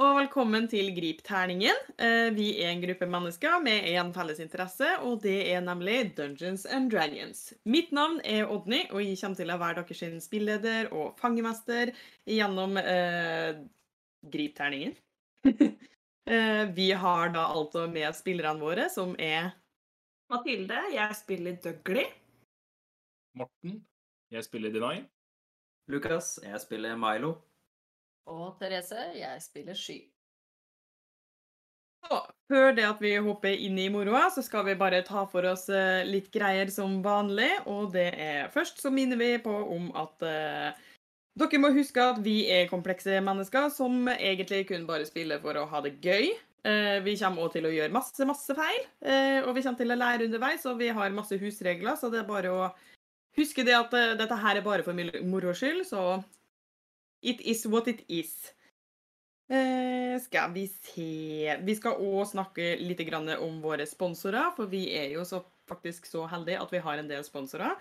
og velkommen til Gripterningen. Eh, Vi er en gruppe mennesker med en felles interesse, og det er nemlig Dungeons and Dragons. Mitt navn er Odny, og jeg kommer til å være deres spilleder og fangemester gjennom eh, Gripterningen. Eh, Vi har da altså med spillerne våre, som er Mathilde, jeg spiller Dougley. Morten. Jeg spiller Denai. Lukas, jeg spiller Milo. Og Therese, jeg spiller Sky. Så, før det at vi hopper inn i moroa, så skal vi bare ta for oss eh, litt greier som vanlig. Og det er først så minner vi på om at uh, dere må huske at vi er komplekse mennesker som egentlig kun bare spiller for å ha det gøy. Uh, vi kommer også til å gjøre masse, masse feil, uh, og vi kommer til å lære underveis, og vi har masse husregler, så det er bare å huske det at dette her er bare for moro skyld, så it is what it is. Eh, skal vi se Vi skal òg snakke litt om våre sponsorer, for vi er jo så, faktisk så heldige at vi har en del sponsorer.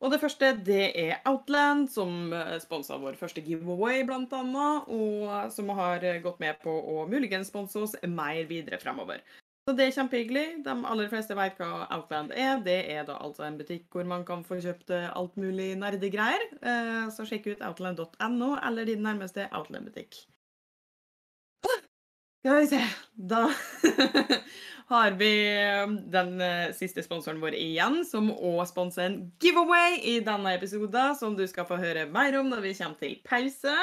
Og det første det er Outland, som sponsa vår første giveaway, annet, og som har eh, gått med på å muligens sponse oss mer videre fremover. Så det er kjempehyggelig. De aller fleste vet hva Outland er. Det er da altså en butikk hvor man kan få kjøpt eh, alt mulig nerdegreier. Eh, Så sjekk ut outland.no eller din nærmeste Outland-butikk. Skal vi se Da har vi den eh, siste sponsoren vår igjen, som òg sponser en giveaway i denne episoden, som du skal få høre mer om når vi kommer til pause.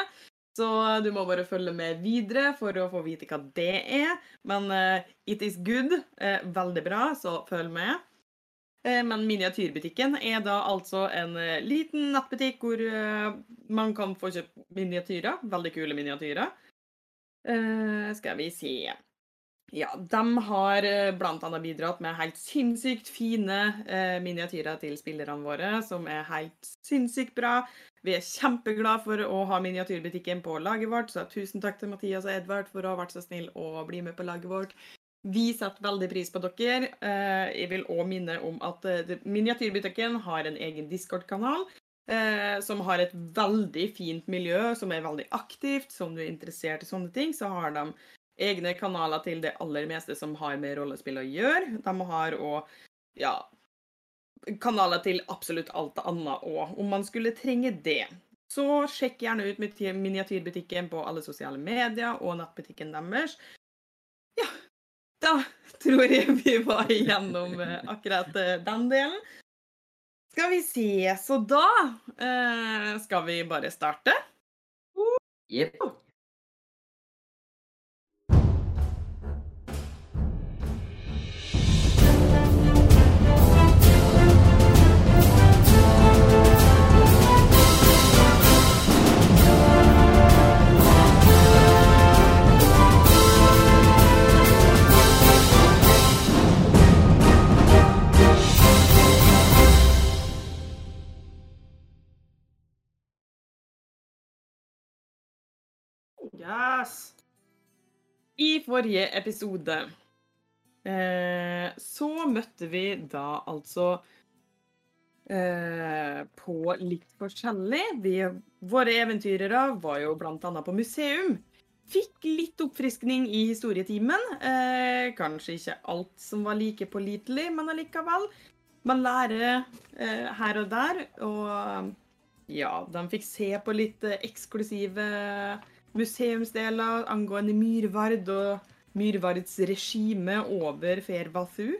Så du må bare følge med videre for å få vite hva det er. Men uh, it is good. Uh, veldig bra, så følg med. Eh, Men Miniatyrbutikken er da altså en liten nettbutikk hvor man kan få kjøpt miniatyrer. Veldig kule miniatyrer. Skal vi se Ja, de har bl.a. bidratt med helt sinnssykt fine miniatyrer til spillerne våre, som er helt sinnssykt bra. Vi er kjempeglade for å ha miniatyrbutikken på laget vårt, så tusen takk til Mathias og Edvard for å ha vært så snill å bli med på laget vårt. Vi setter veldig pris på dere. Eh, Jeg vil òg minne om at eh, Miniatyrbutikken har en egen Discord-kanal. eh, Som har et veldig fint miljø, som er veldig aktivt. Som du er interessert i sånne ting, så har de egne kanaler til det aller meste som har med rollespill å gjøre. De har òg ja, kanaler til absolutt alt annet òg, om man skulle trenge det. Så sjekk gjerne ut miniatyrbutikken på alle sosiale medier og nattbutikken deres. Ja, da tror jeg vi var igjennom eh, akkurat eh, den delen. Skal vi se, så da eh, skal vi bare starte. Jepp. Yes! I forrige episode eh, så møtte vi da altså eh, på litt forskjellig. Vi, våre eventyrere var jo annet på museum. Fikk litt oppfriskning i historietimen. Eh, kanskje ikke alt som var like pålitelig, men allikevel. Man lærer eh, her og der, og ja, de fikk se på litt eh, eksklusive museumsdeler angående Myrvard og Myrvards regime over Ferbathu.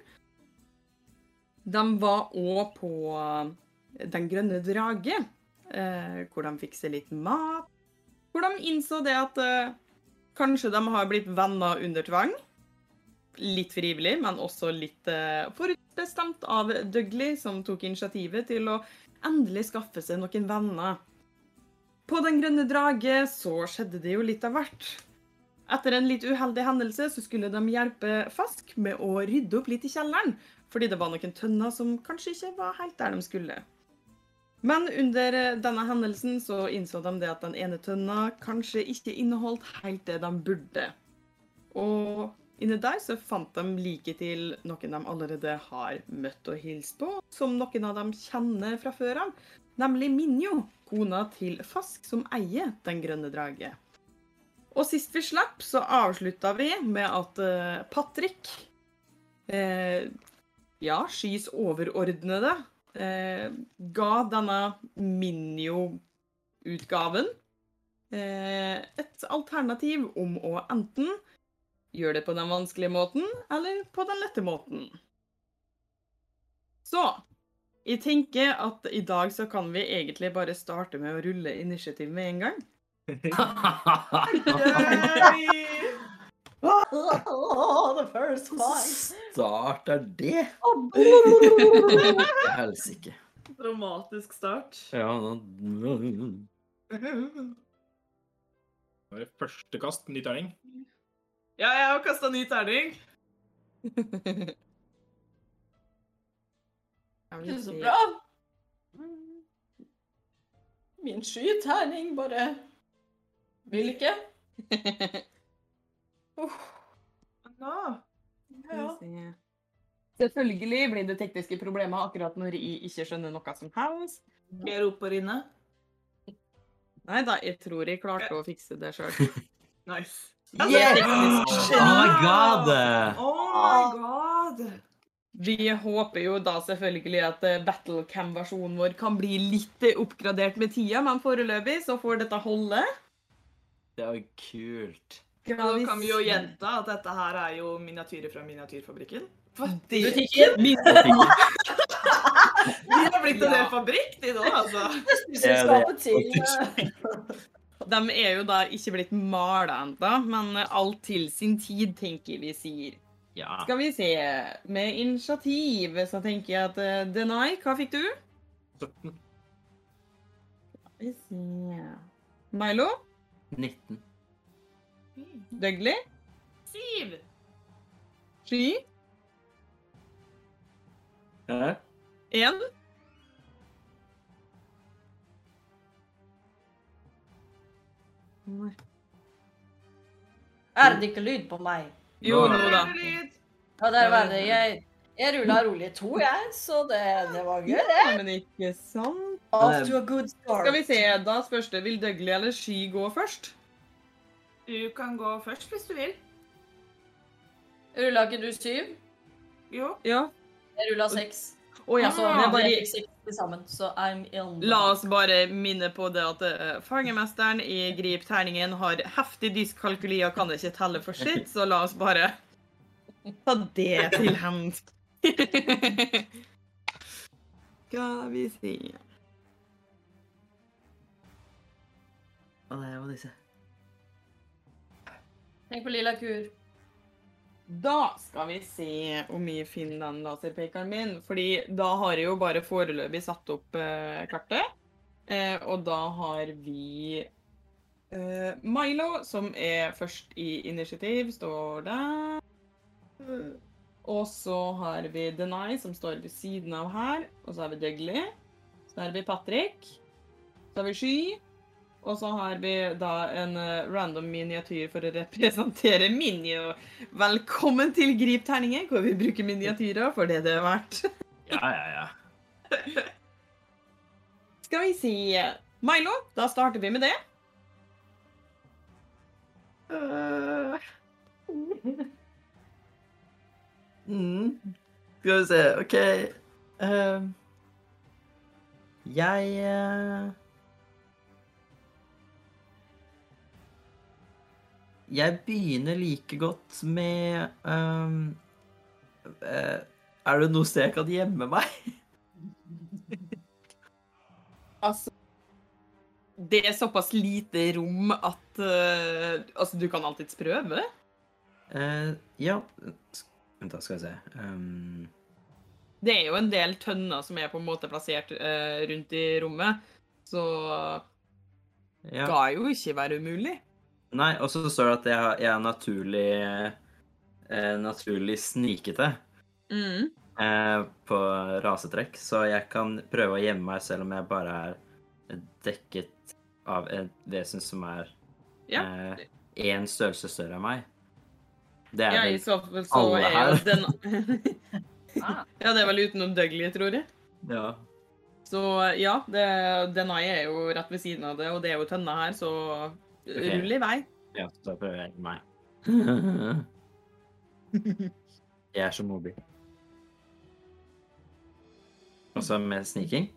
De var òg på Den grønne drage, eh, hvor de fikk seg litt mat. Hvor de innså det at eh, kanskje de har blitt venner under tvang. Litt frivillig, men også litt eh, forutbestemt av Dougley, som tok initiativet til å endelig skaffe seg noen venner. På Den grønne drage så skjedde det jo litt av hvert. Etter en litt uheldig hendelse så skulle de hjelpe Fask med å rydde opp litt i kjelleren, fordi det var noen tønner som kanskje ikke var helt der de skulle. Men under denne hendelsen så innså de det at den ene tønna kanskje ikke inneholdt helt det de burde. Og inni der så fant de like til noen de allerede har møtt og hilst på, som noen av dem kjenner fra før av, nemlig Minjo, kona til Fask, som eier Den grønne drage. Og sist vi slapp, så avslutta vi med at eh, Patrick eh, Ja, Skys overordnede eh, ga denne Minjo-utgaven eh, et alternativ om å enten gjøre det på den vanskelige måten eller på den lette måten. Så jeg tenker at i dag så kan vi egentlig bare starte med å rulle initiativ med en gang. Oh, the first fight. Start er det? Helsike. Dramatisk start. Ja, da Det var første kast, ny terning. Ja, jeg har kasta ny terning. Det er så bra. Min skyterning bare vil ikke. Ja. Selvfølgelig blir det tekniske problemer akkurat når jeg ikke skjønner noe som helst. Jeg roper inne. Nei da, jeg tror jeg klarte å fikse det sjøl. Nice. Yes! Oh my god! Oh my god! Vi håper jo da selvfølgelig at eh, Battlecam-versjonen vår kan bli litt eh, oppgradert med tida, men foreløpig så får dette holde. Det er jo kult. Da kan vi jo gjenta at dette her er jo miniatyrer fra miniatyrfabrikken. Butikken? Butikken. De har blitt en hel fabrikk, de nå, altså. Selskapet til De er jo da ikke blitt mala ennå, men alt til sin tid, tenker vi sier. Ja. Skal vi se. Med initiativ så tenker jeg at uh, Denai, hva fikk du? 17. Skal vi se Milo? 19. Dougley? 7. Sky? Hæ? Én? Er det ikke lyd på meg? Jo, nå da. Ja, der var det. Jeg, jeg rulla rolig to, jeg, så det, det var gøy, det. Men ikke sant. Off to a good start. Skal vi se, da spørs det. Vil Dougley eller Sky gå først? Du kan gå først hvis du vil. Rulla ikke du syv? Jo. Ja. Jeg rulla seks. Å ja. Altså, jeg, bare... fikk seks til sammen, så I'm in. La oss bare minne på det at uh, fangemesteren i Grip terningen har heftig dyskalkuli og kan ikke telle for sitt, så la oss bare ta det til hend. Skal vi si Og det var disse. Tenk på lilla kur. Da skal vi se hvor mye den laserpekeren min. Fordi da har jeg jo bare foreløpig satt opp eh, kartet. Eh, og da har vi eh, Milo, som er først i initiativ, står der. Og så har vi Denai, som står ved siden av her. Og så har vi Dougley. Så har vi Patrick. Så har vi Sky. Og så har vi da en eh, random miniatyr for å representere Minio. Velkommen til Grip terninger, hvor vi bruker miniatyrer for det det er verdt. Ja, ja, ja. Skal vi si Milo, da starter vi med det. Mm. Skal vi se, OK Uh... Jeg eh, Jeg begynner like godt med um, Er det noe sted jeg kan gjemme meg? Altså Det er såpass lite rom at uh, Altså, du kan alltids prøve. Uh, ja Vent, da skal vi se. Um... Det er jo en del tønner som er på en måte plassert uh, rundt i rommet, så ja. skal jo ikke være umulig. Nei, og så står det at jeg, jeg er naturlig eh, naturlig snikete Mm. eh, på rasetrekk, så jeg kan prøve å gjemme meg selv om jeg bare er dekket av et vesen som er Ja. én størrelse større enn meg. Det er Ja, i så fall så alle er jo her. den Ah. Ja, det er vel utenom Dougley, tror jeg. Ja. Så ja, det, Denai er jo rett ved siden av det, og det er jo tønna her, så rull i vei. Ja, så prøver jeg meg. Jeg er så mobil. Og så med sniking?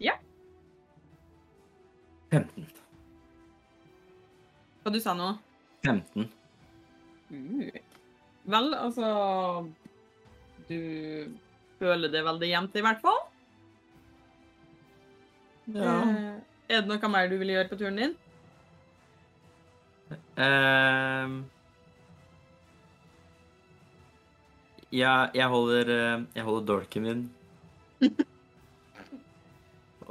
Ja. 15. Hva du sa nå? 15. Uh. Vel, altså Du føler det veldig jevnt, i hvert fall. Ja. er det noe mer du vil gjøre på turen din? Ehm. ja, jeg holder eh, Jeg holder dolken min.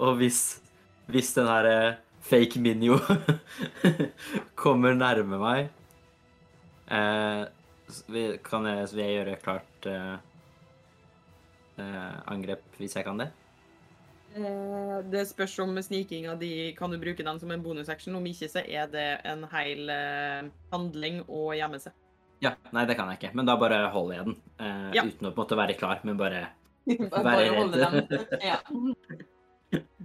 Og hvis Hvis den her eh, fake Minio kommer nærme meg eh, kan jeg, så vil jeg gjøre klart angrep hvis jeg kan det? Eh, det spørs om snikinga di kan du bruke den som en bonusaction. Om ikke, så er det en hel eh, handling å gjemme seg. Ja, Nei, det kan jeg ikke. Men da bare holder jeg den. Eh, Ja. Uten å på en måte være klar, men bare Bare redd. holde den. Ja.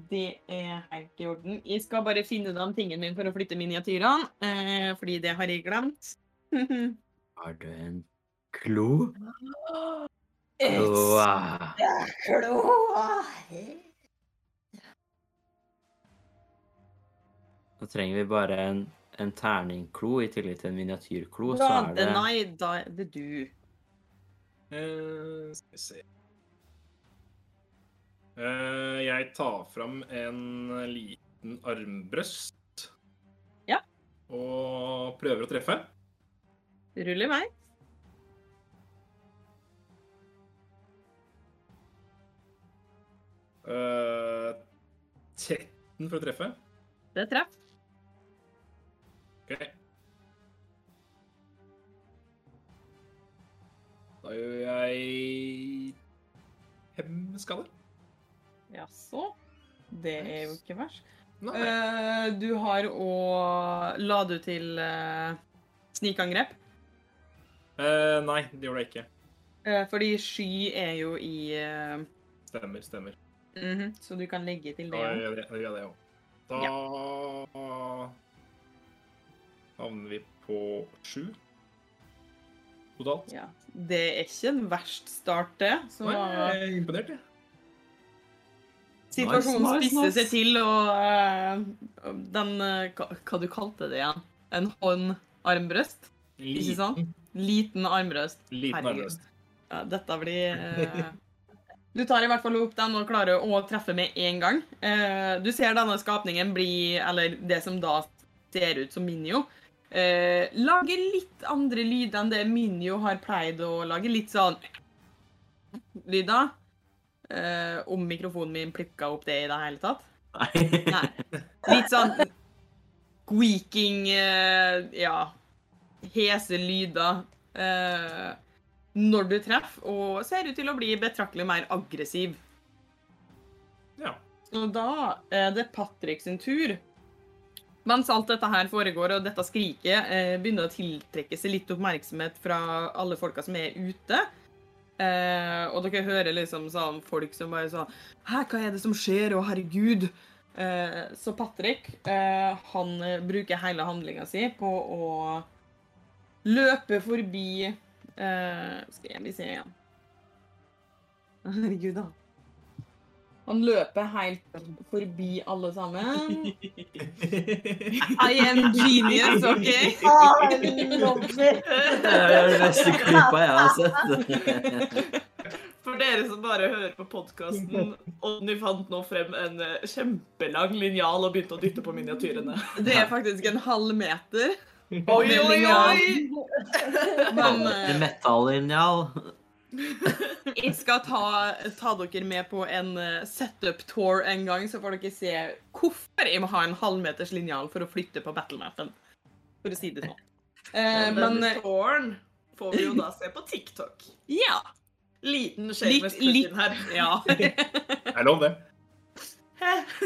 Det er helt i orden. Jeg skal bare finne den tingen min for å flytte miniatyrene, eh, fordi det har jeg glemt. Har du en klo? Et Wow. Nå trenger vi bare en, en terningklo i tillegg til en miniatyrklo, så er det, det nei, da er det du. Eh, skal vi se Eh, Jeg tar fram en liten armbrøst. Ja. Og prøver å treffe. Rull i vei. Eh, 13 for å treffe. Det treff. OK. Da gjør jeg fem skader. Jaså. Det er jo ikke verst. Eh, du har å La du til uh, snikangrep? Uh, nei, det gjorde jeg ikke. Fordi sky er jo i Stemmer, stemmer. mhm, Så du kan legge til det. Ja. det, da gjør jeg det òg. Da havner vi på sju totalt. Ja. Det er ikke en verst start, det. Så Nei, jeg er imponert, jeg. situasjonen Nice, nice, spisser nice. seg til, og uh, den uh, hva, hva du kalte det igjen? En hånd-armbrøst? Ikke sant? Liten armbrøst. Liten Herregud. armbrøst. Ja, dette blir uh... Du tar i hvert fall opp den og klarer å treffe med en gang. Eh, du ser denne skapningen bli, eller det som da ser ut som Minio, eh, lage litt andre lyder enn det Minjo har pleid å lage. Litt sånn lyder. Eh, om mikrofonen min plukka opp det i det hele tatt. Nei. Nei. Litt sånn squeaking eh, Ja. Hese lyder. Eh, når du treffer, og ser ut til å bli betraktelig mer aggressiv. Ja. Og da er det Patrick sin tur. Mens alt dette her foregår, og dette skriket eh, begynner å tiltrekke seg litt oppmerksomhet fra alle folka som er ute. Eh, og dere hører liksom sånn folk som bare sånn Hæ, hva er det som skjer? Å, herregud. Eh, så Patrick, eh, han bruker hele handlinga si på å løpe forbi eh, Skal vi se igjen. Herregud, da. Han løper helt forbi alle sammen. I am genius, OK? Det er den beste klippa jeg har sett. For dere som bare hører på podkasten, Odny fant nå frem en eh, kjempelang linjal og begynte å dytte på miniatyrene. Det er faktisk en halv meter. Oi, oi, oi! Men eh, Metallinjal. Jeg skal ta, ta dere med på en eh, setup-tour en gang, så får dere se hvorfor jeg må ha en halvmeters linjal for å flytte på battlemappen. For å si det sånn. Eh, men eh, får vi jo da se på TikTok. ja. Liten Litt, shameless litt her. Ja. Jeg lov det.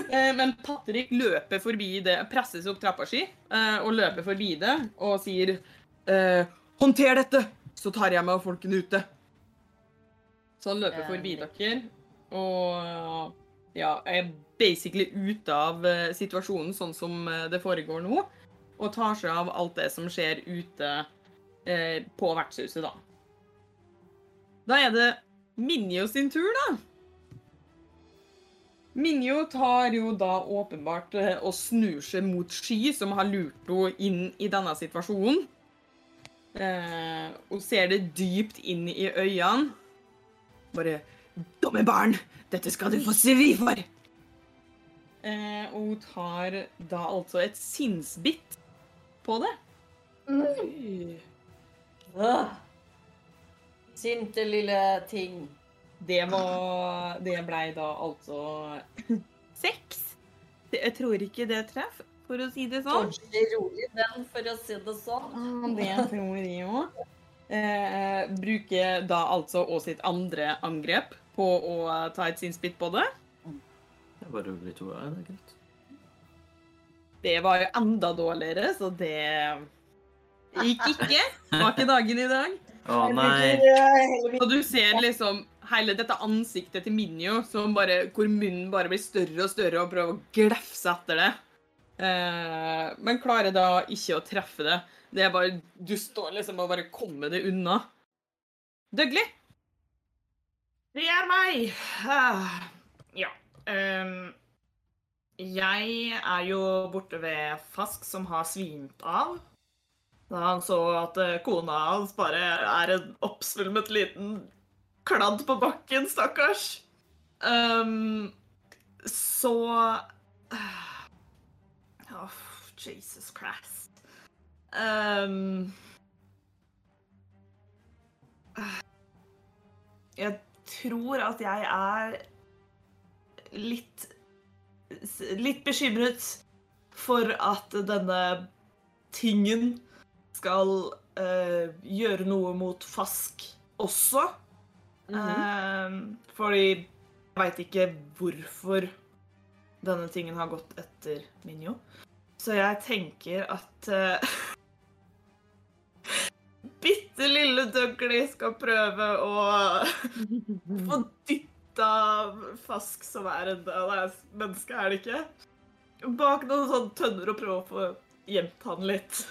Eh, Men Patrick løper forbi det, presses opp trappa si eh, og løper forbi det og sier eh, Håndter dette, så tar jeg meg av folkene ute. Så han løper forbi dere og ja, er basically ute av eh, situasjonen sånn som eh, det foregår nå. og tar seg av alt det som skjer ute eh, på vertshuset, da. Da er det Minjo sin tur, da. Minjo tar jo da åpenbart eh, og snur seg mot Sky, som har lurt henne inn i denne situasjonen. Eh, hun ser det dypt inn i øynene. Bare Dumme barn! Dette skal du få svi for! Eh, og hun tar da altså et sinnsbitt på det. Øh. Sinte lille ting. Det var Det blei da altså seks. Jeg tror ikke det treff, for å si det sånn. Kanskje rolig den, for å si det sånn. Ah, Det tror jeg òg. Eh, bruker da altså også sitt andre angrep på å ta et sinnsbitt på det. Det var jo litt. Ja, det er greit. Det var jo enda dårligere, så det gikk ikke. Var ikke dagen i dag. Å nei. Så du ser liksom hele dette ansiktet til Minjo, som bare, hvor munnen bare blir større og større og prøver å glefse etter det. Eh, men klarer da ikke å treffe det. Det er bare, Du står liksom og bare kommer det unna. Dougley? Det er meg. Ah, Ja. Um, jeg er jo borte ved Fask, som har svimt av. Da han så at eh, kona hans bare er en oppsvulmet liten kladd på bakken, stakkars. Um, så uh, Jesus Christ. Ah, jeg tror at jeg er litt litt bekymret for at denne tingen skal uh, gjøre noe mot Fask også. Eh, fordi jeg veit ikke hvorfor denne tingen har gått etter Minjo. Så jeg tenker at uh, Bitte lille Dougley skal prøve å få dytta Fask, som er en del av mennesket, er det ikke? Bak noen sånne tønner og prøve å få gjemt han litt.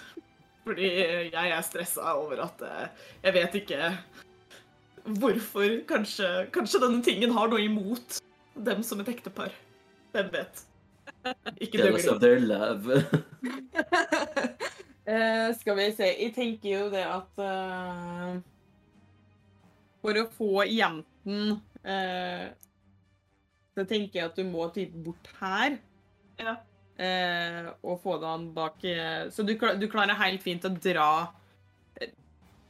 Fordi jeg er stressa over at eh, jeg vet ikke hvorfor. Kanskje, kanskje denne tingen har noe imot dem som et ektepar. Hvem vet? Ikke Dougley. Eh, skal vi se Jeg tenker jo det at uh, For å få jenten uh, Så tenker jeg at du må type bort her. Ja. og få den bak Så du, du klarer helt fint å dra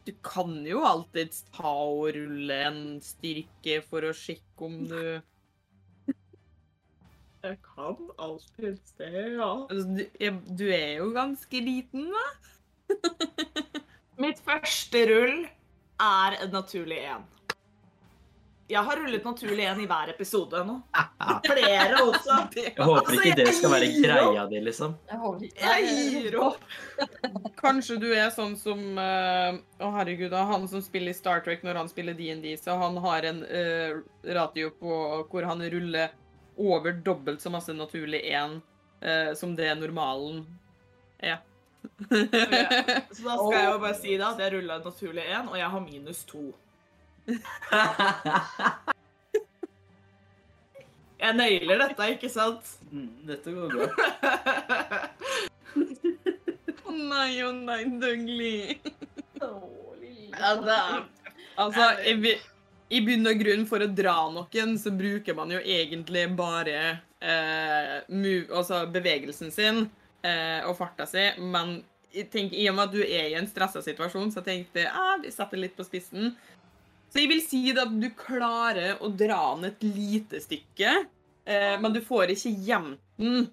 Du kan jo alltids ta og rulle en styrke for å sjekke om du Jeg kan alltid det, ja. altså, du, jeg- du er jo ganske liten, da. Mitt første rull er en naturlig én. Jeg har rullet naturlig én i hver episode nå. Flere også. Jeg håper ikke det skal være greia di, liksom. Jeg gir opp. Kanskje du er sånn som Å, Å, herregud, han som spiller Star Trek når han spiller DND, så han har en uh, ratio på hvor han ruller over dobbelt så masse naturlig én eh, som det normalen er. Så da skal jeg jo bare si da at jeg rulla en naturlig én, og jeg har minus to. Jeg nailer dette, ikke sant? Mm, Dette går bra. Å nei, å nei, Dougley. Oh, Altså, altså i, bunn og grunn, for å dra noen, så bruker man jo egentlig bare eh, move, altså bevegelsen sin eh, og farta si, men tenk, i og med at du er i en stressa situasjon, så tenkte jeg ah, vi setter litt på spissen. Så jeg vil si at du klarer å dra den et lite stykke, eh, men du får ikke gjemt den.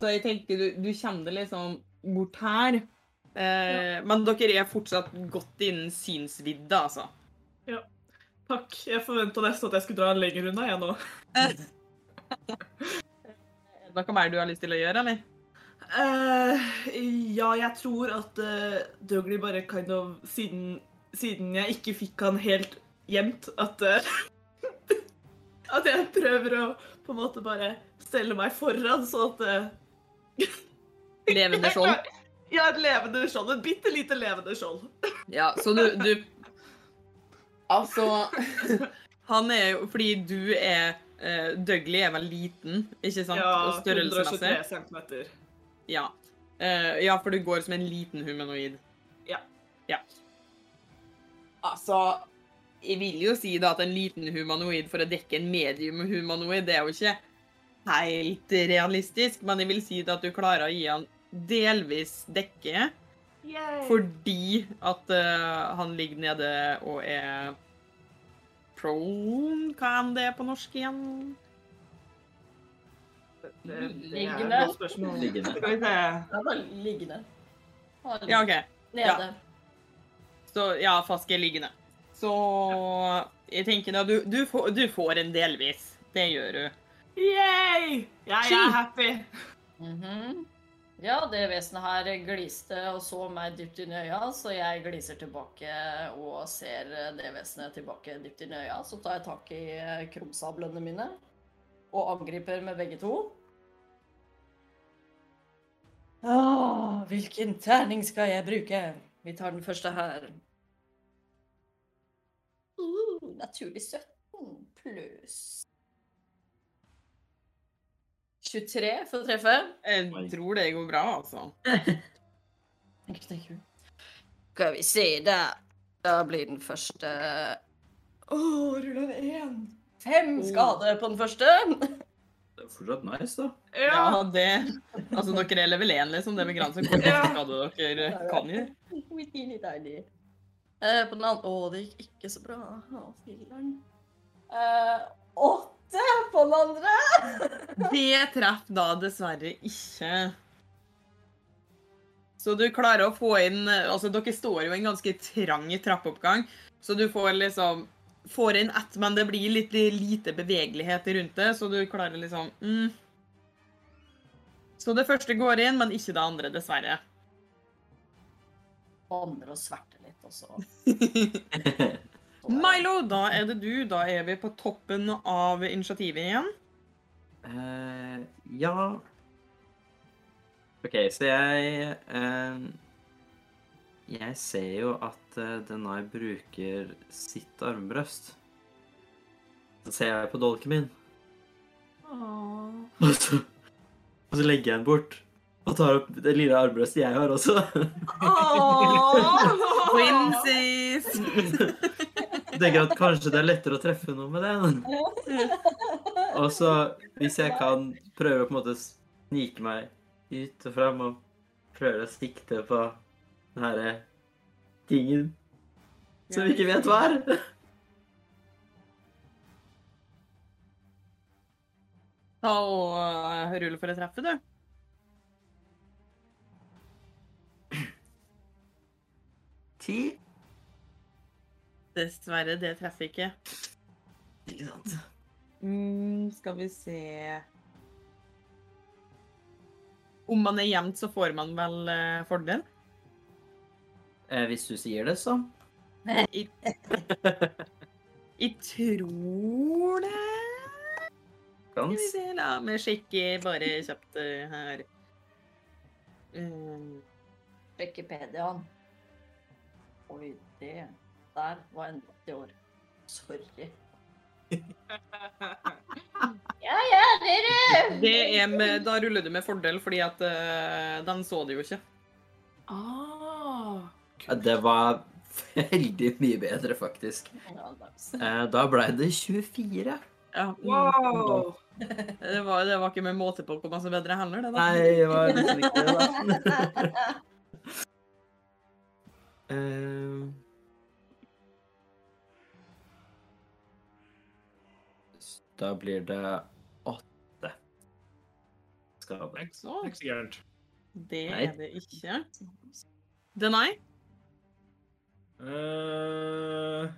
Så jeg tenker du, du kommer det liksom bort her. Eh, men dere er fortsatt godt innen synsvidde, altså. Takk. Jeg forventa nesten at jeg skulle dra en lenger unna, jeg nå. Er det noe mer du har lyst til å gjøre, eller? Uh, ja, jeg tror at uh, Dougley bare kind of siden, siden jeg ikke fikk han helt gjemt, at uh, At jeg prøver å på en måte bare stelle meg foran, så at uh, Levende skjold. Ja, et levende skjold. Et bitte lite levende skjold. Ja, så du, du Altså Han er jo Fordi du er uh, Dougley er vel liten, ikke sant? Ja, Og størrelsesmessig. 123 centimeter. Ja. Eh, ja, for du går som en liten humanoid. Ja. Ja. Altså Jeg vil jo si da at en liten humanoid for å dekke en medium humanoid, det er jo ikke helt realistisk, men jeg vil si da at du klarer å gi han delvis dekke. Yay. Fordi at uh, han ligger nede og er prone Hva er det på norsk igjen? Det, det er Liggende. et godt spørsmål. Liggende. Skal vi se. Han var liggende. Han Ja, OK. Nede. Så ja, Faske er liggende. Så jeg tenker da, du, du, får, du får en delvis. Det gjør du. Yay! Jeg er happy. Mhm. Ja, det vesenet her gliste og så meg dypt inn i øya, så jeg gliser tilbake og ser det vesenet tilbake dypt inn i øya. Så tar jeg tak i eh, krumsablene mine og angriper med begge to. Åh, hvilken terning skal jeg bruke? Vi tar den første her. Uh, naturlig 17 pluss 23 for å treffe. Jeg tror det går bra, altså. Tenk, tenk. Skal vi se der. Da blir den første Å, ruller en én. Fem skade på den første. Det er fortsatt nice, da. Ja. Ja, det Altså, dere er level 1, liksom. Det med granser, hvor mye skader skade dere kan gjøre. Uh. Eh, på den andre Å, det gikk ikke så bra. Å, filler'n. Eh, åtte på den andre. Det traff da dessverre ikke. Så du klarer å få inn Altså, dere står jo i en ganske trang trappeoppgang, så du får liksom Får inn ett, men det blir litt lite bevegelighet rundt det, så du klarer liksom mm. Så det første går inn, men ikke det andre, dessverre. Andre og sverter litt også. Milo, da er det du. Da er vi på toppen av initiativet igjen. Uh, ja OK, så jeg uh, Jeg ser jo at uh, Denai bruker sitt armbrøst. Så ser jeg på dolken min, og så, og så legger jeg den bort. Og tar opp det lille armbrøstet jeg har også. Twinsies! tenker at kanskje det er lettere å treffe noe med det. Og så, hvis jeg kan prøve å på en måte snike meg ut og fram og prøve å sikte på den herre tingen som vi ikke vet hva er. Ta og uh, rulle for å treffe, du. Ti? Dessverre, det treffer ikke. Ikke sant? Mm, skal vi se Om man er jevnt, så får man vel eh, fordel? Eh, hvis du sier det, så. Jeg, tror det Skal vi se, la meg sjekke bare kjapt eh, her. Mm, Wikipediaen. Oi, det der var en 80 år. Sorry. Ja, ja, det er med, da ruller du med fordel, fordi at uh, den så det jo ikke. Ah. Ja, Det var veldig mye bedre, faktisk. Uh. Eh, da ble det 24. Ja, mm. Wow. det, var, det var ikke med måte på hvor masse bedre heller, det. da. Nei, det var liksom ikke det, da. Eh, Da blir det åtte skader. Det er ikke så gærent. Det er det ikke. Denai? Uh,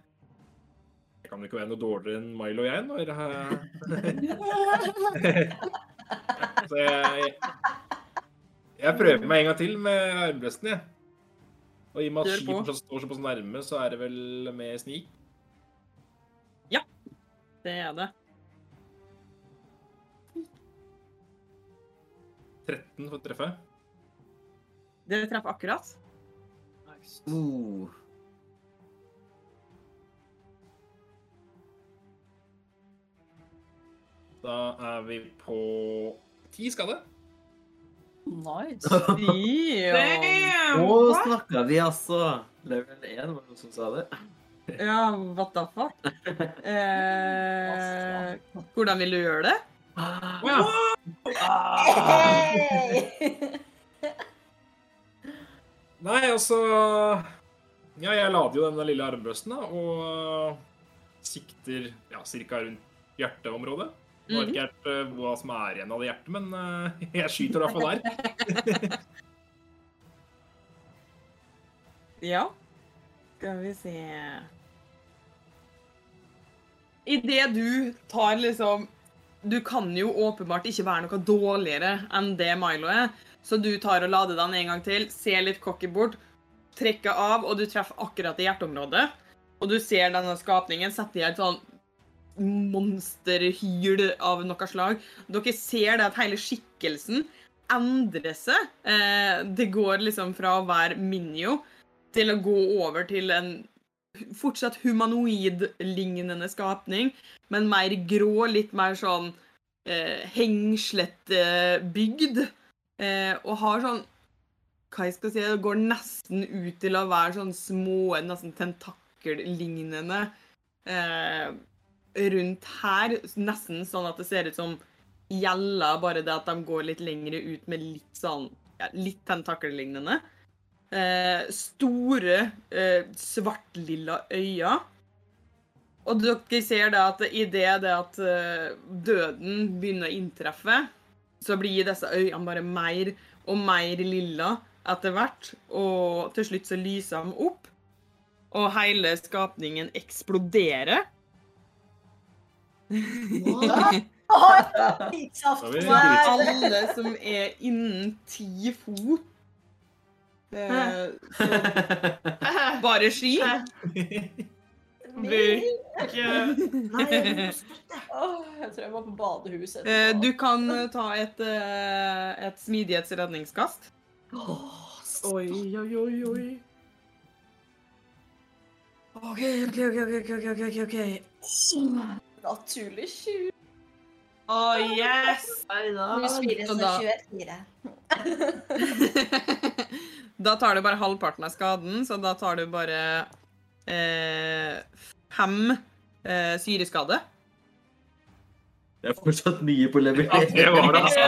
det kan vel ikke være noe dårligere enn Milo og jeg når Så jeg, jeg prøver meg en gang til med armbrøsten, jeg. Og i og med at skipet står såpass nærme, så er det vel med snik. Det er det. 13 for å treffe. Det treffer akkurat. Uh. Da er vi på ti skade. Nice. Damn. Nå what? snakka vi altså Level 1, var det noen som sa det? Ja, what the fuck? Eh, hvordan vil du gjøre det? Ja. Nei, altså Ja, jeg lader jo denne lille armbrøsten, da, og sikter ja, ca. rundt hjerteområdet. Nå vet ikke helt eh, hva som er igjen av det hjertet, men uh, jeg skyter i hvert fall der. Ja. Skal vi se Idet du tar liksom Du kan jo åpenbart ikke være noe dårligere enn det Milo er. Så du tar og lader den en gang til, ser litt cocky bort, trekker av, og du treffer akkurat i hjerteområdet. Og du ser denne skapningen sette i et sånn monsterhyl av noe slag. Dere ser det at hele skikkelsen endrer seg. Eh, det går liksom fra å være Minio til å gå over til en fortsatt humanoid-lignende skapning, men mer grå, litt mer sånn eh, hengslete bygd. Eh, og har sånn Hva jeg skal si Det går nesten ut til å være sånn små, nesten tentakellignende eh, rundt her. Nesten sånn at det ser ut som gjeller, bare det at de går litt lengre ut med litt sånn ja, Litt tentakellignende. Eh, store, eh, svartlilla øyne. Og dere ser det at idet det at eh, døden begynner å inntreffe, så blir disse øynene bare mer og mer lilla etter hvert. Og til slutt så lyser de opp, og hele skapningen eksploderer. Da er Alle som er innen ti fot. Eh, så bare ski? Ikke Nei, jeg tror jeg var på badehuset. Eh, Du kan eh, ta et, eh, et smidighetsredningskast. Oi, oi, oi, oi. OK, OK, OK, OK, OK, OK. Naturlig 20. Å, yes! Fire, Så så da- 24. da tar du bare halvparten av skaden, så da tar du bare eh, fem eh, syreskade. Det er fortsatt mye på level Ja, det var det, altså.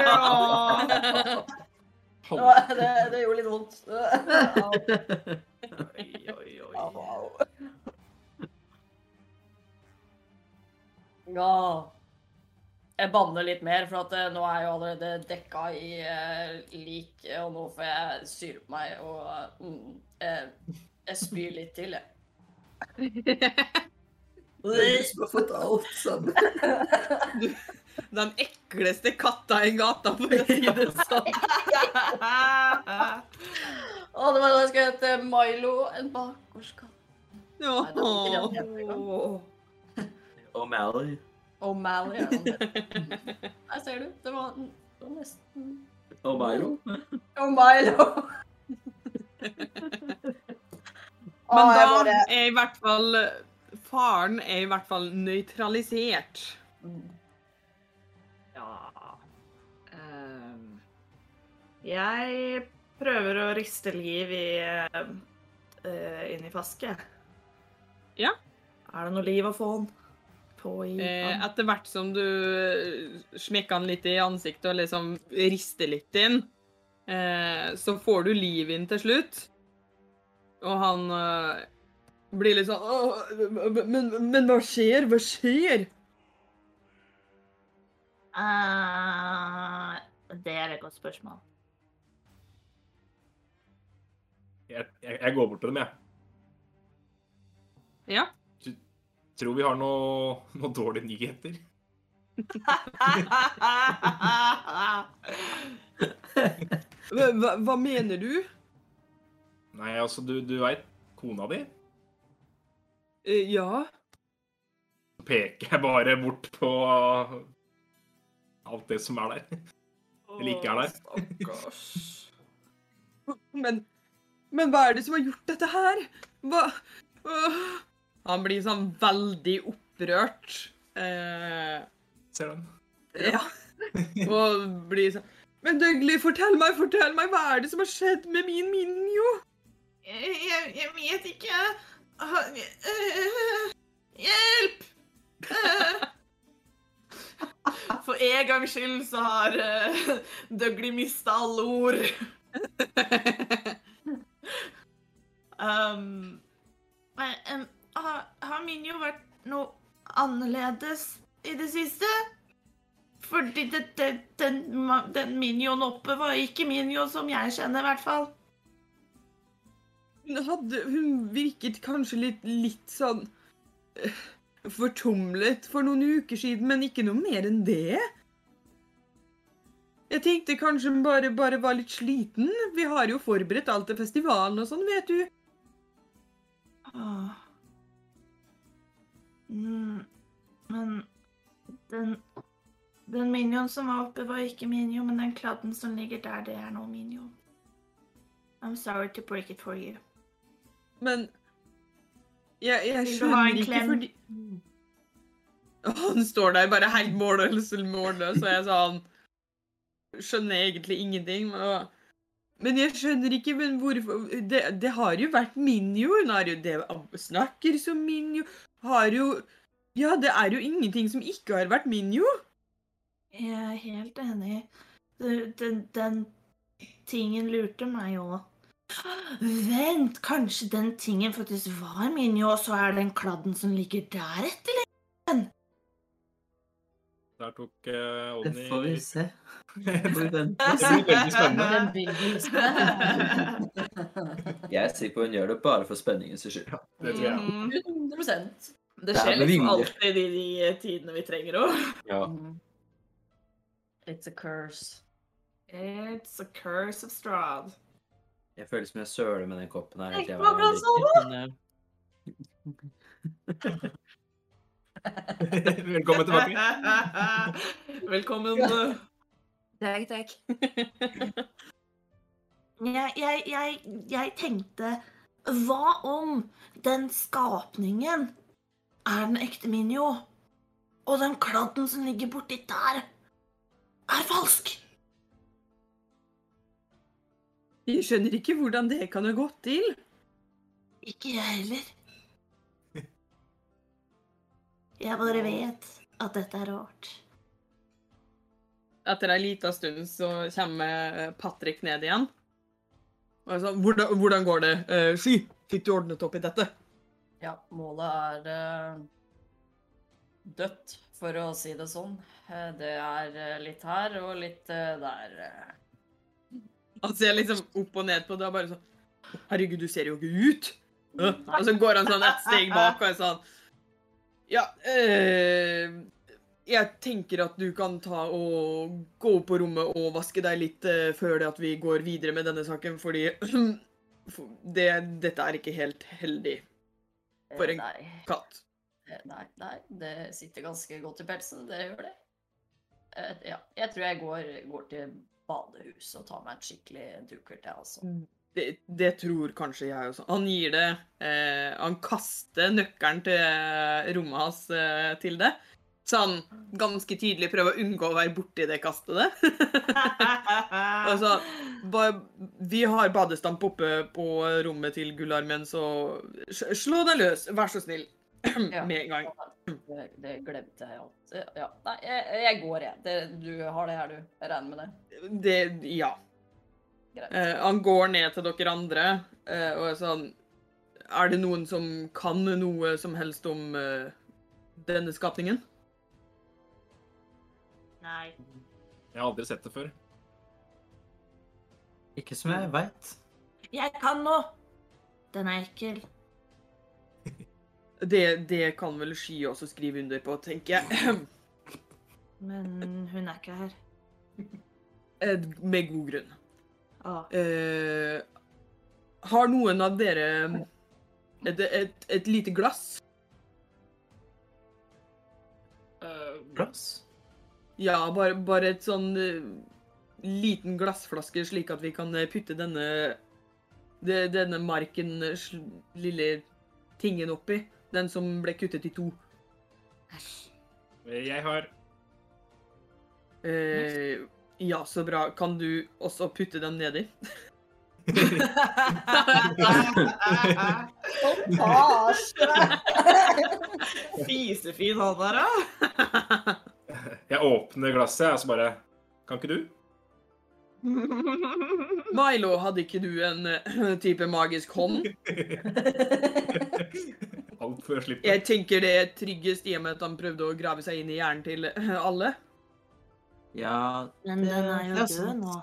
Ja, det, det gjorde litt vondt. Oi, oi, oi. au, au. Ja. Jeg banner litt mer, for at eh, nå er jeg jo allerede dekka i eh, lik, og nå får jeg syre på meg, og mm, eh, jeg spyr litt til, jeg. Du har fått alt sammen. Den ekleste katta i gata, for å si det sånn. Å, det var da jeg skulle hete Milo, en bakgårdskatt. Ja. Nei, det O'Malley. Er han ser du. Det var, det var nesten O'Milo. O'Milo. Men da bare- er i hvert fall Faren er i hvert fall nøytralisert. Ja ehm, Jeg prøver å riste liv i uh, inn i Faske. Ja. Er det noe liv å få på i Eh, etter hvert som du smekker han litt i ansiktet og liksom rister litt inn, eh, så får du liv inn til slutt. Og han eh, blir litt sånn men, men hva skjer? Hva skjer? Uh, det er et godt spørsmål. Jeg, jeg, jeg går bort til dem, jeg. Ja. Tror vi har noe, noe dårlige nyheter. Hva, hva- mener du? Nei, altså, du, du veit kona di? Eh, ja. Så peker jeg bare bort på alt det som er der. Eller ikke er der. Stakkars. Men Men hva er det som har gjort dette her? Hva. Han blir sånn veldig opprørt. Eh, Ser den. ja. Og blir sånn Men Dougley, fortell meg, fortell meg, hva er det som har skjedd med min Minjo? Jeg, jeg, jeg vet ikke. Han- øh, Hjelp! Øh. For en gangs skyld så har uh, Dougley mista alle ord. um, men, em, har, min jo vært noe annerledes i det siste? Fordi det, det, den, den minioen oppe var ikke minion som jeg kjenner, i hvert fall. Hun hadde Hun virket kanskje litt, litt sånn eh, fortumlet for noen uker siden, men ikke noe mer enn det. Jeg tenkte kanskje hun bare, bare var litt sliten. Vi har jo forberedt alt til festivalen og sånn, vet du. Åh. Mm, men den Den minioen som var oppe, var ikke minio, men den kladden som ligger der, det er nå minio. I'm sorry to break it for you. Men jeg, jeg skjønner ikke fordi fordi Han står der bare helt målløs, målløs, og jeg sa han skjønner egentlig ingenting. Og, men jeg skjønner ikke men hvorfor det, det har jo vært Minjo. Hun har jo det snakker som Minjo. Har jo Ja, det er jo ingenting som ikke har vært min, jo. Jeg er helt enig. Den, den, den tingen lurte meg òg. Vent, kanskje den tingen faktisk var min, jo, og så er den kladden som ligger der etter? Der tok uh, Det får vi se. Det blir veldig spennende. Jeg er sikker på hun gjør det bare for spenningens skyld. Det tror jeg. Mm, 100% Det skjer det liksom alltid i de tidene vi trenger òg. Ja. Mm. It's a curse. It's a curse of Strahd. Jeg føler som jeg søler med den koppen her. Jeg akkurat sånn! eh, Velkommen tilbake. Velkommen. Takk, takk. Jeg, jeg, jeg, jeg tenkte Hva om den skapningen er den ekte Minjo, og den kladden som ligger borti der, er falsk? Jeg skjønner ikke hvordan det kan ha gått til. Ikke jeg heller. Jeg bare vet at dette er rart. Etter ei lita stund så kommer Patrick ned igjen. Og jeg sa, hvordan, hvordan går det? Eh, Sky, fikk du ordnet opp i dette? Ja, målet er uh, dødt, for å si det sånn. Eh, det er eh, litt her og litt uh, der. eh. Han ser liksom opp og ned på det og bare sånn Herregud, du ser jo ikke ut! Og så går han sånn et steg bak og er sånn Ja, eh, jeg tenker at du kan ta og gå opp på rommet og vaske deg litt eh, før det at vi går videre med denne saken, fordi det, dette er ikke helt heldig. For en Nei, katt. eh, nei, nei, det sitter ganske godt i pelsen. Dere gjør det. Eh, ja, jeg tror jeg går, går til badehuset og tar meg en skikkelig dukkert, jeg, altså. Det, det tror kanskje jeg også. Han gir det eh, Han kaster nøkkelen til eh, rommet hans eh, til det. Så han ganske tydelig prøver å unngå å være borti det kastet. Altså, ba, vi har badestamp oppe på rommet til Gullarmen, så slå deg løs, vær så snill. Ja. Med en gang. Det, det glemte jeg alt. Ja, nei, jeg, jeg går, jeg. Det, du har det her, du. Jeg regner med det. Det Ja. Greit. Eh, han går ned til dere andre eh, og er sånn Er det noen som kan noe som helst om eh, denne skapningen? Nei. Jeg har aldri sett det før. Ikke som jeg veit. Jeg kan nå! Den er ekkel. Det, det kan vel Sky også skrive under på, tenker jeg. Men hun er ikke her. Eh, Med god grunn. Ah. Eh, har noen av dere et, et, et lite glass? Uh, Glass? Ja, bare, bare et sånn eh, liten glassflaske, slik at vi kan putte denne denne marken, lille tingen oppi. Den som ble kuttet i to. Jeg har Eh, ja, så bra. Kan du også putte den nedi? Fisefin han der, da. Jeg åpner glasset, og så bare Kan ikke du? Milo, hadde ikke du en eh, type magisk hånd? Alt for å slippe. Jeg tenker det er tryggest i og med at han prøvde å grave seg inn i hjernen til eh, alle. Ja, Men den er jo er død sant. nå.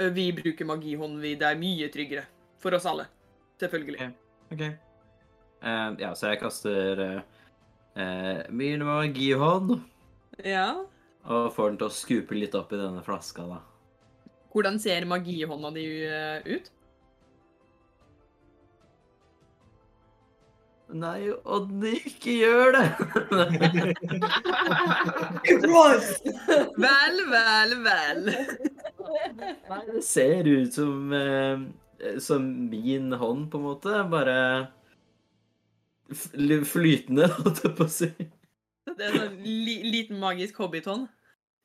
Eh, Vi bruker magihånd, vi. Det er mye tryggere. For oss alle. Selvfølgelig. OK. Uh, ja, så jeg kaster uh, min magihånd Ja. og får den til å skupe litt opp i denne flaska, da. Hvordan ser magihånda di ut? Nei, Odny, ikke gjør det! Vel, vel, vel. Nei, det ser ut som eh, som min hånd, på en måte. Bare flytende, holdt jeg på å si. Det er en sånn li liten magisk hobbithånd.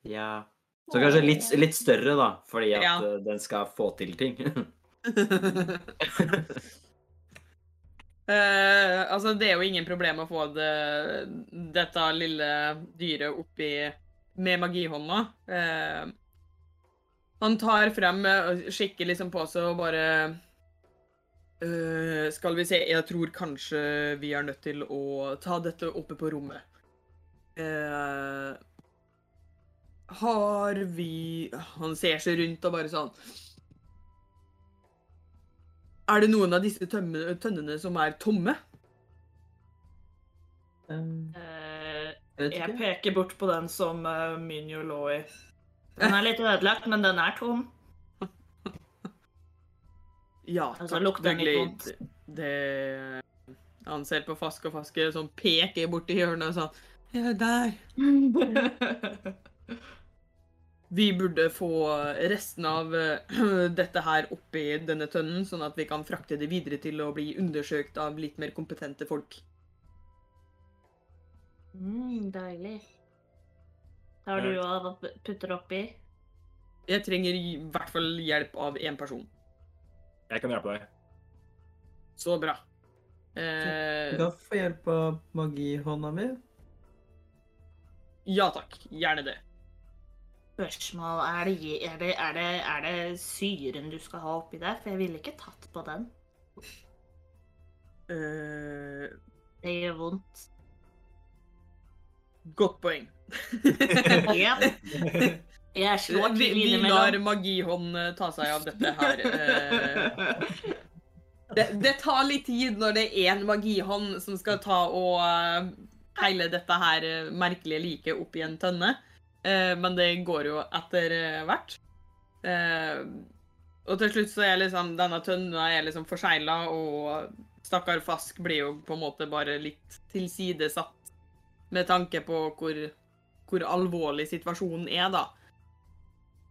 Ja. Så kanskje litt, litt større, da, fordi at Ja. eh, den skal få til ting. Eh, altså, det er jo ingen problem å få det, dette lille dyret oppi med magihånda. Eh, han tar frem eh, og kikker liksom på seg og bare eh, Skal vi se, jeg tror kanskje vi er nødt til å ta dette oppe på rommet. Uh, har vi Han ser seg rundt og bare sånn Er det noen av disse tømme, tønnene som er tomme? Um, jeg Jeg peker bort på den som uh, Minjo lå i. Den er litt ødelagt, men den er tom. Ja, Altså, takk. lukter den litt vondt? Det, Han ser på Fask og Faske, sånn peker borti hjørnet og sånn Ja, der. Vi burde få resten av eh, dette her oppi denne tønnen, sånn at vi kan frakte det videre til å bli undersøkt av litt mer kompetente folk. Mm, deilig. Har du og putter oppi? Jeg trenger i hvert fall hjelp av én person. Jeg kan hjelpe deg. Så bra. Eh, Du kan få hjelp av magihånda mi. ja takk. Gjerne det. Spørsmål er det, er, det, er, det, er det syren du skal ha oppi der? For jeg ville ikke tatt på den. Uh, Det gjør vondt. Godt poeng. Ja. Jeg slår vi, vi lar magihånd eh, ta seg av dette her. eh. det, det tar litt tid når det er én magihånd som skal ta og peile dette her eh, merkelige liket opp i en tønne. Eh, men det går jo etter eh, hvert. Eh, og til slutt så er liksom denne tønna er liksom forsegla, og stakkar Fask blir jo på en måte bare litt tilsidesatt med tanke på hvor, hvor alvorlig situasjonen er, da.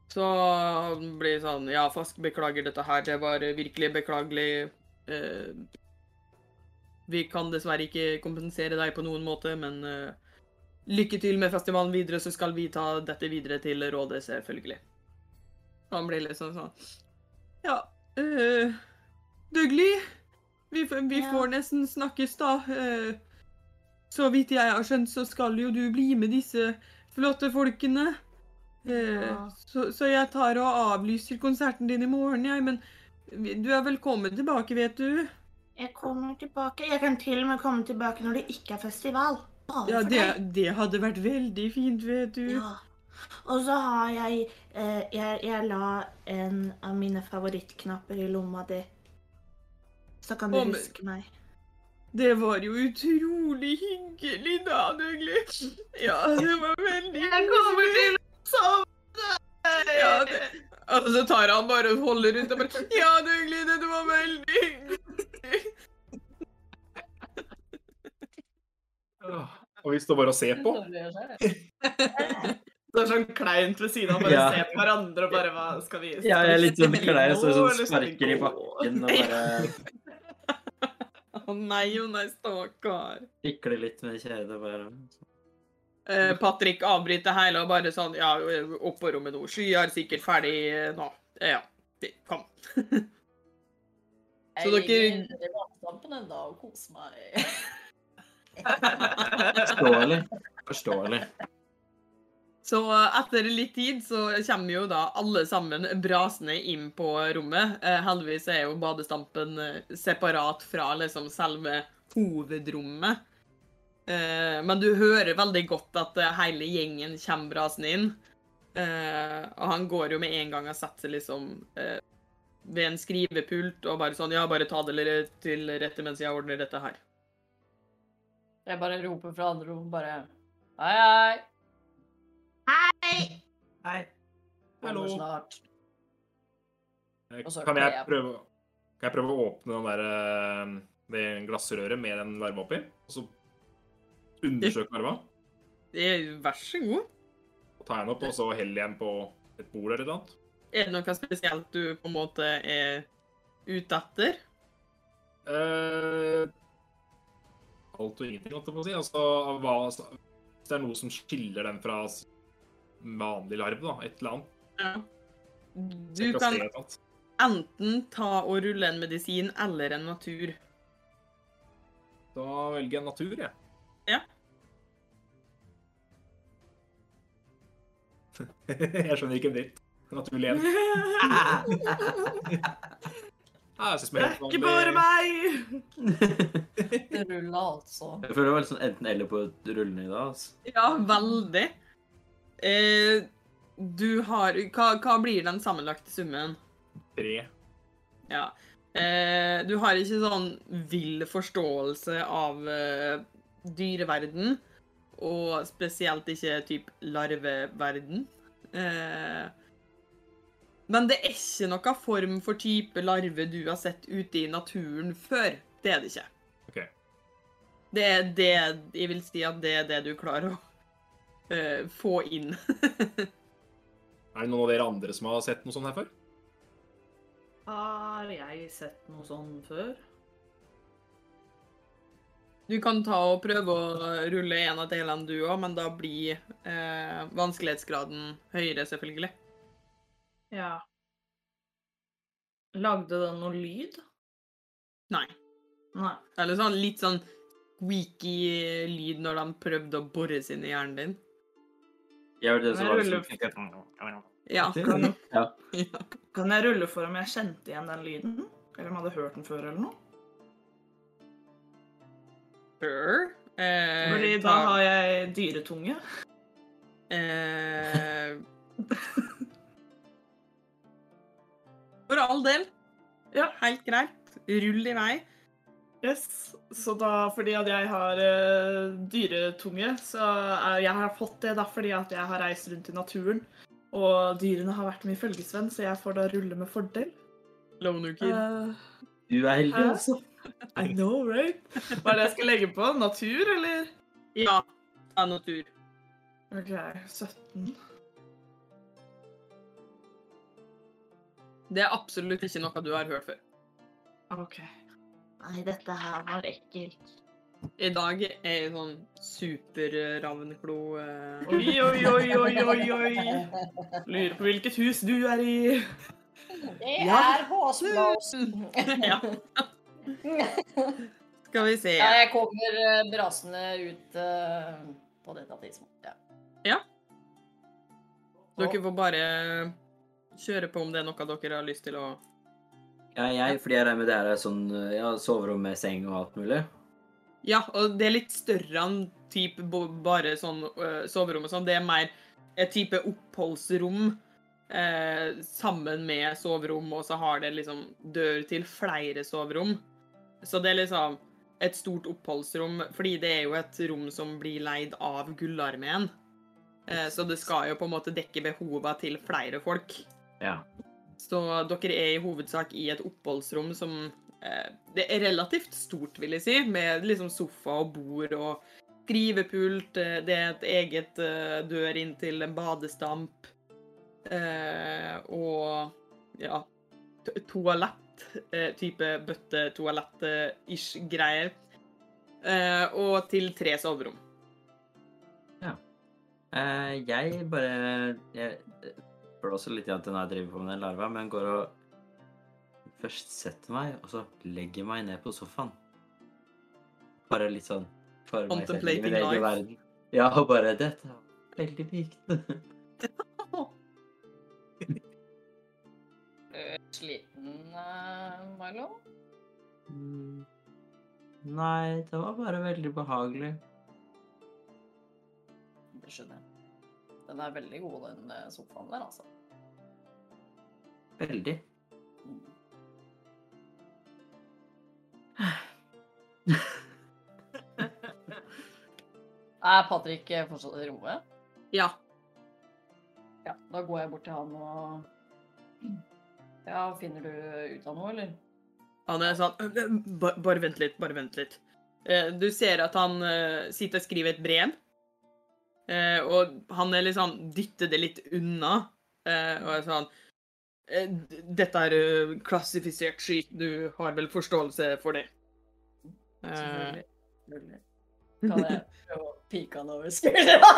Så han blir sånn Ja, Fask, beklager dette her. Det var virkelig beklagelig. Eh, vi kan dessverre ikke kompensere deg på noen måte, men eh, lykke til med festivalen videre, så skal vi ta dette videre til rådet, selvfølgelig. Han blir liksom sånn Ja, eh, Dugli, vi, vi Ja. får nesten snakkes, da. Eh, så vidt jeg har skjønt, så skal jo du bli med disse flotte folkene. Eh, Ja. så, så jeg tar og avlyser konserten din i morgen, jeg, men du er velkommen tilbake, vet du. Jeg kommer tilbake. Jeg kan til og med komme tilbake når det ikke er festival. Bare Ja, det, det hadde vært veldig fint, vet du. Ja. Og så har jeg, eh, jeg Jeg la en av mine favorittknapper i lomma di. Så kan du Om... huske meg. Det var jo utrolig hyggelig da, Douglas. Ja, det var veldig Jeg kommer til å sovne! Ja, det, og så tar han bare og holder rundt og bare Ja, Douglas, det var veldig hyggelig. Og vi står bare og ser på. Så sånn kleint ved siden av, bare Ja. ser på hverandre og bare hva skal vi Ja, jeg er litt sånn skal klein, så sånn sparker i bakken og bare Å nei, å nei, stakkar. Fikle litt med kjedet. Bare. Eh, Patrick avbryter hele og bare sånn Ja, opp på rommet nå. Sky er sikkert ferdig eh, nå. Ja, vi- kom. Så Jeg dere- ligger i vannstampen ennå og koser meg. Forståelig. Forståelig. Så etter litt tid så kommer jo da alle sammen brasende inn på rommet. Eh, heldigvis er jo badestampen eh, separat fra liksom selve hovedrommet. Eh, men du hører veldig godt at hele gjengen kommer brasende inn. Og han går jo med en gang og setter seg liksom ved en skrivepult og bare sånn Ja, bare ta det til rette mens jeg ordner dette her. Jeg bare roper fra andre rom bare Hei, hei. Hei. Hei. Hallo. Snart. Eh, Kan jeg jeg prøve, kan jeg prøve å åpne den der, eh, det glassrøret med den larva oppi? Og så undersøke larva? Vær så god. Og ta den opp, og så heller jeg den på et bord eller noe? annet? Er det noe spesielt du på en måte er ute etter? Uh, alt og ingenting, holdt jeg på å si. Altså, hva, hvis det er noe som skiller den fra vanlig larv, da, et eller annet. Ja. Du kan enten ta og rulle en medisin eller en natur. Da velger jeg natur, jeg. Ja. jeg skjønner ikke en dritt. Naturlig en. Ja, jeg synes Det det er ikke bare meg! Det ruller, altså. Jeg føler det var litt sånn enten-eller på rullene i dag. Altså. Ja, veldig. Eh, du har hva, hva blir den sammenlagte summen? Tre. Ja. Eh, du har ikke sånn vill forståelse av eh, dyreverden, og spesielt ikke typ larveverden. Eh, men det er ikke noen form for type larve du har sett ute i naturen før. Det er det ikke. Okay. Det er det Jeg vil si at det er det du klarer å eh, få inn. Er det noen av dere andre som har sett noe sånt her før? Har jeg sett noe sånt før? Du kan ta og prøve å rulle en av delene du òg, men da blir eh, vanskelighetsgraden høyere, selvfølgelig. Ja. Lagde den noe lyd? Nei. Nei. Eller sånn litt sånn squeaky lyd når de prøvde å bore seg inn i hjernen din. Jeg var det som var liksom, Ja. ja. ja. Kan jeg rulle for om jeg kjente igjen den lyden? Eller om jeg hadde hørt den før, eller noe? Før? Eh, Fordi da ta- har jeg dyretunge. eh, For all del. Ja. Helt greit. Rull i vei. Yes. Så da, fordi at jeg har uh, dyretunge, så uh, jeg har fått det da fordi at jeg har reist rundt i naturen. Og dyrene har vært min følgesvenn, så jeg får da rulle med fordel. Lonuker. Eh, Du er heldig, altså. I know, right? Hva er det jeg skal legge på? Natur, eller? ja. ja natur. OK, 17. Det er absolutt ikke noe du har hørt før. OK. Nei, dette her var ekkelt. I dag er jeg sånn super-ravnklo eh. Oi, oi, oi, oi, oi, oi. Lurer på hvilket hus du er i. Det Ja. er håsblås. Ja. Skal vi se. Ja, jeg kommer eh, brasende ut eh, på dette tidspunktet. Ja. Dere får bare kjøre på om det er noe dere har lyst til å Ja, jeg, fordi jeg regner med det er sånn ja, soverom med seng og alt mulig. Ja, og det er litt større enn typ bare sånn uh, soverom og sånn. Det er mer et type oppholdsrom eh, sammen med soverom, og så har det liksom dør til flere soverom. Så det er liksom et stort oppholdsrom, fordi det er jo et rom som blir leid av Gullarmeen. Eh, så det skal jo på en måte dekke behova til flere folk. Ja. Så dere er i hovedsak i et oppholdsrom som eh, Det er relativt stort, vil jeg si, med liksom sofa og bord og skrivepult, eh, det er et eget eh, dør inn til en badestamp. eh, og ja Toalett. eh, type bøtte-toalett-ish greier. Eh, og til tre soverom. Eh, jeg bare Jeg blåser litt igjen til når jeg driver på med den larva, men går og først setter meg, og så legger meg ned på sofaen. Bare litt sånn for meg selv i min egen life. verden. Ja, og bare Dette er veldig mykt. Eh, Sliten, eh, Milo? Mm. Nei, det var bare veldig behagelig. Det skjønner jeg. Den er veldig god, den eh, sofaen der, altså. Veldig. Er Patrick eh, fortsatt i rommet? Ja. Ja, da går jeg bort til han og Ja, finner du ut av noe, eller? Han er sånn «Øh, øh, ba- Bare vent litt, bare vent litt. Eh, Du ser at han sitter og skriver et brev. Eh, Og han er liksom dytter det litt unna. eh, Og er sånn eh, Dette er eh, klassifisert skit, du har vel forståelse for det? Eh, Selvfølgelig. Selvfølgelig. Kan jeg prøve å pike han over skuldra?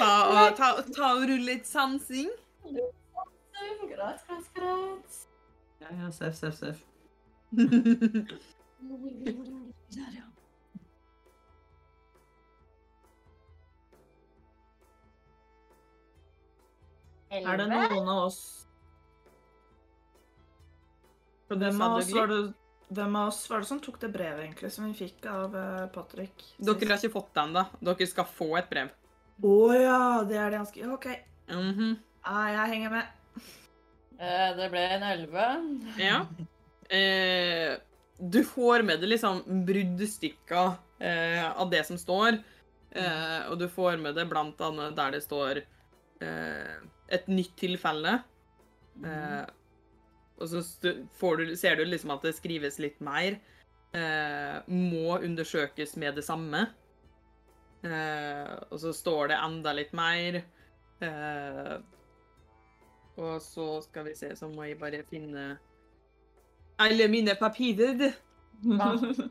ta, og, ta, ta og rulle litt sansing. greit, greit, greit. Ja, ja, seff, seff, seff. Der, ja. Er det noen av oss Hvem av oss var det hvem av oss var det som tok det brevet egentlig, som vi fikk av eh, Patrick? Dere har ikke fått det ennå. Dere skal få et brev. Å ja, det er det han skal OK. Mm -hmm. ah, jeg henger med. Eh, Det ble en elleve. Ja. Eh, du får med deg liksom bruddstykker eh, av det som står. Eh, og du får med det blant annet der det står eh, et nytt tilfelle. Eh, og så får du, ser du liksom at det skrives litt mer. Eh, må undersøkes med det samme. Eh, og så står det enda litt mer. Eh, og så skal vi se, så må jeg bare finne alle mine papirer.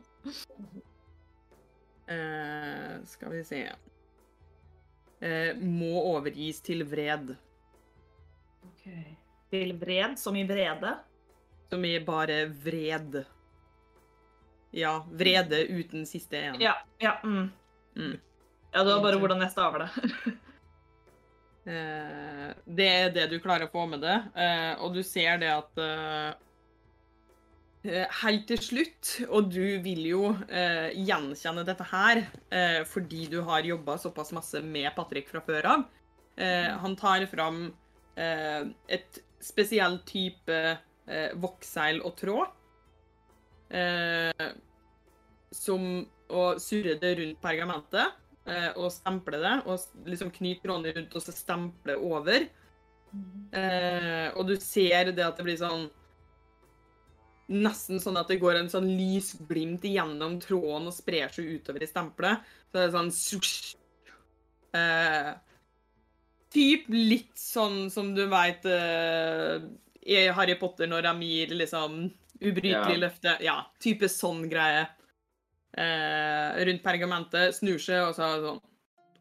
Eh, skal vi se eh, Må overgis til vred. Til vred, som i vrede. Som i bare vred. Ja, vrede uten siste en. Ja. Ja, mm. Mm. ja det var bare hvordan jeg staver det. Eh, det er det du klarer å få med det, eh, og du ser det at eh, eh, Helt til slutt, og du vil jo eh, gjenkjenne dette her eh, fordi du har jobba såpass masse med Patrick fra før av. Eh, han tar fram eh, et spesiell type eh, voksseil og tråd. Eh, som å surrer det rundt pergamentet eh, og stemple det, og liksom knyte trådene rundt og så stemple over. Eh, og du ser det at det blir sånn Nesten sånn at det går en sånn lysglimt gjennom tråden og sprer seg utover i stempelet. Så det er sånn. Eh, Typ litt sånn som du veit uh, i Harry Potter når de gir liksom ubrytelig Ja. løfte. Ja, type sånn greie. Uh, rundt pergamentet, snur seg, og så sånn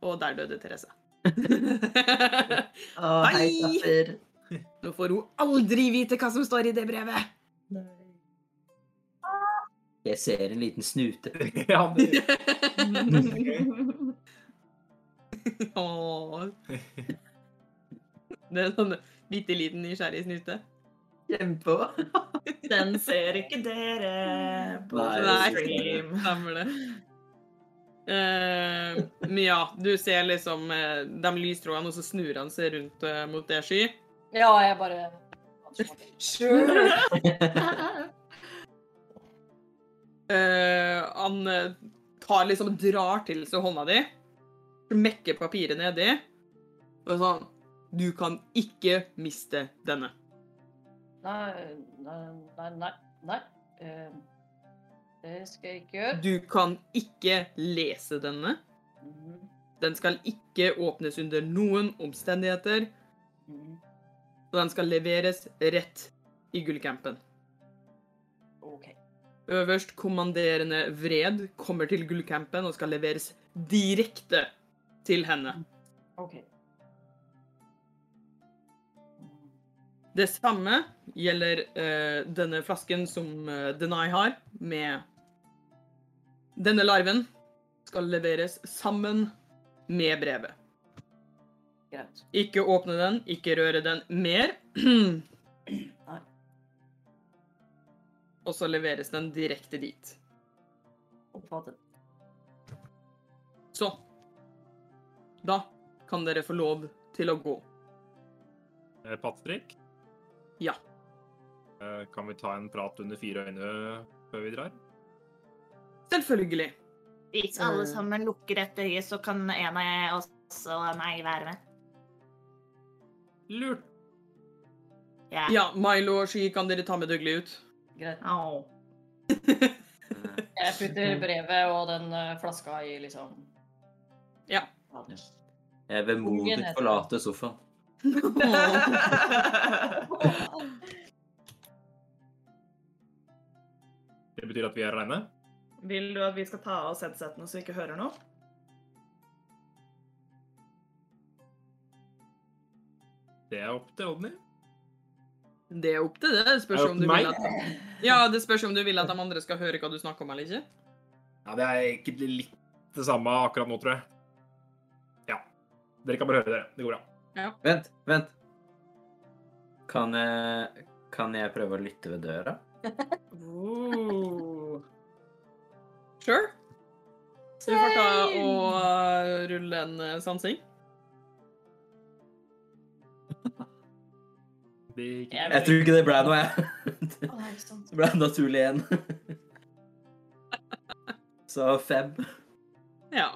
Og der døde Therese. Å, hei, Hei! Tapper. Nå får hun aldri vite hva som står i det brevet. Jeg ser en liten snute. Ja, det. Det er sånn bitte liten nysgjerrig snute. Kjempe. Den ser ikke dere på Nei, Nei, stream. stemmer det. Uh, men ja, du ser liksom uh, de lystrådene, og så snur han seg rundt uh, mot det sky. Ja, jeg bare Sure. Eh, han tar liksom drar til seg hånda di, mekker papiret nedi, og sånn Du kan ikke miste denne. Nei, nei, nei, nei. nei. Eh, Det skal jeg ikke gjøre. Du kan ikke lese denne. Mhm, Den skal ikke åpnes under noen omstendigheter. mhm. Og den skal leveres rett i gullcampen. OK. Øverst kommanderende Vred kommer til gullcampen og skal leveres direkte til henne. OK. Det samme gjelder uh, denne flasken som uh, Denai har, med denne larven. Skal leveres sammen med brevet. Greit. Ikke åpne den, ikke røre den mer. Og så leveres den direkte dit. Oppfattet. Så Da kan dere få lov til å gå. Eh, Patrick, Ja. eh, kan vi ta en prat under fire øyne før vi drar? Selvfølgelig. Hvis alle sammen lukker et øye, så kan en av oss og meg være med. Lurt. Ja. Ja, Milo og Sky kan dere ta med Dougley ut. Greit. Jeg putter brevet og den eh, flaska i liksom Ja. Jeg vemodig Ungen heter forlater sofaen. Det betyr at vi er reine? Vil du at vi skal ta av oss headsetene så vi ikke hører noe? Det er opp til Odny. Det er opp til det. Det spørs det om du vil at Ja, det spørs om du vil at de andre skal høre hva du snakker om eller ikke. Ja, det er egentlig litt det samme akkurat nå, tror jeg. Ja. Dere kan bare høre dere. Det går bra. Vent, vent. Kan jeg, kan jeg prøve å lytte ved døra? Uh. Sure. Du får ta og uh, rulle en uh, sansing. Jeg Jeg tror ikke det ble noe, jeg. Det ble naturlig igjen. Så fem. Ja.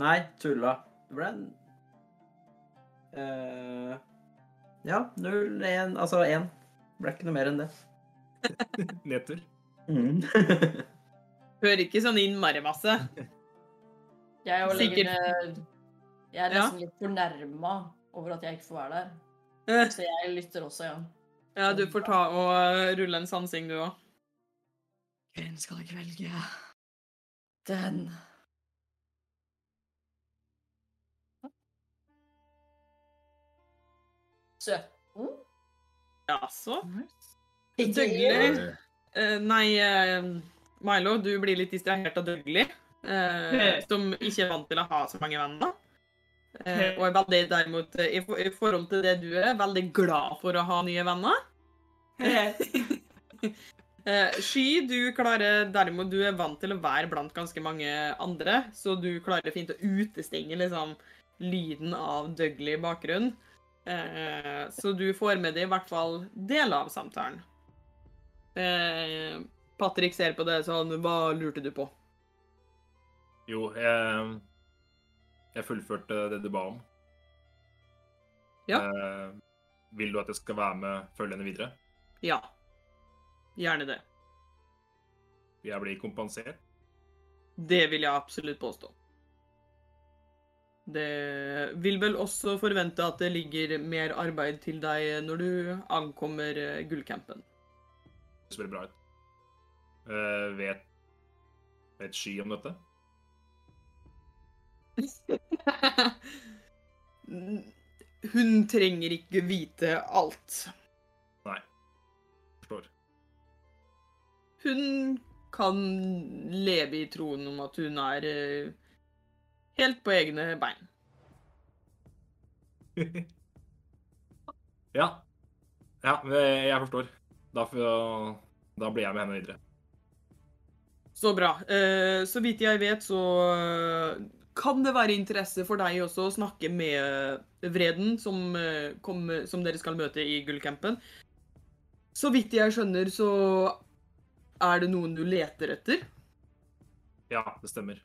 Nei, tulla. Det ble en eh, Ja, null, én Altså 1. Det ble ikke noe mer enn det. nedtur. Mm. Hører ikke sånn innmari masse. Jeg er jo Sikkert. legger, Jeg er Ja. nesten litt fornærma over at jeg ikke får være der. Eh, Så jeg lytter også, ja. Ja, du får ta og uh, rulle en sansing, du òg. Hvem skal jeg velge? Den. Jaså? Ikke Dougley Eh, Nei, eh, Milo, du blir litt distrahert av Dougley, eh, som ikke er vant til å ha så mange venner. Eh, og er veldig derimot, i, for, i forhold til det du er, veldig glad for å ha nye venner. Uh, Sky, du klarer derimot Du er vant til å være blant ganske mange andre, så du klarer fint å utestenge liksom, lyden av Dougley i bakgrunnen. Eh, så du får med deg i hvert fall deler av samtalen. Eh, Patrick ser på det sånn Hva lurte du på? Jo, jeg, jeg fullførte det du ba om. Ja. Eh, vil du at jeg skal være med, følgende videre? Ja. Gjerne det. Jeg blir kompensert. Det vil jeg absolutt påstå. Det vil vel også forvente at det ligger mer arbeid til deg når du ankommer eh, gullcampen. Det ser bra ut. Uh, vet, vet Sky om dette? Hun trenger ikke vite alt. Nei. Forstår. Hun kan leve i troen om at hun er eh, helt på egne bein. ja. Ja, jeg forstår. Da, da blir jeg med henne videre. Så bra. Eh, så vidt jeg vet, så eh, kan det være interesse for deg også å snakke med Vreden, som, eh, kom, som dere skal møte i gullcampen. Så vidt jeg skjønner, så er det noen du leter etter. Ja, det stemmer.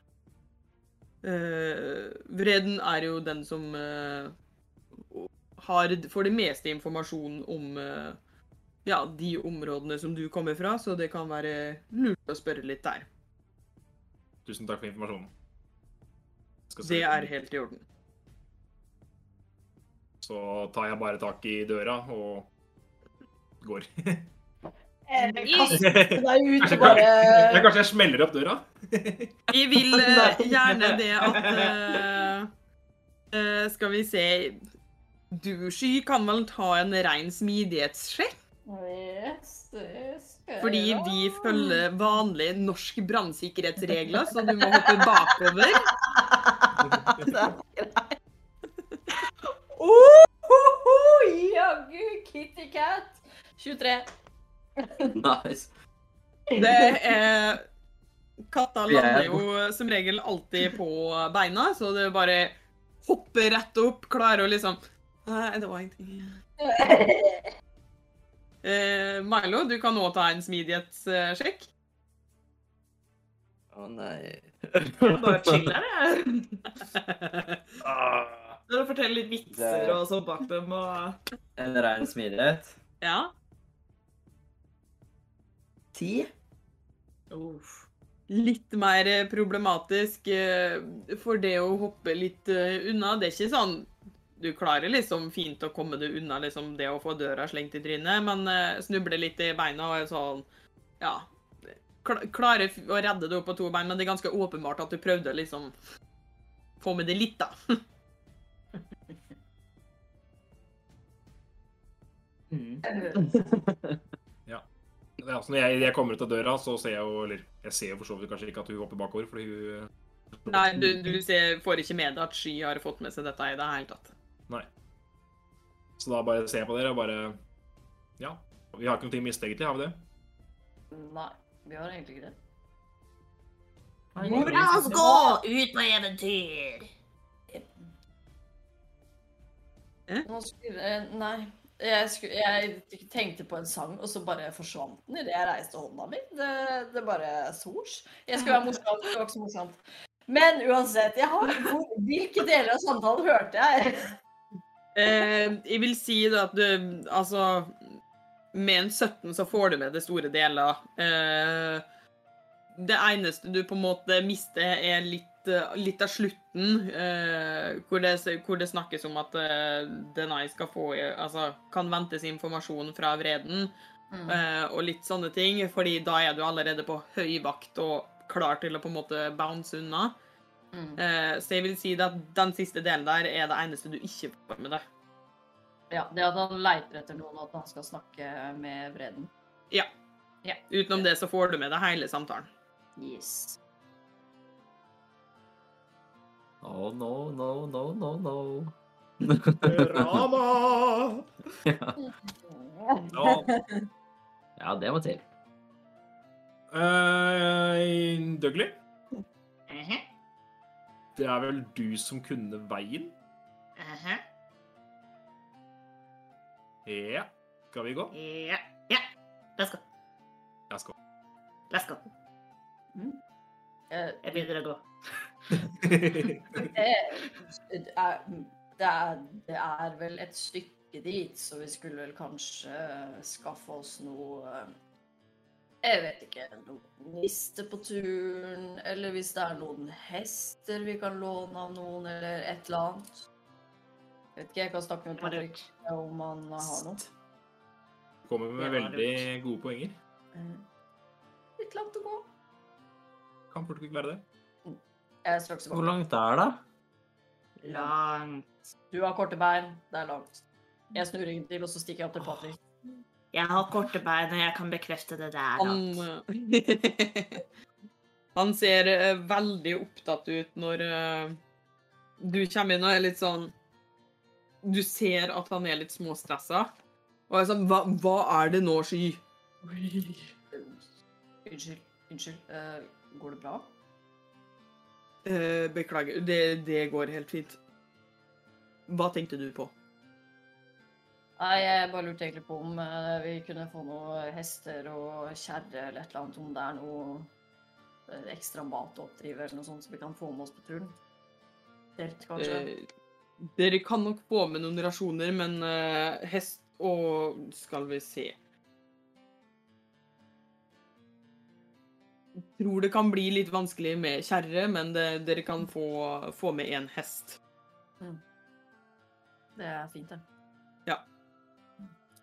Eh, Vreden er jo den som eh, har for det meste informasjon om, eh, ja, de områdene som du kommer fra, så det kan være lurt å spørre litt der. Tusen takk for informasjonen. Det er helt i orden. Så tar jeg bare tak i døra og går. Kaste deg ut Kanskje, og bare kanskje, kanskje jeg smeller opp døra? Jeg vil uh, gjerne det at uh, eh, Skal vi se Du, Sky, kan vel ta en rein smidighetssjekk? Yes, yes, Fordi vi følger vanlige norske brannsikkerhetsregler, så du må hoppe bakover. Ohoho, Jaggu Kitty Cat. 23. Nice. Det er Katta er- lander jo som regel alltid på beina, så det bare hopper rett opp, klarer å liksom Nei, det var ingenting. Eh, Milo, du kan nå ta en smidighetssjekk. Å nei. Bare chiller, jeg. Ah, Dere forteller litt vitser Det- og sånn bak dem og En rein smidighet. ja. Ti? Uff. Litt mer eh, problematisk eh, for det å hoppe litt eh, unna. Det er ikke sånn Du klarer liksom fint å komme deg unna liksom det å få døra slengt i trynet, men snuble litt i beina og sånn Ja. Klarer å redde deg opp på to bein, men det er ganske åpenbart at du prøvde å liksom få med det litt, da. ja, altså når jeg, jeg kommer ut av døra, så ser jeg jo Eller jeg ser jo for så vidt kanskje ikke at hun hopper bakover, fordi hun Nei, du, du ser, får ikke med deg at Sky har fått med seg dette i det hele tatt. Nei. Så da bare ser jeg på dere og bare Ja. Vi har ikke noe å miste, egentlig, har vi det? Nei, vi har egentlig ikke det. La oss gå ut på eventyr! Eh, nei. Jeg, skulle, jeg tenkte på en sang, og så bare forsvant den idet jeg reiste hånda mi. Det, det bare sors. Jeg skulle være morsom, det var ikke så morsomt. Men uansett, har, hvilke deler av samtalen hørte jeg? Eh, jeg vil si da at du Altså Med en 17 så får du med det store deler. Eh, det eneste du på en måte mister, er litt, litt av slutten. Eh, hvor, det, hvor det snakkes om at eh, Denai skal få Altså kan ventes informasjon fra vreden. eh, og litt sånne ting. Fordi da er du allerede på høy vakt og klar til å på en måte bounce unna. Mm. Eh, så jeg vil si at den siste delen der er det eneste du ikke får med deg. Ja, det at han leiter etter noen, og at han skal snakke med vreden. Ja, Utenom det så får du med deg hele samtalen. Yes. Oh, no, no, no, no, no. Rama! ja. No. ja, det må til. Uh, Dougley, Mhm, det er vel du som kunne veien? mhm. Ja. Skal vi gå? Ja. ja. Let's go. Let's go. Let's go. Eh, Jeg begynner å gå. Eh, det, er, det, er, det er vel et stykke dit, så vi skulle vel kanskje skaffe oss noe eh, Jeg vet ikke. Noen niste på turen, eller hvis det er noen hester vi kan låne av noen, eller et eller annet. Jeg vet ikke, jeg kan snakke med Patrick om han har noe. Kommer med veldig gode poenger. Eh, Litt langt å gå. Kan fort ikke være det. Jeg er straks Hvor langt er det? Langt. Du har korte bein, det er langt. Jeg snur ryggen til, og så stikker jeg opp til Patrick. Jeg har korte bein, og jeg kan bekrefte det der. Han, eh, han ser eh, veldig opptatt ut når eh, du kommer inn og er litt sånn Du ser at han er litt småstressa. Og er sånn Hva, hva er det nå, Sky? Unnskyld. Unnskyld. Uh, går det bra? Eh, beklager. Det, det går helt fint. Hva tenkte du på? Nei, jeg bare lurte egentlig på om uh, vi kunne få noen hester og kjerre eller et eller annet. Om det er noe eh, ekstra mat å oppdrive eller noe sånt, som vi kan få med oss på turen. Telt, kanskje. Uh, dere kan nok få med noen rasjoner, men hest og Skal vi se tror det kan bli litt vanskelig med kjerre, men det, dere kan få, få med en hest. Det er fint, det.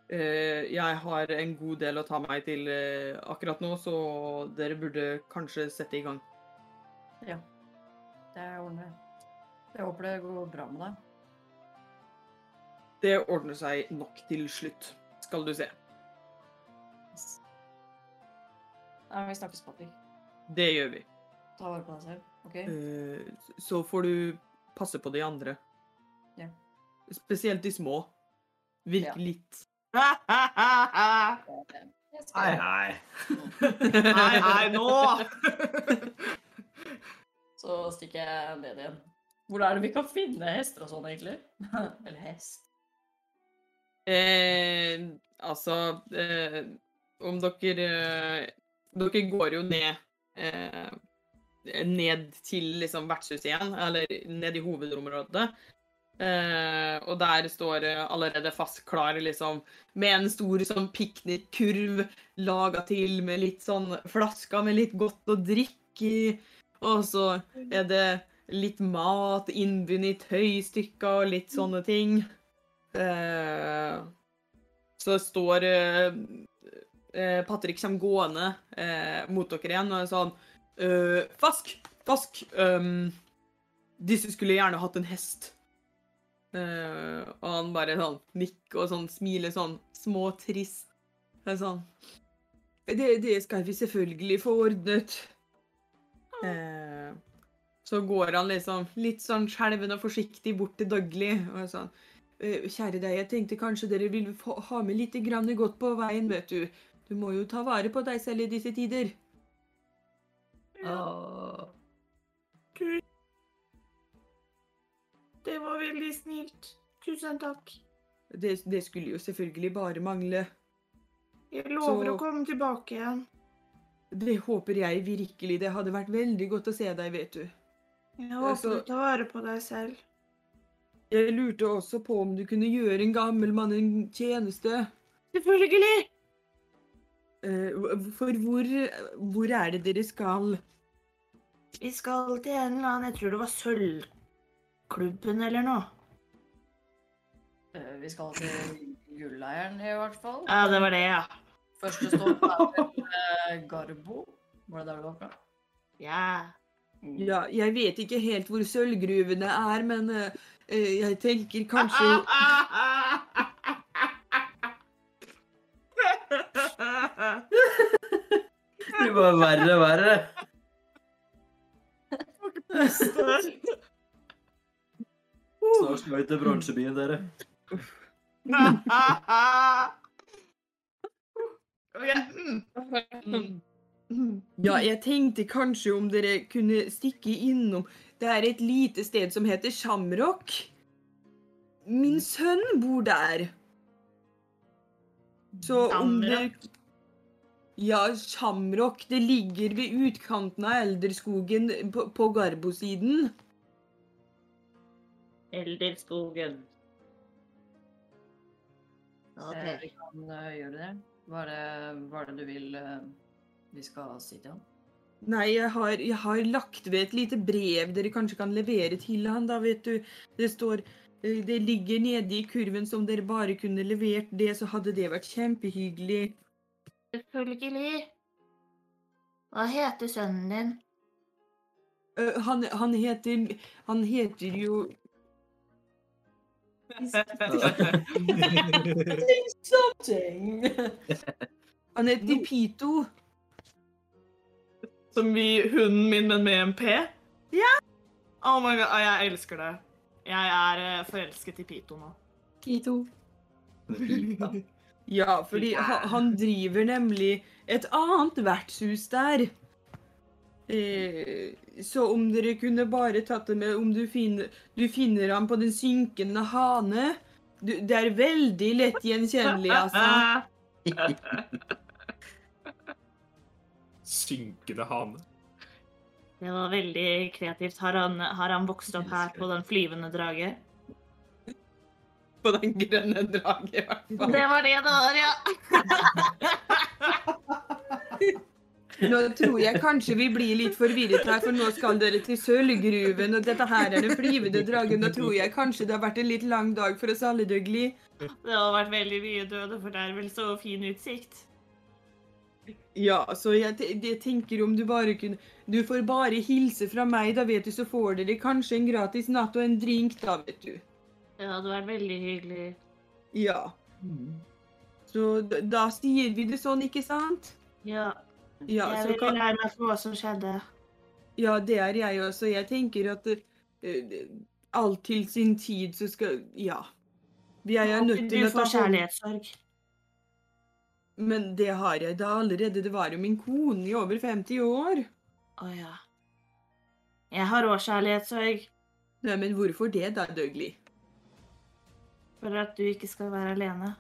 Eh, jeg har en god del å ta meg til uh, akkurat nå, så dere burde kanskje sette i gang. Ja. Det ordner jeg. Jeg håper det går bra med deg. Det ordner seg nok til slutt, skal du se. Nei, vi snakkes, Patrick. Det gjør vi. Ta vare på deg selv, OK? Eh, så får du passe på de andre. Ja. Spesielt de små. Virk Ja. litt Hei, hei. Hei, hei, nå! Så stikker jeg ned igjen. Hvor er det vi kan finne hester og sånn, egentlig? Eller hest? Eh, altså eh, Om dere eh, Dere går jo ned eh, Ned til liksom vertshuset igjen, eller ned i hovedområdet. Eh, og der står det allerede fast klar, liksom, med en stor sånn piknikkurv laga til med litt sånn flasker med litt godt å drikke i. Og så er det litt mat innbundet i tøystykker og litt sånne ting. Eh, så står eh, eh, Patrick kommer gående eh, mot dere igjen og er sånn eh, Fask! Fask! Um, disse skulle gjerne hatt en hest. Eh, og han bare sånn nikker og sånn smiler sånn småtrist. Det er sånn det, det skal vi selvfølgelig få ordnet. Eh, så går han liksom litt sånn skjelven og forsiktig bort til Dougley og er sånn «Eh, Kjære deg, jeg tenkte kanskje dere ville ha med litt godt på veien, vet du. Du må jo ta vare på deg selv i disse tider. Åh. Det var veldig snilt. Tusen takk. Det, det skulle jo selvfølgelig bare mangle. Jeg lover Så- å komme tilbake igjen. Det håper jeg virkelig. Det hadde vært veldig godt å se deg, vet du. Jeg håper Så... du tar vare på deg selv. Jeg lurte også på om du kunne gjøre en gammel mann en tjeneste. Selvfølgelig! Eh, For hvor, hvor er det dere skal? Vi skal til en eller annen, jeg tror det var Sølvklubben eller noe. Eh, Vi skal til Gulleieren, i hvert fall. Ja, det var det, ja. Første stopp er eh, Garbo. Var det der du var fra? Ja. Ja, jeg vet ikke helt hvor sølvgruvene er, men jeg tenker kanskje Det blir bare verre og verre. Snart skal vi til bronsebyen, dere. Ja, jeg tenkte kanskje om dere kunne stikke innom Det er et lite sted som heter Shamrock. Min sønn bor der. Så om dere Ja, Shamrock. Det ligger ved utkanten av Elderskogen på, på Garbo-siden. Elderskogen. Eh, Ok. Vi kan uh, gjøre det. Hva er det, hva er det du vil uh, vi skal si til han? Nei, jeg har, jeg har lagt ved et lite brev dere kanskje kan levere til han, da, vet du. Det står eh, Det ligger nede i kurven som dere bare kunne levert det, så hadde det vært kjempehyggelig. Selvfølgelig. Hva heter sønnen din? Uh, han, han heter Han heter jo Something! Han heter Pito. Som vi hunden min, men med en P? Ja. Oh my god, jeg elsker det. Jeg er eh, forelsket i Pito nå. Pito. Ja, fordi ha, han driver nemlig et annet vertshus der. Eh, så om dere kunne bare tatt det med om du finner, du finner ham på Den synkende hane du, Det er veldig lett gjenkjennelig, altså. Synkende hane. Det var veldig kreativt. Har han, har han vokst opp her på den flyvende drage? På den grønne draget, i hvert fall. Det var det det var, ja. Nå tror jeg kanskje vi blir litt forvirret her, for nå skal dere til sølvgruven, og dette her er den flyvende dragen. Da tror jeg kanskje det har vært en litt lang dag for oss alle, Dougley. Det har vært veldig mye døde for det er vel så fin utsikt. Ja, så jeg, jeg tenker om du bare kunne Du får bare hilse fra meg, da vet du, så får dere kanskje en gratis natt og en drink, da, vet du. Det hadde vært veldig hyggelig. Ja. Så da, da sier vi det sånn, ikke sant? Ja, Ja, jeg vil kan, lære meg for hva som skjedde. ja, det er jeg også. Jeg tenker at uh, alt til sin tid, så skal Ja. Jeg er nødt til å ta får kjærlighetssorg. Men det har jeg da allerede. Det var jo min kone i over 50 år. Å ja. Jeg har òg kjærlighetssorg Nei, men hvorfor det da, Dougley? For at du ikke skal være alene.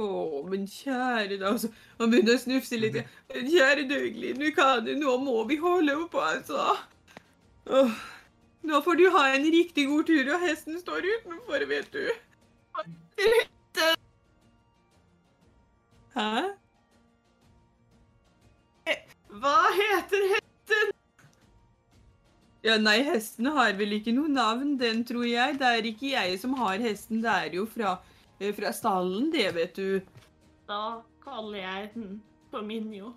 Å, men kjære da, altså. Han begynner å snufse litt. Men Kjære Dougley, nå, kan, nå må vi holde på, altså. Åh, nå får du ha en riktig god tur, og hesten står utenfor, vet du. Hæ? Hva heter hesten? Ja, nei, hesten har vel ikke noe navn, den tror jeg. Det er ikke jeg som har hesten, det er jo fra, eh, fra stallen, det, vet du. Da kaller jeg den for Minjo.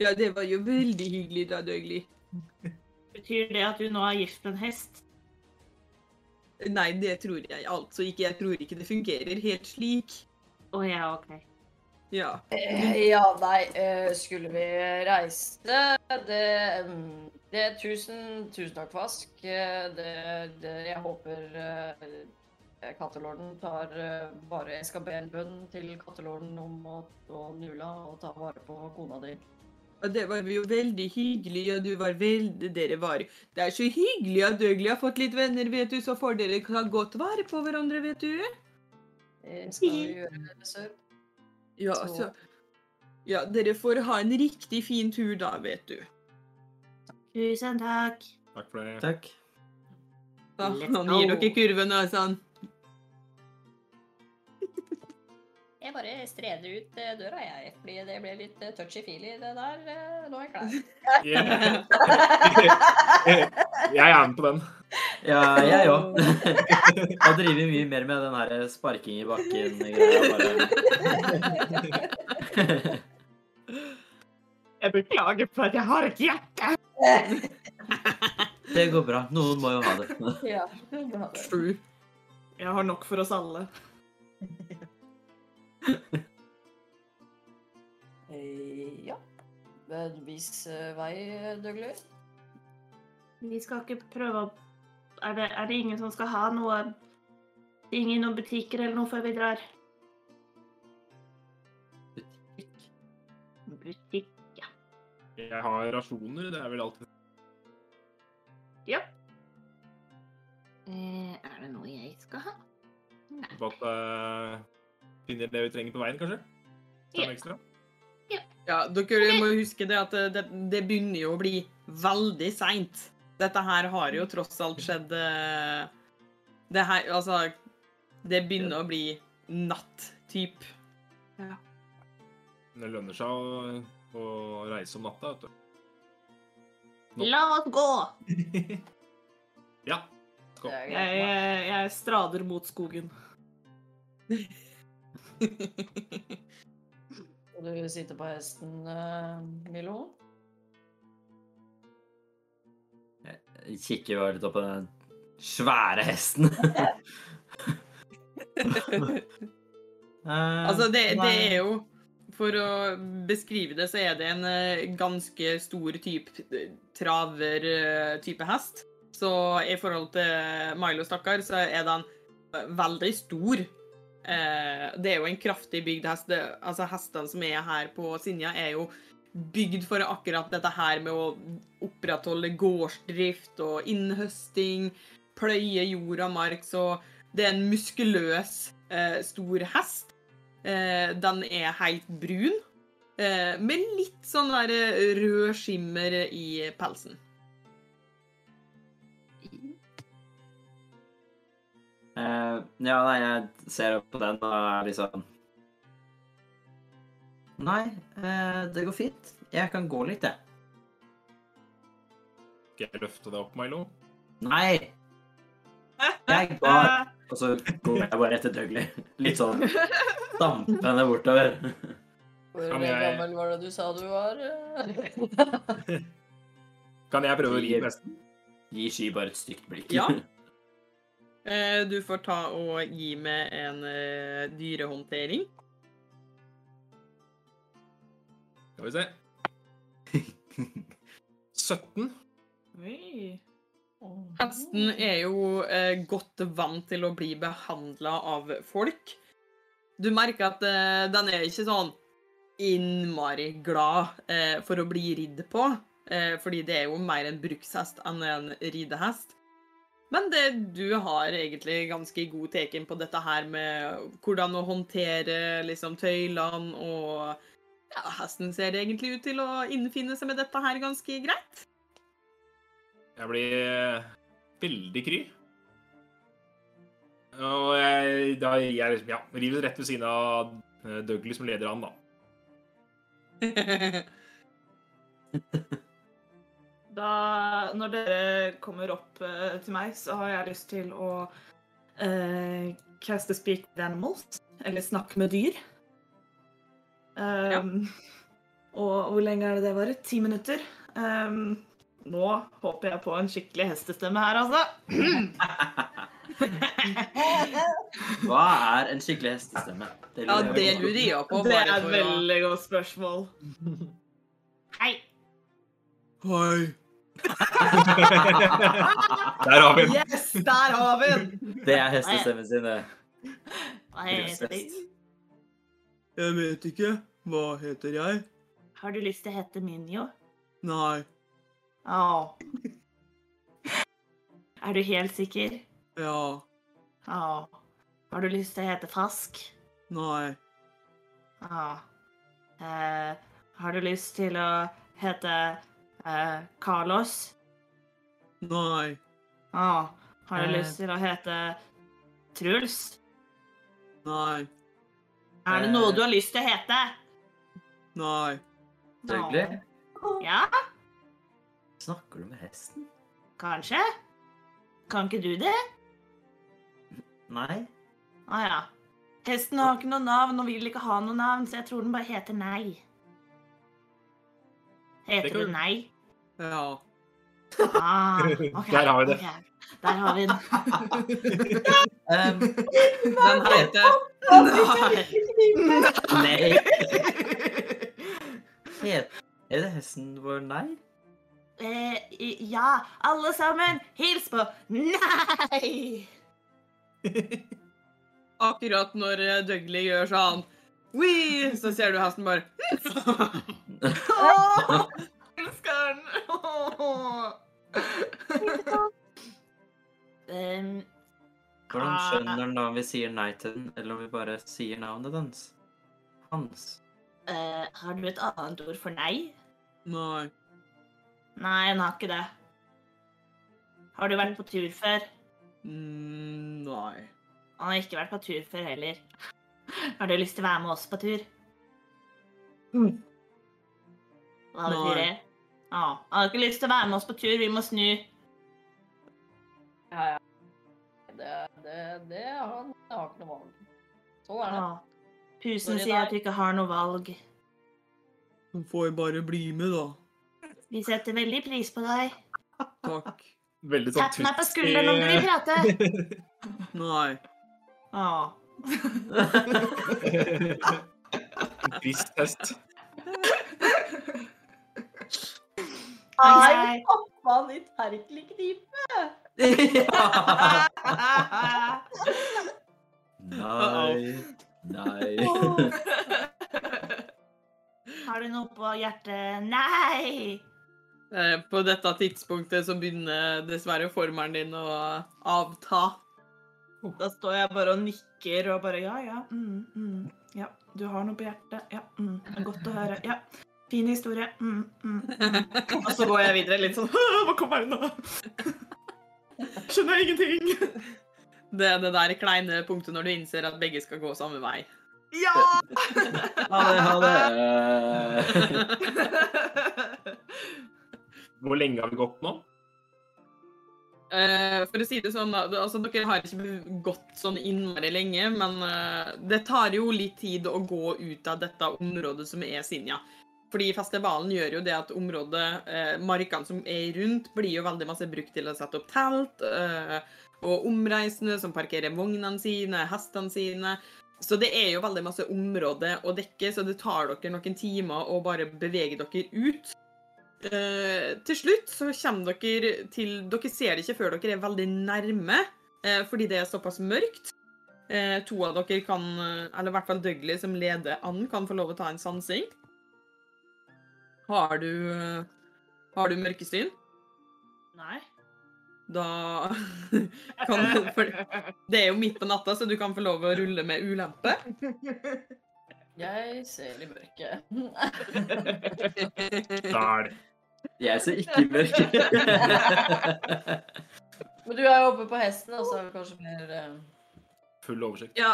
Ja, det var jo veldig hyggelig da, Døgli. Betyr det at du nå er gift med en hest? Nei, det tror jeg altså ikke. Jeg tror ikke det fungerer helt slik. Å ja, OK. Ja. Eh, Ja, nei, eh, skulle vi reise Det, mm, det er tusen, tusen takk, Vask. Eh, Det, det, jeg håper eh, kattelorden tar eh, bare Jeg skal be en bønn til kattelorden om å, å Nula og ta vare på kona di. Og det var jo veldig hyggelig, og du var veldig Dere var Det er så hyggelig at Døgli har fått litt venner, vet du, så får dere ta godt vare på hverandre, vet du. Jeg Skal vi gjøre det, sør? Ja, Så- så Ja, dere får ha en riktig fin tur da, vet du. Tusen takk. Takk for det. Takk. Da, noen gir dere kurven, og sånn. Jeg bare streder ut eh, døra, jeg, fordi det ble litt eh, touchy-feely, det der. eh, Nå er jeg klar. Yeah. Jeg er med på den. Ja, jeg òg. Da driver vi mye mer med den her sparking i bakken-greia. Jeg beklager for at jeg har et hjerte. Det går bra. Noen må jo ha det. Ja, ha det. True. Jeg har nok for oss alle. Eh, Ja. Men Vis eh, vei, Dougley. Vi skal ikke prøve å er det, er det ingen som skal ha noe ting i noen butikker eller noe før vi drar? Butikk? Butikk. Jeg har rasjoner. Det er vel alltid Ja. Eh, er det noe jeg skal ha? på at uh, finner det vi trenger på veien, kanskje? Ta Ja. ekstra. Ja, dere må huske det at det, det begynner jo å bli veldig seint. Dette her har jo tross alt skjedd eh, Det her Altså Det begynner å bli natt, typ. Men det lønner seg å, å reise om natta, vet du. La oss gå! Ja. Kom. Jeg, jeg, jeg strader mot skogen. Og du sitter på hesten, eh, Milo? Jeg kikker bare litt opp på den svære hesten. Altså, det, det er jo For å beskrive det, så er det en eh, ganske stor type traver-type hest. Så i forhold til Milo, stakkar, så er den eh, veldig stor. Eh, det er jo en kraftig bygd hest. Altså, hestene som er her på Sinja, er jo bygd for akkurat dette her med å opprettholde gårdsdrift og innhøsting, pløye jord og mark. Så det er en muskuløs, eh, stor hest. Eh, den er helt brun, eh, med litt sånn der eh, rød skimmer i pelsen. Uh, ja, nei, jeg ser opp på den og er liksom Nei, uh, det går fint. Jeg kan gå litt, jeg. Skal jeg løfte deg opp, Milo? Nei! Jeg går, og så går jeg bare etter Dougley. Litt sånn dampende bortover. Hvor Kan jeg- gammel var det du sa du var? Kan jeg prøve å ri nesten? Gi Sky bare et stygt blikk. Ja. Eh, Du får ta og gi meg en eh, dyrehåndtering. Skal vi se. 17. Oi. Hesten er jo eh, godt vant til å bli behandla av folk. Du merker at eh, den er ikke sånn innmari glad eh, for å bli ridd på, eh, fordi det er jo mer en brukshest enn en ridehest. Men det, du har egentlig ganske god teken på dette her med hvordan å håndtere liksom, tøylene, og ja, hesten ser egentlig ut til å innfinne seg med dette her ganske greit. Jeg blir eh, veldig kry. Og jeg, da jeg liksom, ja, river rett ved siden av eh, Dougley som leder an, da. Da, når dere kommer opp eh, til meg, så har jeg lyst til å uh, caste speak with animals, eller snakke med dyr. Um, Og hvor lenge er det det varer? Ti minutter. Um, nå håper jeg på en skikkelig hestestemme her, altså. Hva er en skikkelig hestestemme? Det Ja, det lurer jeg på. Det er et veldig godt spørsmål. Hei. Hei. Der har vi den. Yes, der har vi den! Det er hestestemmen sin, det. Hva heter du? Jeg vet ikke. Hva heter jeg? Har du lyst til å hete Minjo? Nei. Å, Er du helt sikker? Ja. Ja. Har du lyst til å hete Fask? Nei. Ja. Eh, har du lyst til å hete eh, Carlos? Nei. Ja. Har du Eh. lyst til å hete Truls? Nei. Er det Eh. noe du har lyst til å hete? Nei. Hyggelig. Ja, snakker du med hesten? kanskje? Kan ikke du det? Nei. Å ja. Hesten har ikke noe navn og vil ikke ha noe navn, så jeg tror den bare heter Nei. Heter kan du du- Nei? Ja. Ah, okay. Der har vi det. Okay. Der har vi den. Um, Den heter Nei. nei. Heter det hesten vår Nei? Eh, ja, alle sammen, hils på Nei! Akkurat når eh, Dougley gjør sånn Wii! Så ser du hesten bare Åh, elsker den! Oh. Um, Hvordan Ah. skjønner han da om vi sier nei til den, eller om vi bare sier navnet dens? Hans. Uh, har du et annet ord for nei? Nei. Nei, han har ikke det. Har du vært på tur før? Mm, nei. Han har ikke vært på tur før heller. Har du lyst til å være med oss på tur? Hva betyr det? Ja, han har ikke lyst til å være med oss på tur, vi må snu. Ja, ja. Det, det, det han har ikke noe valg. Sånn er det. Ja. Pusen sier at du ikke har noe valg. Han får bare bli med, da. Vi setter veldig pris på deg. Takk. Veldig sånn Tapp meg på skulderen om du vil prate. Nei. Ja. Trist Nei, pappa, Pappaen i Terkelknipe! Nei. Nei. Har du noe på hjertet? Nei! Eh, På dette tidspunktet så begynner dessverre formelen din å avta. Da står jeg bare og nikker og bare Ja, ja. Mm, mm, ja, du har noe på hjertet. Ja, mm, det er godt å høre. Ja, fin historie. Mm, mm, mm. Og så går jeg videre litt sånn Hva kommer det nå? Skjønner jeg ingenting. Det er det der kleine punktet når du innser at begge skal gå samme vei. Ja! Ha det, ha det. Hvor lenge har vi gått nå? Uh, for å si det sånn, altså Dere har ikke gått sånn innmari lenge, men uh, det tar jo litt tid å gå ut av dette området som er Sinja. Fordi festivalen gjør jo det at området, uh, markene som er rundt, blir jo veldig masse brukt til å sette opp telt. Og omreisende som parkerer vognene sine, hestene sine. Så det er jo veldig masse område å dekke, så det tar dere noen timer å bare bevege dere ut. Eh, til slutt så kommer dere til Dere ser det ikke før dere er veldig nærme, eh, fordi det er såpass mørkt. Eh, to av dere kan, eller i hvert fall Dougley som leder an, kan få lov å ta en sansing. Har du Har du mørkesyn? Nei. Da kan for Det er jo midt på natta, så du kan få lov å rulle med ulempe. Jeg ser i mørket. Der. Jeg ser ikke mørk. Men du er jo oppe på hesten, og så er det kanskje mer uh... Full oversikt. Ja,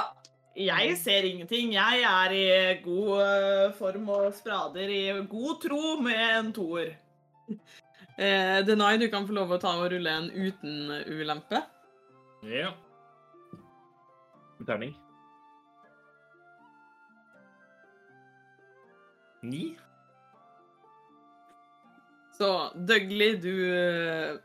jeg ser ingenting. Jeg er i god eh, form og sprader i god tro med en toer. Uh, Denai, du kan få lov å ta og rulle en uten ulempe. Ja. Terning. Ni? Så Dougley, du eh,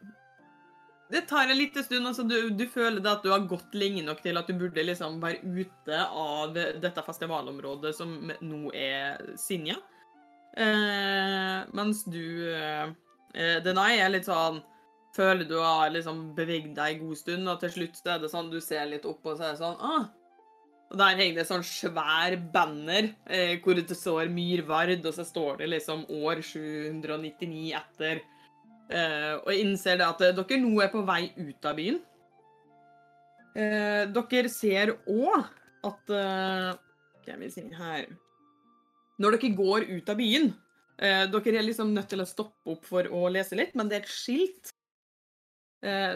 Det tar en liten stund. altså du, du føler at du har gått lenge nok til at du burde liksom være ute av dette festivalområdet som nå er Sinja. Eh, mens du, eh, eh, Denai, er litt sånn Føler du har liksom beveget deg en god stund, og til slutt er det sånn du ser litt opp, og så er det sånn ah, og Der henger det sånn svær banner eh, hvor det står Myrvard, og så står det liksom år 799 etter. Eh, og innser det at eh, dere nå er på vei ut av byen. Eh, dere ser òg at eh, Skal vi si her Når dere går ut av byen eh, Dere er liksom nødt til å stoppe opp for å lese litt, men det er et skilt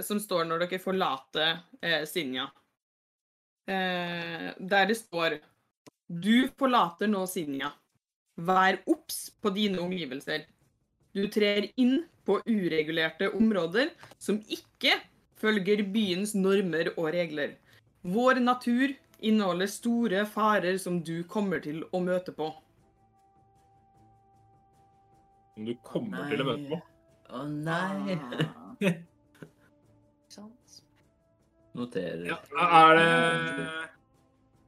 som står når dere forlater Sinja. Eh, der det står Du forlater nå Sinja. Vær obs på dine omgivelser. Du trer inn på uregulerte områder som ikke følger byens normer og regler. Vår natur inneholder store farer som du kommer til å møte på. Som du kommer til å møte på. Å nei. Noterer. Ja, er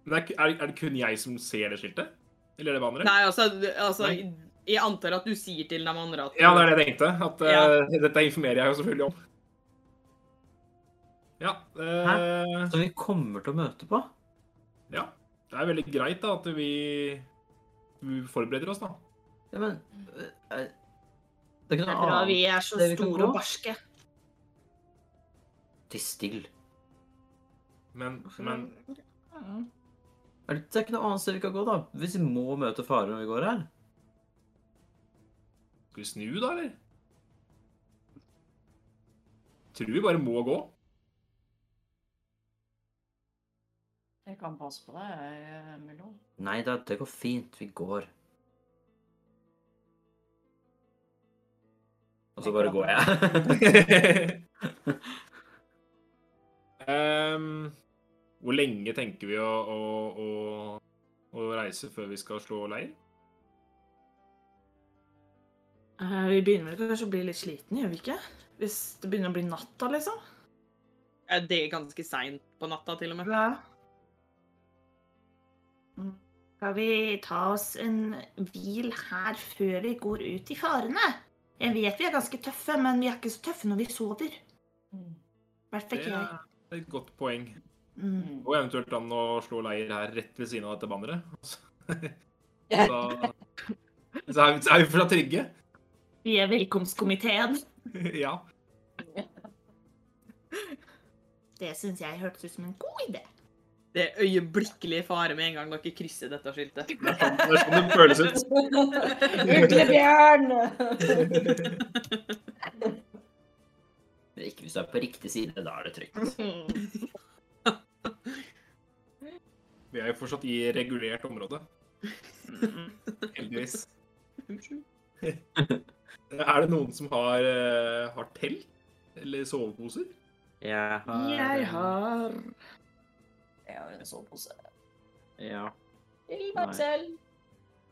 det er, er, det kun jeg som ser det skiltet? Eller er det andre? Nei, altså, altså Nei. Jeg antar at du sier til de andre at Ja, det er det jeg tenkte. At ja. uh, Dette informerer jeg jo selvfølgelig om. Ja. eh, Som vi kommer til å møte på. ja. Det er veldig greit da, at vi, vi forbereder oss, da. Ja, men uh, Det er ikke noe bra vi er så store og barske. Til still. Men, men Er det, det er ikke noe annet sted vi kan gå, da. Hvis vi må møte farer når vi går her. skal vi snu, da, eller? Tror vi bare må gå. Jeg kan passe på deg, jeg, Milo. Nei da, det går fint. Vi går. Og så bare går jeg. Ehm, hvor lenge tenker vi å, å, å, å reise før vi skal slå leir? Eh, vi begynner vel kanskje å bli litt slitne, gjør vi ikke? Hvis det begynner å bli natta, liksom. Ja, Det er ganske seint på natta, til og med. Ja. Skal vi ta oss en hvil her før vi går ut i farene? Jeg vet vi er ganske tøffe, men vi er ikke så tøffe når vi sover. Mm. I hvert fall Det ikke jeg. er et godt poeng. Mm. Og eventuelt an å slå leir her rett ved siden av dette banneret. Så, så er vi, så er vi fra trygge. Vi er velkomstkomiteen. ja. Det syns jeg hørtes ut som en god idé. Det er øyeblikkelig fare med en gang dere krysser dette skiltet. Det er sånn det, er sånn det føles ut. Uglebjørn! Ikke hvis du er på riktig side. Da er det trygt. For er jo fortsatt i regulert område. Heldigvis. Er det noen som har, eh, har telt? Eller soveposer? Jeg har Jeg eh, har Jeg har en sovepose. Ja. Til meg selv.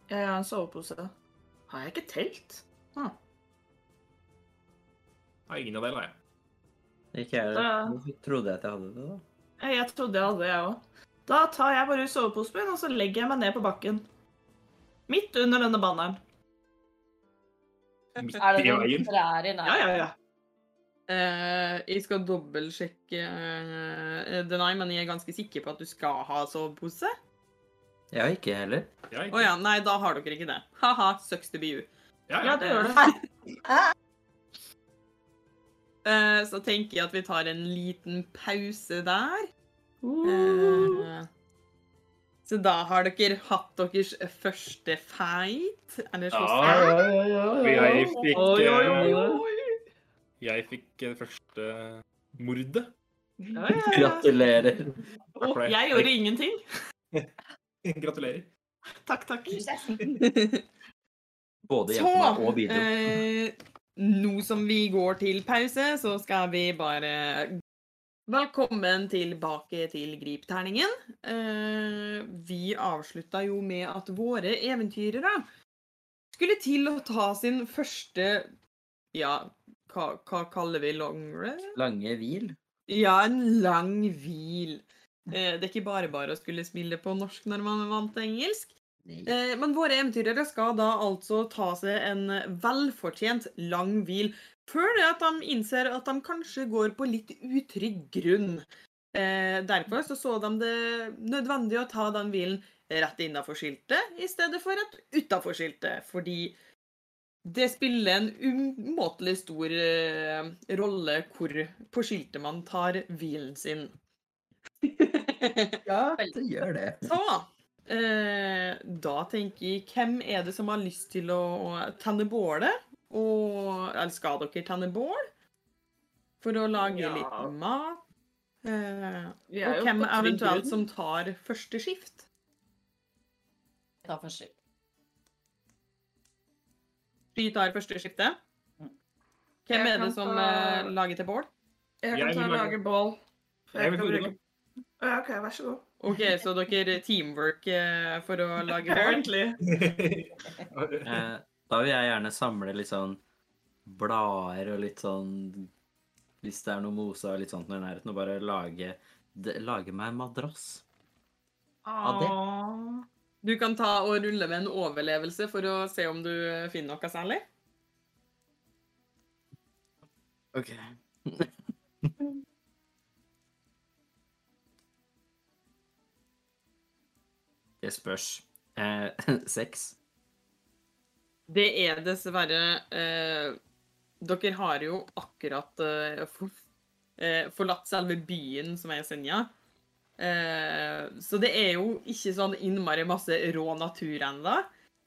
Jeg har en sovepose. Har jeg ikke telt? Ah. Har ingen av delene jeg. Ikke jeg. Hvorfor trodde jeg at jeg hadde det, da? Jeg trodde jeg hadde det, jeg òg. Da tar jeg bare ut soveposen min, og så legger jeg meg ned på bakken. Midt under denne banneren. Midt Er det i noen veien. trær i Ja, nærheten? ja, ja. Eh, jeg skal dobbeltsjekke uh, Denai, men jeg er ganske sikker på at du skal ha sovepose. Jeg har ikke heller. Jeg, Å ja, nei, da har dere ikke det. Ha-ha, sucks to be you. ja, Ja, ja. det gjør det. Eh, så tenker jeg at vi tar en liten pause der. Eh, så da har dere hatt deres første fight? Eller ja, ja. jeg fikk, Oi, oi, oi, eh, jeg fikk det første mordet. Ja, ja, ja. Gratulerer. Å, jeg gjorde ingenting. Gratulerer. Takk, takk. Både meg og bidro. eh, nå som vi går til pause, så skal vi bare Velkommen tilbake til Grip-terningen. Eh, vi avslutta jo med at våre eventyrere skulle til å ta sin første Ja, hva, hva kaller vi long rest? Lange hvil. Ja, en lang hvil. Eh, det er ikke bare bare å skulle spille på norsk når man er vant til engelsk. Eh, men våre eventyrere skal da altså ta seg en velfortjent lang hvil før det at de innser at de kanskje går på litt utrygg grunn. Eh, derfor så, så de det nødvendig å ta den hvilen rett innafor skiltet i stedet for rett utafor skiltet, fordi det spiller en umåtelig stor eh, rolle hvor på skiltet man tar hvilen sin. Ja, det gjør det. Så eh, da tenker jeg Hvem er det som har lyst til å tenne bålet? Og Eller skal dere tenne bål? For å lage Ja. litt mat? Eh, og hvem eventuelt grunn. som tar første skift? Ta første skift. Sky tar første skiftet. Hvem Jeg er det som ta- eh, lager til bål? Jeg Jeg kan ta og lage- bål. Jeg vil bruke- Ja, OK, vær så god. OK, så dere teamwork eh, for å lage bål? Apparently. Da vil jeg gjerne samle litt sånn blader og litt sånn Hvis det er noe mose og litt sånt i nærheten, og bare lage, de, lage meg en madrass. Av det? Du kan ta og rulle med en overlevelse for å se om du finner noe særlig. OK. Det spørs. Eh, Seks. Det er dessverre eh, Dere har jo akkurat eh, for, eh, forlatt selve byen som er Senja. Eh, så det er jo ikke sånn innmari masse rå natur ennå.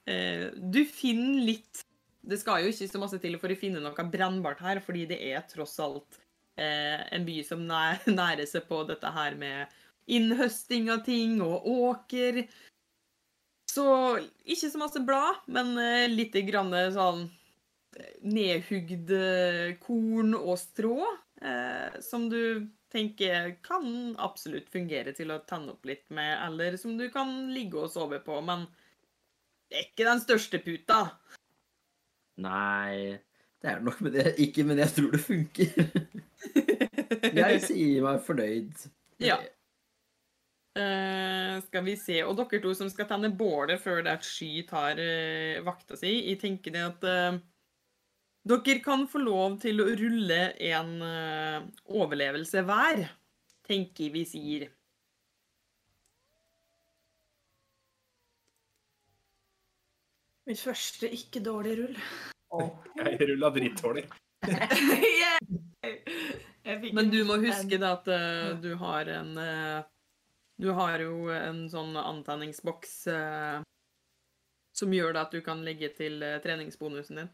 Eh, du finner litt Det skal jo ikke så masse til for å finne noe brennbart her, fordi det er tross alt eh, en by som næ- nærer seg på dette her med innhøsting av ting og åker. Så ikke så masse blad, men uh, litt grann sånn eh, nedhugd eh, korn og strå, uh, som du tenker kan absolutt fungere til å tenne opp litt med, eller som du kan ligge og sove på, men det er ikke den største puta. Nei, det er nok med det. Ikke, men jeg tror det funker. Jeg sier meg fornøyd. Ja. Eh, skal vi se. Og dere to som skal tenne bålet før det at Sky tar uh, vakta si, jeg tenker det at uh, dere kan få lov til å rulle en overlevelse hver, tenker vi sier. Mitt første ikke dårlig rull. Jeg rulla drittdårlig. yeah. Men du må huske da, at du har en Du har jo en sånn antenningsboks eh, som gjør det at du kan legge til eh, treningsbonusen din.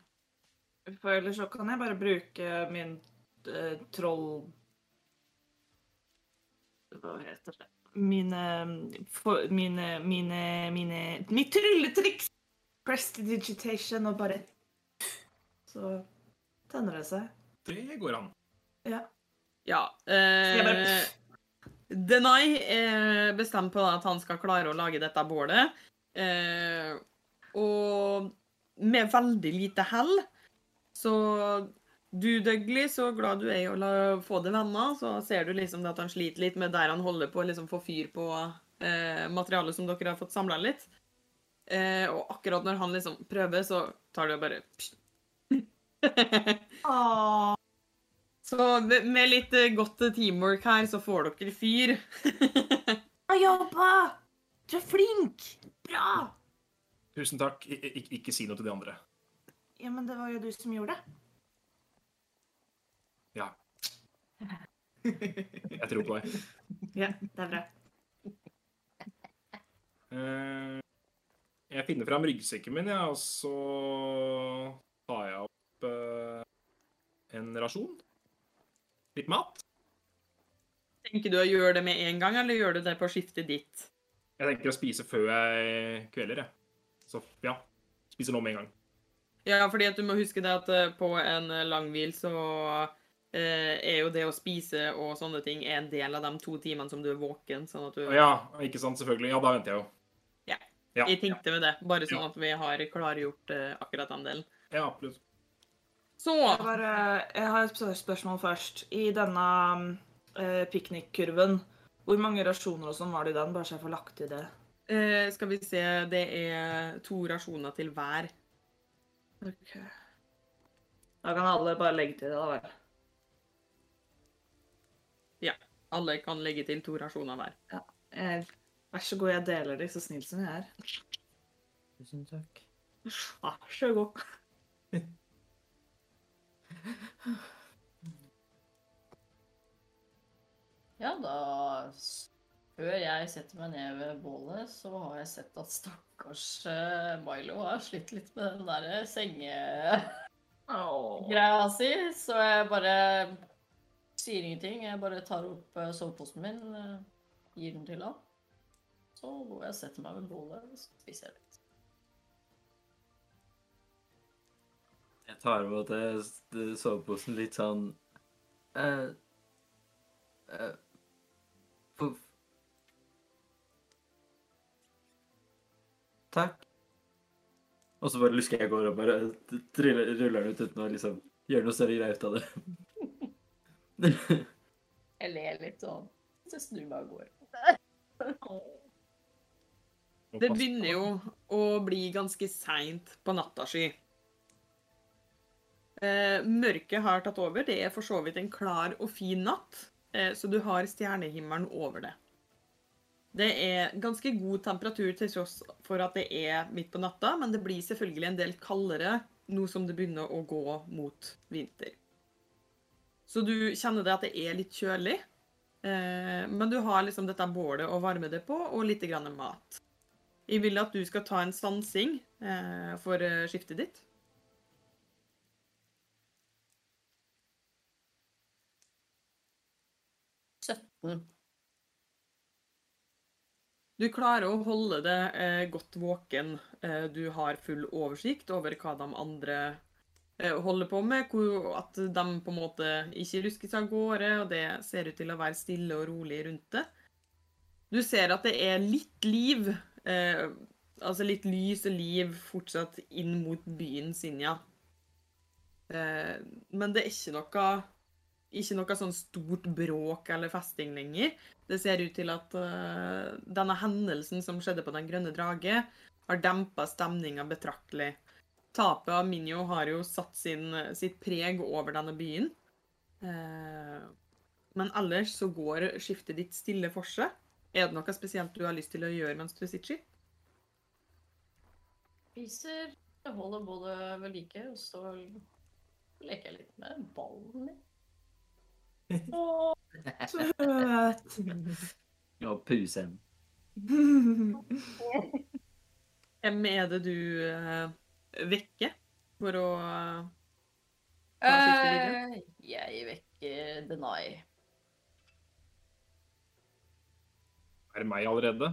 For ellers så kan jeg bare bruke min eh, troll... Hva heter det? mine, for, mine, mine, mine Mitt trylletriks! Prestidigitation og bare Så tenner det seg. Det går an. Ja. Ja. jeg bare- Eh, Denai er bestemt på at han skal klare å lage dette bålet. Eh, og med veldig lite hell. Så du, Dougley, så glad du er i å få det venner, så ser du liksom at han sliter litt med der han holder på å liksom få fyr på eh, materialet som dere har fått samla litt. Eh, og akkurat når han liksom prøver, så tar det bare Åh. Så med litt eh, godt teamwork her, så får dere fyr. Bra jobba! Du er flink! Bra! Tusen takk. Ik i, ikke si noe til de andre. Ja, men det var jo du som gjorde det. Ja. Jeg tror på deg. Ja, det er bra. Eh, Jeg finner fram ryggsekken min, ja, og så tar jeg opp eh, en rasjon. Litt mat. Tenker du å gjøre det med en gang, eller gjør du det på skiftet ditt? Jeg tenker å spise før jeg kvelder, jeg. Så ja. Spise nå med en gang. Ja, fordi at du må huske det at eh, på en eh, langhvil så eh, er jo det å spise og sånne ting en del av de to timene som du er våken, sånn at du Ja, ikke sant, selvfølgelig. Ja, da venter jeg jo. Ja. Ja, Jeg tenkte med det, bare sånn Ja. at vi har klargjort eh, akkurat den delen. ja absolutt. Så Jeg, bare, jeg har et spørsmål først. I denne eh, piknikkurven, hvor mange rasjoner og sånn var det i den? Bare så jeg får lagt i det. eh, skal vi se, det er to rasjoner til hver. Ok. Da kan alle bare legge til det, da vel. Alle kan legge til to rasjoner hver. Eh, Vær så god, jeg deler de så snill som jeg er. Tusen takk. Vær så god. Ja, da Før jeg setter meg ned ved bålet, så har jeg sett at stakkars eh, Milo har slitt litt med den derre sengegreia si, så jeg bare sier ingenting. Jeg bare tar opp eh, soveposen min, eh, gir den til han. Så går jeg og setter meg ved bålet og spiser jeg tar imot eh, soveposen litt sånn eh, eh, for- Takk. Og så bare lusker jeg går og bare triller, ruller den ut uten å liksom gjøre noe større greie ut av det. Jeg ler litt sånn. Så snur meg og går. Det begynner jo å bli ganske seint på nattasky. Eh, mørket har tatt over. Det er for så vidt en klar og fin natt, eh, så du har stjernehimmelen over det. Det er ganske god temperatur til tross for at det er midt på natta, men det blir selvfølgelig en del kaldere nå som det begynner å gå mot vinter. Så du kjenner det at det er litt kjølig, eh, men du har liksom dette bålet å varme det på, og litt grann mat. Jeg vil at du skal ta en stansing eh, for eh, skiftet ditt. Mm. Du klarer å holde det eh, godt våken. Eh, du har full oversikt over hva de andre eh, holder på med. Hvor, at de på en måte ikke ruskes av gårde, og det ser ut til å være stille og rolig rundt det. Du ser at det er litt liv, eh, altså litt lys og liv fortsatt inn mot byen Sinja. Eh, men det er ikke noe ikke noe sånn stort bråk eller festing lenger. Det ser ut til at uh, denne hendelsen som skjedde på Den grønne drage, har dempa stemninga betraktelig. Tapet av Minjo har jo satt sin, sitt preg over denne byen. Uh, men ellers så går skiftet ditt stille for seg. Er det noe spesielt du har lyst til å gjøre mens du sitter? Spiser, holder både ved like, og så leker jeg litt med ballen min. Åh, Søt. Og pusen. Hvem er det du eh, vekker for å eh, Ta siste videre. eh, jeg vekker Denai. det meg allerede.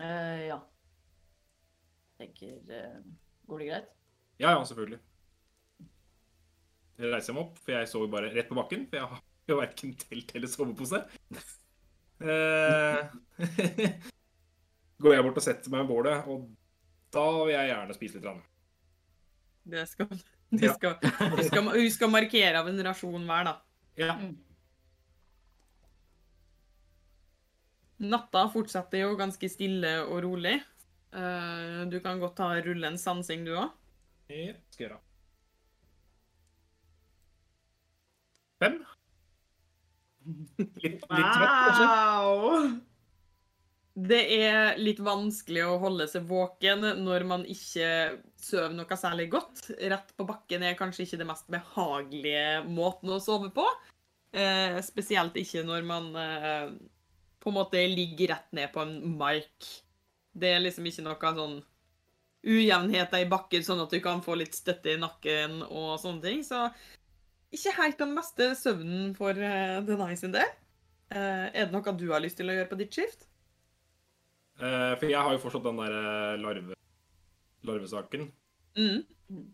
Eh, ja. Tenker eh, Går det greit? Ja, ja, selvfølgelig. Jeg reiser meg opp, for jeg sover bare rett på bakken. For jeg har jo verken telt eller sovepose. Eh, går jeg bort og setter meg ved bålet, og da vil jeg gjerne spise litt. grann. Det skal, det Ja. skal, du, skal, du skal markere av en rasjon hver, da. Ja. Mm. Natta fortsetter jo ganske stille og rolig. Eh, du kan godt ta rulle en sansing, du òg. Det skal jeg gjøre. Fem. Litt, litt trøtt, kanskje. Det er litt vanskelig å holde seg våken når man ikke sover noe særlig godt. Rett på bakken er kanskje ikke det mest behagelige måten å sove på. Eh, spesielt ikke når man eh, på en måte ligger rett ned på en mark. Det er liksom ikke noe sånn ujevnheter i bakken, sånn at du kan få litt støtte i nakken og sånne ting. Så ikke helt den beste søvnen for uh, Denai sin del. Uh, er det noe du har lyst til å gjøre på ditt skift? Uh, for jeg har jo fortsatt den der eh, larve, larvesaken. Mm.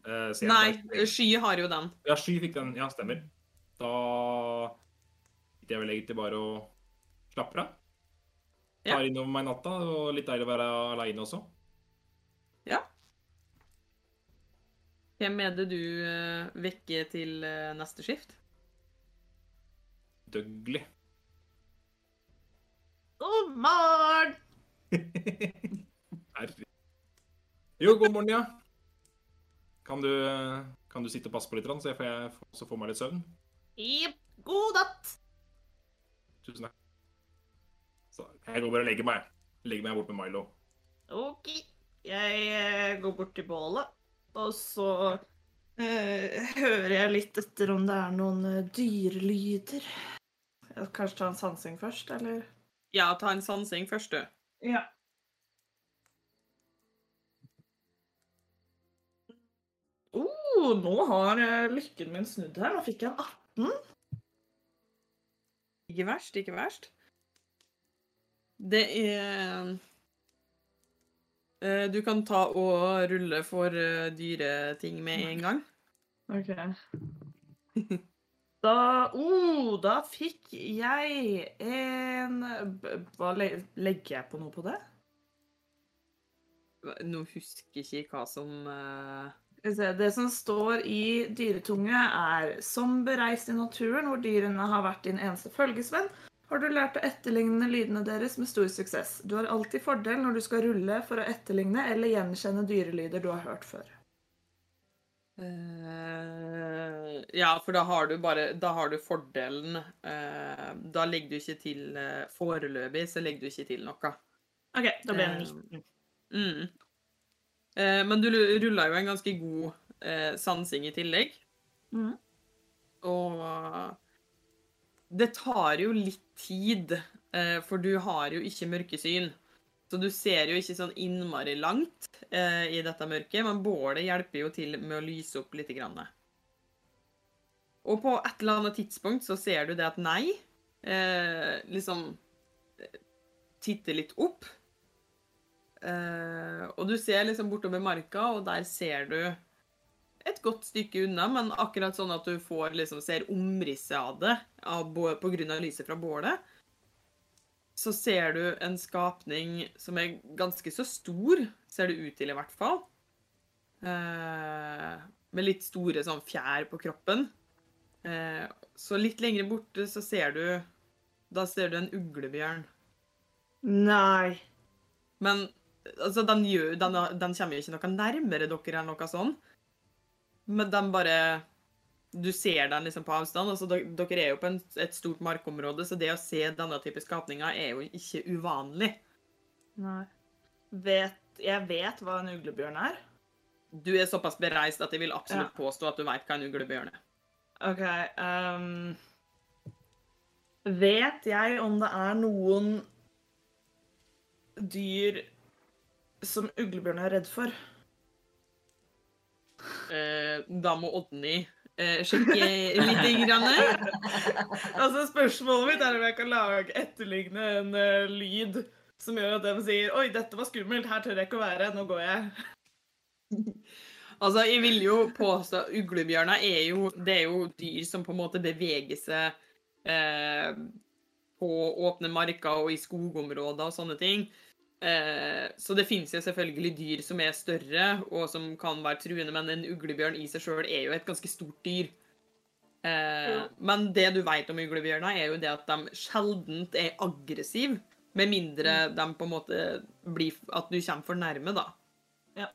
Uh, jeg Nei, bare- Sky har jo den. Ja, Sky fikk den. Ja, stemmer. Da sitter jeg vel egentlig bare og slapper av. Ja. Tar innover meg natta, og litt deilig å være aleine også. Hvem er det du eh, vekker til eh, neste skift? Dougley. God morgen! Herregud. Jo, god morgen, ja. Kan du, kan du sitte og passe på litt, så jeg får, jeg får- også få meg litt søvn? Jepp. God natt! Tusen takk. Så jeg går bare og legger meg. Legger meg bort med Milo. OK. Jeg eh, går bort til bålet, og så eh, hører jeg litt etter om det er noen eh, dyrelyder. Kanskje ta en sansing først, eller? Ja, ta en sansing først, du. Ja. Oh, nå har eh, lykken min snudd her. Nå fikk jeg en 18. Ikke verst, ikke verst. Det er Du kan ta og rulle for eh, dyre ting med en gang. OK. Da oh, da fikk jeg en Hva legger jeg på noe på det? Nå husker jeg ikke hva som eh, Det som står i dyretunge, er som bereist i naturen, hvor dyrene har vært din eneste følgesvenn, har du lært å etterligne lydene deres med stor suksess. Du har alltid fordel når du skal rulle for å etterligne eller gjenkjenne dyrelyder du har hørt før. Uh, Ja, for da har du bare Da har du fordelen Uh, Da legger du ikke til uh, Foreløpig så legger du ikke til noe. OK, da ble det Eh, 19. Mm. Eh, men du rulla jo en ganske god eh, sansing i tillegg. Mm. Og det tar jo litt tid, eh, for du har jo ikke mørkesyn. Så du ser jo ikke sånn innmari langt eh, i dette mørket, men bålet hjelper jo til med å lyse opp litt. Og på et eller annet tidspunkt så ser du det at nei, eh, liksom titter litt opp. Og du ser liksom bortover marka, og der ser du et godt stykke unna, men akkurat sånn at du får liksom ser omrisset av det av, på grunn av lyset fra bålet. Så ser du en skapning som er ganske så stor, ser det ut til i hvert fall. Eh, med litt store sånn fjær på kroppen. Eh, så litt lenger borte så ser du Da ser du en uglebjørn. Nei. Men altså, den, gjør, den, den kommer jo ikke noe nærmere dere eller noe sånn. Men de bare Du ser den liksom på avstand. altså dere- er jo på en, et stort markområde, så det å se denne type skapninger er jo ikke uvanlig. Nei. Vet, jeg vet hva en uglebjørn er. Du er såpass bereist at jeg vil absolutt påstå at du veit hva en uglebjørn er. OK um, Vet jeg om det er noen dyr som uglebjørn er redd for? Eh, da må Odny eh, sjekke litt. Grann. Altså, spørsmålet mitt er om jeg kan lage etterligne en uh, lyd som gjør at de sier Oi, dette var skummelt, her tør jeg ikke å være, nå går jeg. Altså, jeg vil jo påstå Uglebjørner er jo Det er jo dyr som på en måte beveger seg eh, på åpne marker og i skogområder og sånne ting. Eh, så det finnes jo selvfølgelig dyr som er større og som kan være truende, men en uglebjørn i seg sjøl er jo et ganske stort dyr. Eh, Men det du vet om uglebjørner, er jo det at de sjelden er aggressive. Med mindre de på en måte blir At du kommer for nærme, da. Ja.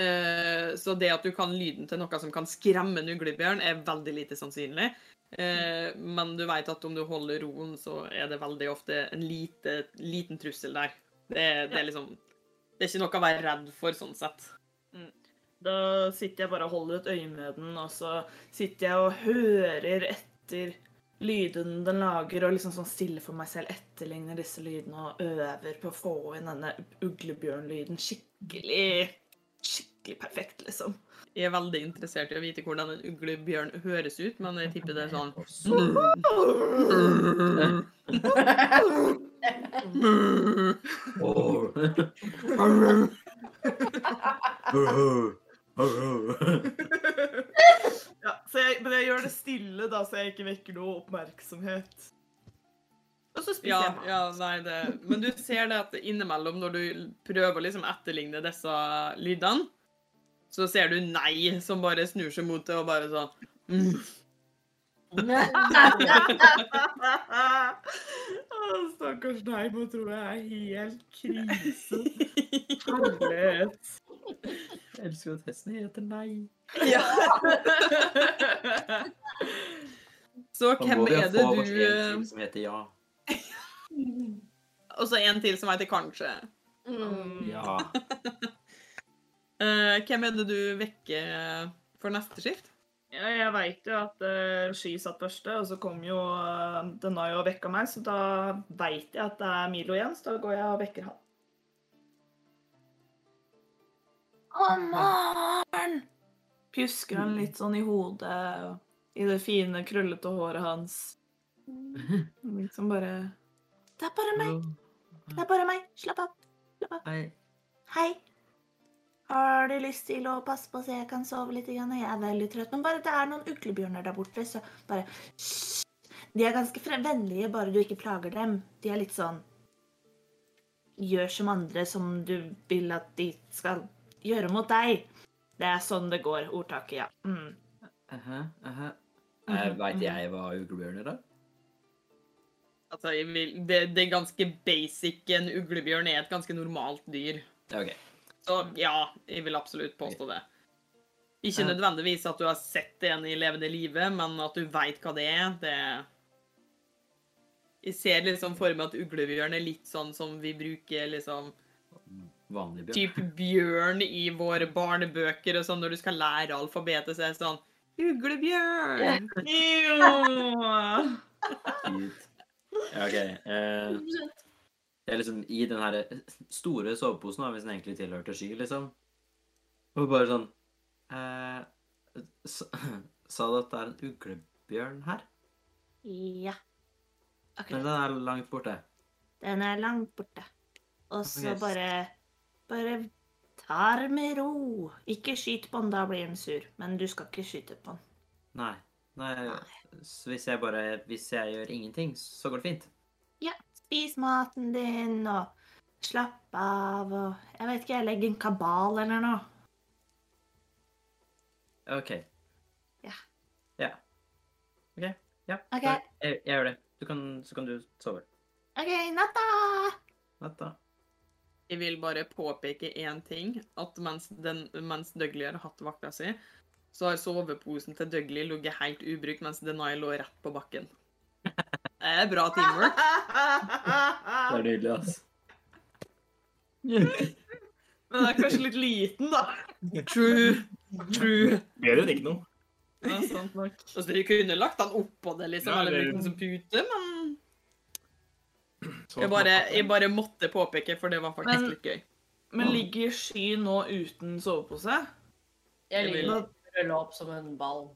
Eh, Så det at du kan lyden til noe som kan skremme en uglebjørn, er veldig lite sannsynlig. Eh, Men du vet at om du holder roen, så er det veldig ofte en lite, liten trussel der. Det, det er liksom Det er ikke noe å være redd for, sånn sett. Da sitter jeg bare og holder et øye med den, og så sitter jeg og hører etter lydene den lager, og liksom sånn stille for meg selv etterligner disse lydene og øver på å få inn denne uglebjørnlyden skikkelig Skikkelig perfekt, liksom. Jeg er veldig interessert i å vite hvordan en uglebjørn høres ut, men jeg tipper det er sånn Ja, så jeg, men jeg gjør det stille, da, så jeg ikke vekker noe oppmerksomhet. Og så spiser Ja, jeg mat. ja, nei, det Men du ser det at innimellom, når du prøver å liksom etterligne disse lydene, så ser du nei som bare snur seg mot det og bare sånn mm. Stakkars deg, må tro jeg er helt krise. Herlighet. Jeg elsker at hesten heter Nei. Ja. Så hvem er det du en eh, til som heter Ja. Og så en til som heter kanskje. Mm. Ja. Eh, hvem er det du vekker for neste skift? Ja, jeg veit jo at uh, Sky satt første, og så kom jo uh, Denai og vekka meg, så da veit jeg at det er Milo igjen, så da går jeg og vekker han. Å, morgen! Pjusker han litt sånn i hodet, og i det fine, krøllete håret hans. Liksom bare Det er bare meg. Det er bare meg. Slapp av. Hei. Hei. Har du lyst til å passe på så jeg kan sove litt? Grann? Jeg er veldig trøtt. Men bare det er noen uglebjørner der borte, så bare Hysj! De er ganske vennlige, bare du ikke plager dem. De er litt sånn Gjør som andre som du vil at de skal gjøre mot deg. Det er sånn det går. Ordtaket, ja. Mm. Aha, aha. Eh, Veit jeg hva uglebjørner er? Altså, jeg vil, det, det er ganske basic. En uglebjørn er et ganske normalt dyr. Okay. OK. Så ja, jeg vil absolutt påstå det. Ikke nødvendigvis at du har sett en i levende live, men at du veit hva det er, det Jeg ser liksom for meg at uglebjørn er litt sånn som vi bruker liksom Vanlig bjørn. typ bjørn i våre barnebøker og sånn når du skal lære alfabetet, så er det sånn Uglebjørn! Jo! Ja, OK. Eh, liksom i den her store soveposen, hvis den egentlig tilhørte Sky, liksom. Og bare sånn eh, sa, du at det er en uglebjørn her? Ja. Men den er langt borte. Den er langt borte. Og så okay. bare Bare ta det med ro. Ikke skyt på den, da blir den sur. Men du skal ikke skyte på den. Nei. Nei. Så hvis jeg bare Hvis jeg gjør ingenting, så går det fint. Ja, spis maten din og slapp av og Jeg vet ikke, jeg legger en kabal eller noe. OK. Ja. Ja. OK. Ja. Ok. Jeg, jeg gjør det. Du kan, så kan du sove. OK, natta! Natta. Jeg vil bare påpeke én ting. At mens, den, mens Dougley har hatt vakta si, så har soveposen til Dougley ligget helt ubrukt, mens Denai lå rett på bakken. Det er bra teamwork. Det er nydelig, ass. Men den er kanskje litt liten, da. True. True. Bedre enn ikke noe. Ja, sant nok. Altså, De kunne lagt den oppå det, liksom, Ja, eller det- brukt den som pute, men jeg bare, jeg bare måtte påpeke, for det var faktisk Men- litt gøy. Men ligger Sky nå uten sovepose? Jeg ligger vil- ruller opp som en ball.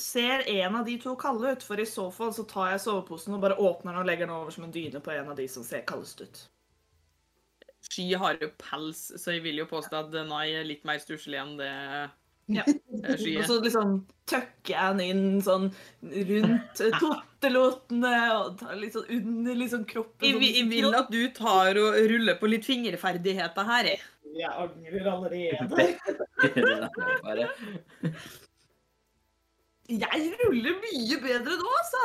Ser en av de to kalde ut? For i så fall så tar jeg soveposen og bare åpner den og legger den over som en dyne på en av de som ser kaldest ut. Sky har jo pels, så jeg vil jo påstå at Nai er litt mer stusslig enn det Ja. eh, Sky Og så liksom tøkker jeg den inn sånn rundt eh, og tar litt sånn under liksom kroppen. Jeg, vil- jeg vil at du tar og ruller på litt fingerferdigheter her, jeg. Jeg angrer allerede. Jeg ruller mye bedre nå, altså!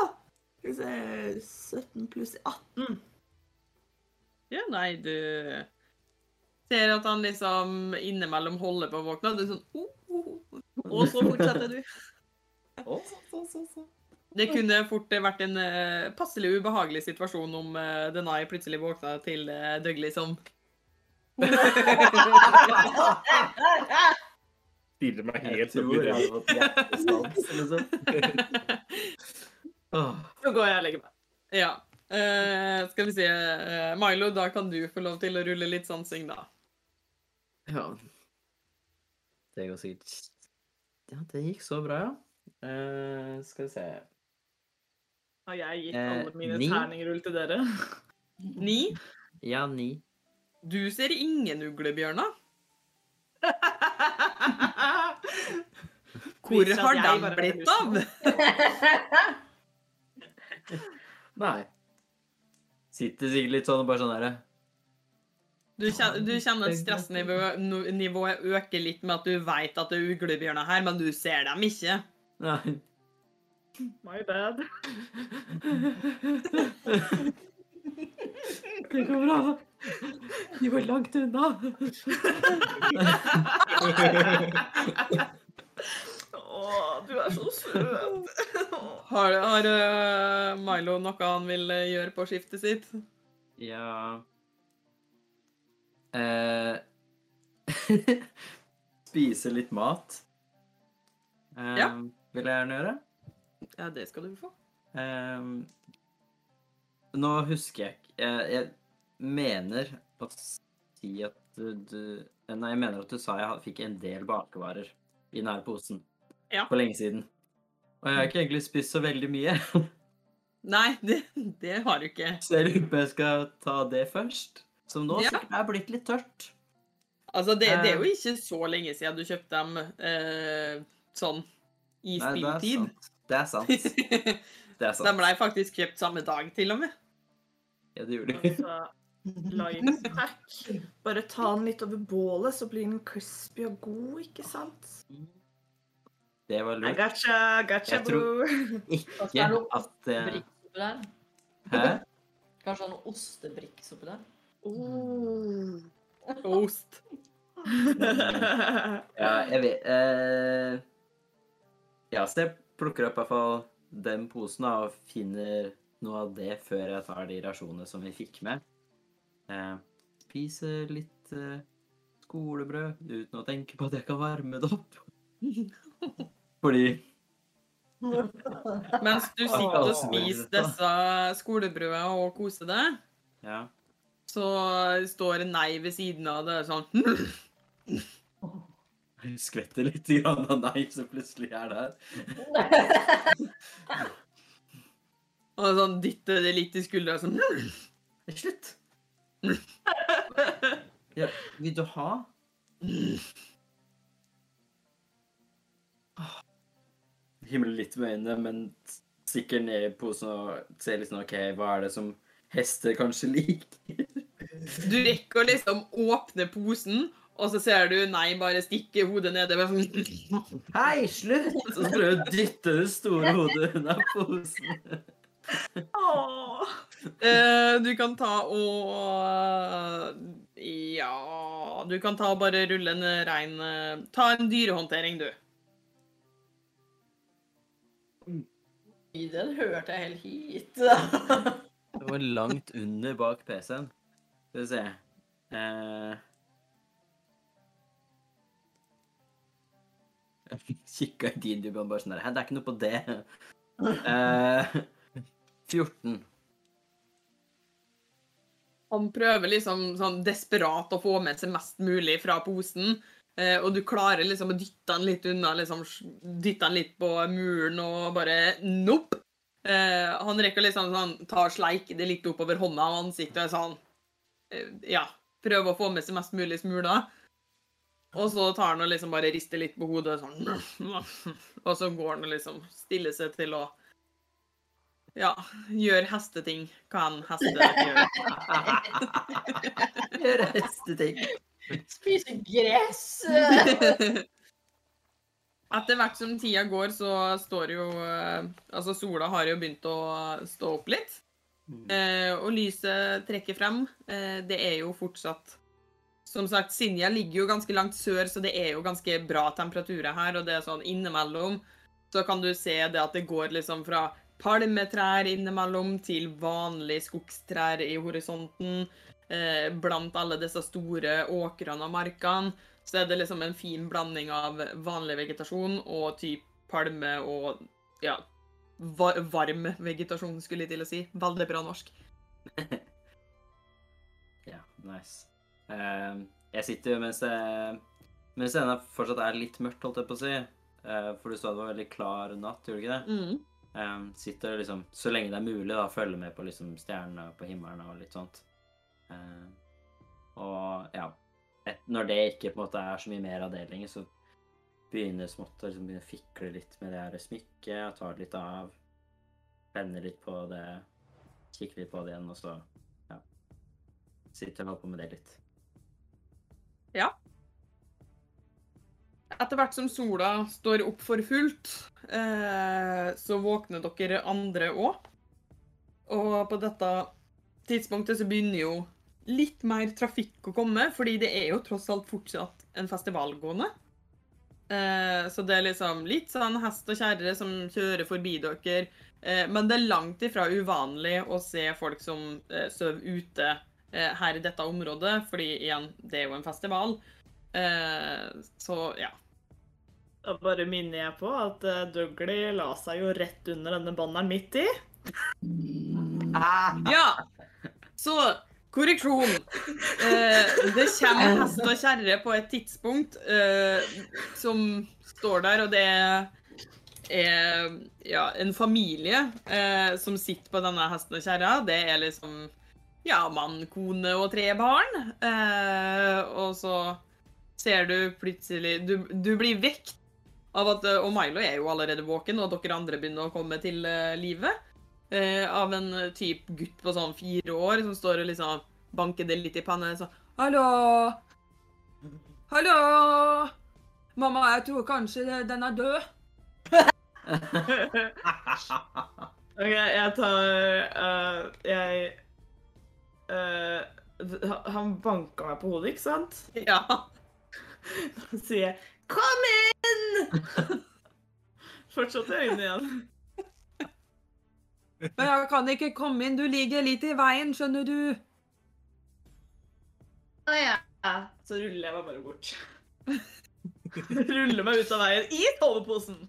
Skal vi se 17 pluss 18. Ja, nei, du ser at han liksom innimellom holder på å våkne, og du er sånn oh, oh, oh. Og så fortsetter du. Å, så, så, så, så. Det kunne fort vært en uh, passelig ubehagelig situasjon om uh, Denai plutselig våkna til uh, Dougley som Stiller meg helt opp i det. liksom. Åh. Så går jeg og legger meg. Ja. Uh, skal vi se uh, Milo, da kan du få lov til å rulle litt sansing, da. Ja. Det går sikkert Ja, det gikk så bra, ja. Uh, skal vi se Har jeg gitt alle mine ni. terningrull til dere? Ni. Ja, ni. Du ser ingen uglebjørner. Hvor har de blitt av? Nei. Sitter sikkert litt sånn og bare sånn derre Du kjenner, du kjenner at stressnivået øker litt med at du vet at det er uglebjørner her, men du ser dem ikke. Nei. My bad. Det går bra. De var langt unna. Å, du er så søt. Har, har uh, Milo noe han vil eh, gjøre på skiftet sitt? Ja eh, Spise litt mat. Eh, Ja. Vil jeg gjerne gjøre. Ja, det skal du få. Eh, nå husker jeg ikke jeg, jeg mener å si at du, du Nei, jeg mener at du sa jeg fikk en del bakevarer i nærposen. posen Ja. for lenge siden. Og jeg har ikke egentlig spist så veldig mye, Nei, det, det har du ikke. så jeg lurer på om jeg skal ta det først. Som nå Ja. sikkert er blitt litt tørt. Altså, det, det er jo Eh. ikke så lenge siden du kjøpte dem eh, sånn i det er spilltid. sant. Det er sant. Det er sant. De ble faktisk kjøpt samme dag, til og med. Ja, det gjorde de. Altså. Bare ta den litt over bålet, så blir den crispy og god, ikke sant? Det var lurt. gotcha, gotcha, Jeg tror-. Ikke det er at uh... Hæ? Kanskje ha noe ostebriks oppi der. Oh. Ost. Ja, jeg vet eh, Ja, så jeg plukker opp i hvert fall den posen da, og finner noe av det før jeg tar de rasjonene som vi fikk med. Eh, spiser litt eh, skolebrød uten å tenke på at jeg kan varme det opp. Fordi Mens du sitter og spiser disse skolebrødene og koser deg, Ja. så står Nei ved siden av det sånn Jeg skvetter litt grann av nei som plutselig er der. Og sånn dytter det litt i skuldra sånn Slutt! Ja, vil du ha? Himler litt med øynene, men stikker ned i posen og ser litt sånn OK, hva er det som hester kanskje liker? Du rekker liksom åpne posen, og så ser du Nei bare stikke hodet nede. sånn, Hei, slutt! Så prøver du å dytte det store hodet unna posen. Åh. Eh, du kan ta og Ja Du kan ta og bare rulle en rein uh, Ta en dyrehåndtering, du. Den hørte jeg helt hit. Det var langt under bak PC-en. Skal vi se eh... Jeg kikka i din dybde og bare sånn der det er ikke noe på det. Eh... 14. Han prøver liksom sånn desperat å få med seg mest mulig fra posen. Eh, og du klarer liksom å dytte han litt unna, liksom dytte han litt på muren og bare Nopp! Eh, han rekker liksom sånn, tar sleik det litt oppover hånda og ansiktet og sånn eh, Ja, prøver å få med seg mest mulig smuler. Og så tar han og liksom bare rister litt på hodet sånn Og så går han og liksom stiller seg til å ja, gjør hesteting. Hva en heste gjør. Gjør hesteting. Spise gress. Etter hvert som tida går, så står jo eh, Altså, sola har jo begynt å stå opp litt. Eh, og lyset trekker frem. Eh, det er jo fortsatt Som sagt, Sinja ligger jo ganske langt sør, så det er jo ganske bra temperaturer her. Og det er sånn innimellom så kan du se det at det går liksom fra palmetrær innimellom til vanlige skogstrær i horisonten. Eh, blant alle disse store åkrene og markene. Så er det liksom en fin blanding av vanlig vegetasjon og typ palme og ja, va varm vegetasjon, skulle jeg til å si. Veldig bra norsk. Ja, nice. Uh, jeg sitter jo mens det mens det fortsatt er litt mørkt, holdt jeg på å si. Eh, for du sa det var veldig klar natt, gjorde du ikke det? Mm. Eh, sitter liksom, så lenge det er mulig, da, følger med på liksom stjernene på himmelen og litt sånt. Eh, og ja, et, når det ikke på en måte er så mye mer av det lenger, så begynner smått å liksom fikle litt med det her smykket, tar det litt av, vender litt på det, kikker litt på det igjen, og så ja, sitter og holder på med det litt. Ja. Etter hvert som sola står opp for fullt, eh, så våkner dere andre òg. Og på dette tidspunktet så begynner jo litt mer trafikk å komme, fordi det er jo tross alt fortsatt en festival gående. Eh, så det er liksom litt sånn hest og kjerre som kjører forbi dere. Eh, men det er langt ifra uvanlig å se folk som eh, sover ute eh, her i dette området, fordi igjen, det er jo en festival. Eh, så ja. Da bare minner jeg på at Dougley la seg jo rett under denne banneren midt i. Ja! Så korreksjon. Eh, det kommer hest og kjerre på et tidspunkt eh, som står der, og det er ja, en familie eh, som sitter på denne hesten og kjerra. Det er liksom ja, mann, kone og tre barn. Eh, og så ser du plutselig Du, du blir vekt av at eh, Og Milo er jo allerede våken, og dere andre begynner å komme til eh, livet. Eh, av en eh, typ gutt på sånn fire år som står og liksom banker det litt i panna sånn Hallo! Hallo! Mamma, jeg tror kanskje den er død. OK, jeg tar uh, Jeg uh, Han banka meg på hodet, ikke sant? Ja. Da sier jeg 'kom inn'! Fortsatt øynene igjen. Men jeg kan ikke komme inn, du ligger litt i veien, skjønner du. Å ja. Så ruller jeg meg bare bort. Ruller meg ut av veien i soveposen.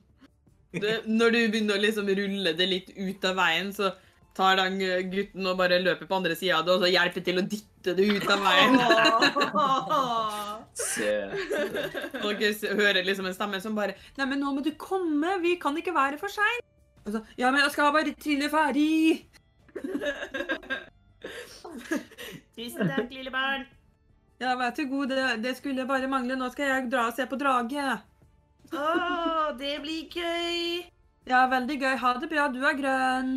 Når du begynner å liksom rulle det litt ut av veien, så tar den gutten og bare løper på andre sida av det, og så hjelper til å dytte det ut av veien. Søt. Dere hører liksom en stemme som bare Nei, men nå må du komme, vi kan ikke være for seint. Så Ja, men jeg skal bare trille ferdig. Tusen takk, lille barn. Ja, vær så god, det, det skulle bare mangle. Nå skal jeg dra og se på drage. Å, det blir gøy. Ja, veldig gøy. Ha det bra, du er grønn.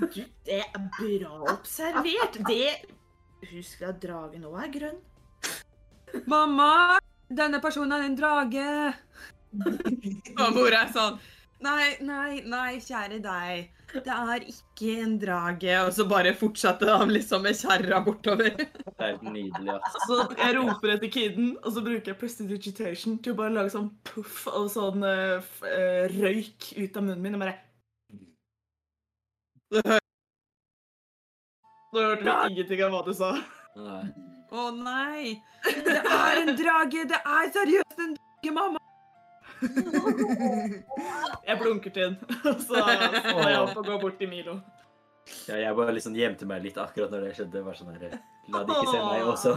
Du, det er bra observert. Det Husk at dragen òg er grønn. Mamma, denne personen er en drage. Og mora er sånn Nei, nei, nei, kjære deg. Det er ikke en drage. Og så bare fortsatte han liksom med kjerra bortover. Det er nydelig, ass. Så jeg roper etter kiden, og så bruker jeg prestidigitation til å bare lage sånn puff og sånn uh, f- eh, røyk ut av munnen min. Og bare Nå hørte vi ingenting av hva du sa. Nei. Å nei! Det er en drage! Det er seriøst en drage, mamma! Jeg blunker til den, og så står jeg opp og går bort til Milo. Ja, jeg bare liksom gjemte meg litt akkurat når det skjedde. Bare sånn her, La de ikke se meg også.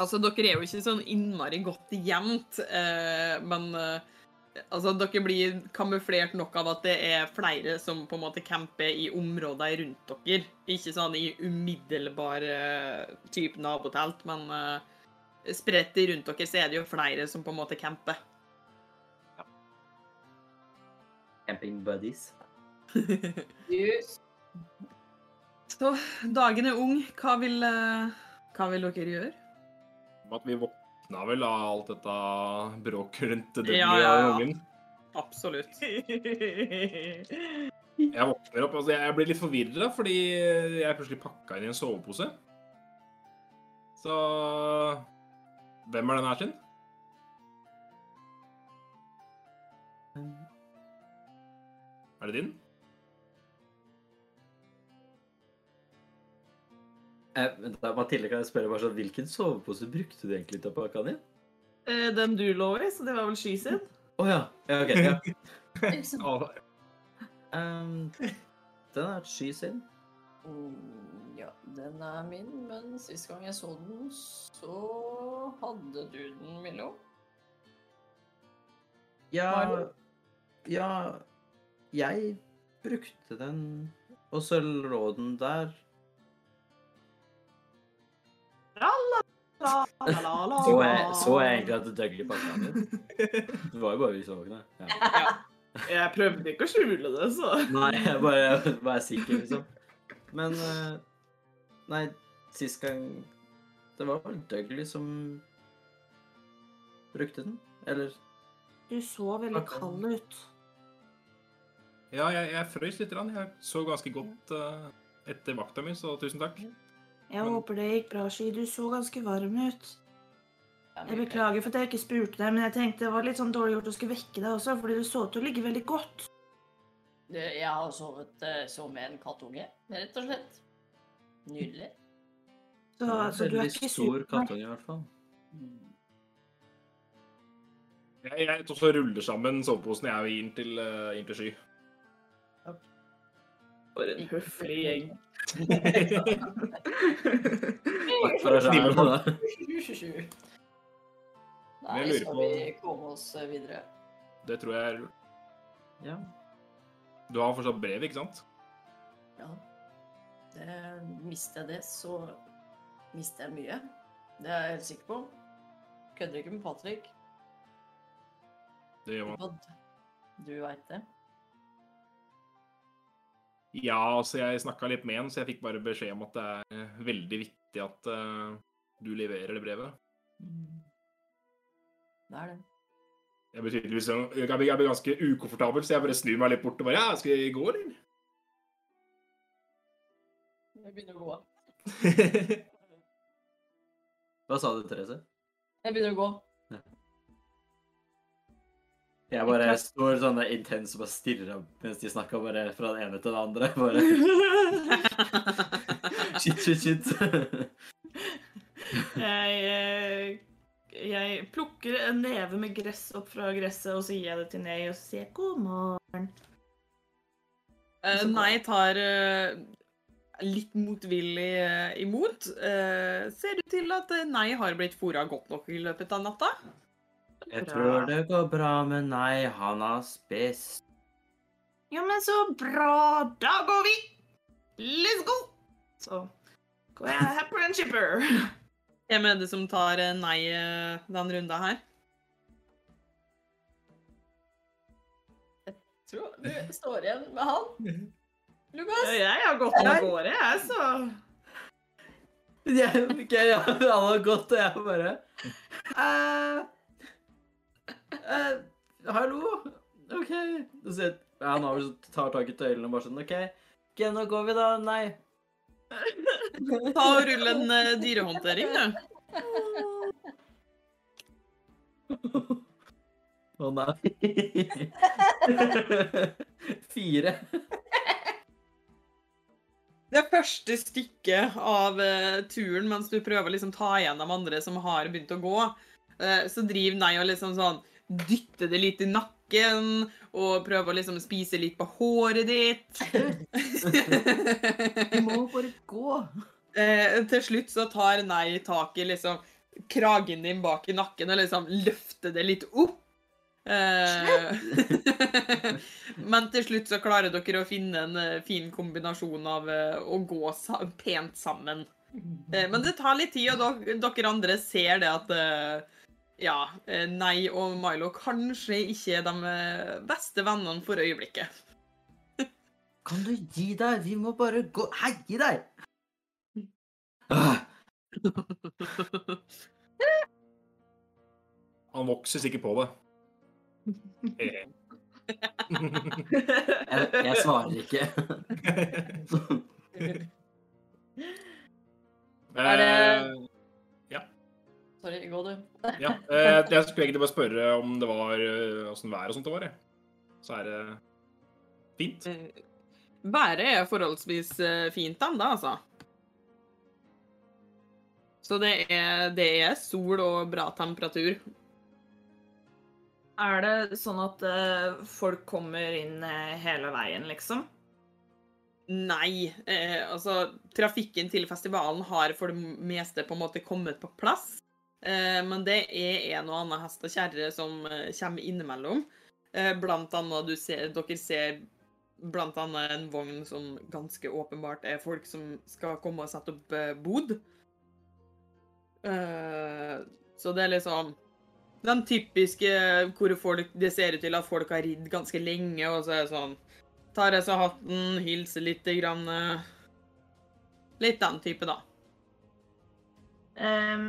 Altså, dere er jo ikke sånn innmari godt gjemt, eh, men eh, altså, dere blir kamuflert nok av at det er flere som på en måte camper i områder rundt dere. Ikke sånn i umiddelbar eh, type nabotelt, men eh, spredt rundt dere så er det jo flere som på en måte camper. Camping buddies. Yes. Så dagen er ung. Hva vil, eh, hva vil dere gjøre? At vi våkna vel av alt dette bråket rundt Dudley Ja, ja, ja. ungen. Absolutt. Jeg våkner opp, altså jeg blir litt forvirra fordi jeg plutselig pakka inn i en sovepose. Så Hvem er den her sin? Er det din? Eh, vent da, Mathilde, kan jeg spørre bare sånn, hvilken sovepose brukte du egentlig til å pakke den i? Eh, Den du lå i, så det var vel sky sin? Å ja. ja. OK. Ja. Um, den er sky sin. Ja, den er min, men sist gang jeg så den, så hadde du den, Milo. Ja Mario? Ja Jeg brukte den, og så lå den der. Så jeg, så jeg egentlig at Dougley pakka den inn? Det var jo bare vi som våkna. Ja. Jeg prøvde ikke å skjule det, så. Nei, jeg bare var sikker, liksom. Men eh, Nei, sist gang Det var vel Dougley som brukte den? Eller Du så veldig kald ut. Ja, jeg, jeg frøys litt. Jeg så ganske godt uh, etter vakta mi, så tusen takk. Jeg håper det gikk bra, Sky. Du så ganske varm ut. Jeg beklager for at jeg ikke spurte deg, men jeg tenkte det var litt sånn dårlig gjort å skulle vekke deg også, fordi du så ut til å ligge veldig godt. Jeg har sovet eh, som en kattunge, rett og slett. Nydelig. Så, så du er ikke stor kattunge, i hvert fall. Jeg, jeg også så ruller sammen soveposen jeg og inn til, uh, inn til Sky. For en høflig gjeng. Takk for deg selv, med. Nei, jeg skal vi komme oss eh, videre? Det tror jeg er lurt. Ja. Du har fortsatt brev, ikke sant? Ja. Det, mister jeg det, så mister jeg mye. Det er jeg helt sikker på. Kødder ikke med Patrick. Det gjør man. Du veit det. Ja, altså jeg snakka litt med han, så jeg fikk bare beskjed om at det er veldig viktig at uh, du leverer det brevet. Det er det. Sånn- jeg blir, jeg blir ganske ukomfortabel, så jeg bare snur meg litt bort og bare Ja, skal vi gå, eller? Jeg begynner å gå. Hva sa du, Therese? Jeg begynner å gå. Jeg bare står sånn der intens og bare stirrer mens de snakker bare fra den ene til den andre. Bare shit, shit, shit. Jeg, eh, jeg plukker en neve med gress opp fra gresset, og så gir jeg det til Nei og så sier jeg god morgen. Uh, Nei tar eh, litt motvillig eh, imot. Eh, ser ut til at eh, Nei har blitt fora godt nok i løpet av natta. Jeg tror det går bra, med nei, han har spist. Ja, men så bra! Da går vi! Let's go! Så går jeg happer and chipper. Hvem er det som tar eh, Nei eh, den runda her? Tror du står igjen med han. Lukas? Jeg har gått av gårde, jeg, så Jeg, ok, ja, han har gått, og jeg bare uh, uh, Hallo? OK. Så sier ja, han har vel tar tak i tøylene og bare sånn OK, ok, nå går vi, da. Nei. Ta og Rull en uh, dyrehåndtering, du. Å nei. Fire. Det første stykket av eh, turen mens du prøver å liksom ta igjen de andre som har begynt å gå, eh, så driver Nei og liksom sånn dytter det litt i nakken og prøver å liksom spise litt på håret ditt. du må bare gå. Eh, til slutt så tar Nei tak i liksom kragen din bak i nakken og liksom løfter det litt opp. Eh, Men til slutt så klarer dere å finne en eh, fin kombinasjon av eh, å gå pent sammen. Eh, Men det tar litt tid, og dere, andre ser det at ja, Nei og Milo kanskje ikke er de beste vennene for øyeblikket. Kan du gi deg? Vi må bare gå Hei, gi deg! Ah, Han vokser sikkert på det. Jeg, jeg svarer ikke. Er det- Eh, Sorry, gå du. ja. eh, Jeg skulle egentlig bare spørre om det var eh, åssen vær og sånt det var. jeg. Så er det fint. Været er forholdsvis fint ennå, altså. Så det er, det er sol og bra temperatur. Er det sånn at eh, folk kommer inn eh, hele veien, liksom? Nei, eh, altså trafikken til festivalen har for det meste på en måte kommet på plass. Eh, men det er en og annen hest og kjerre som eh, kommer innimellom. Eh, blant annet du ser, dere ser blant annet en vogn som ganske åpenbart er folk som skal komme og sette opp eh, bod. Eh, så det er liksom den typiske hvor folk, det ser ut til at folk har ridd ganske lenge, og så er det sånn Tar av seg hatten, hilser litt grann. eh, Litt den type, da. Um,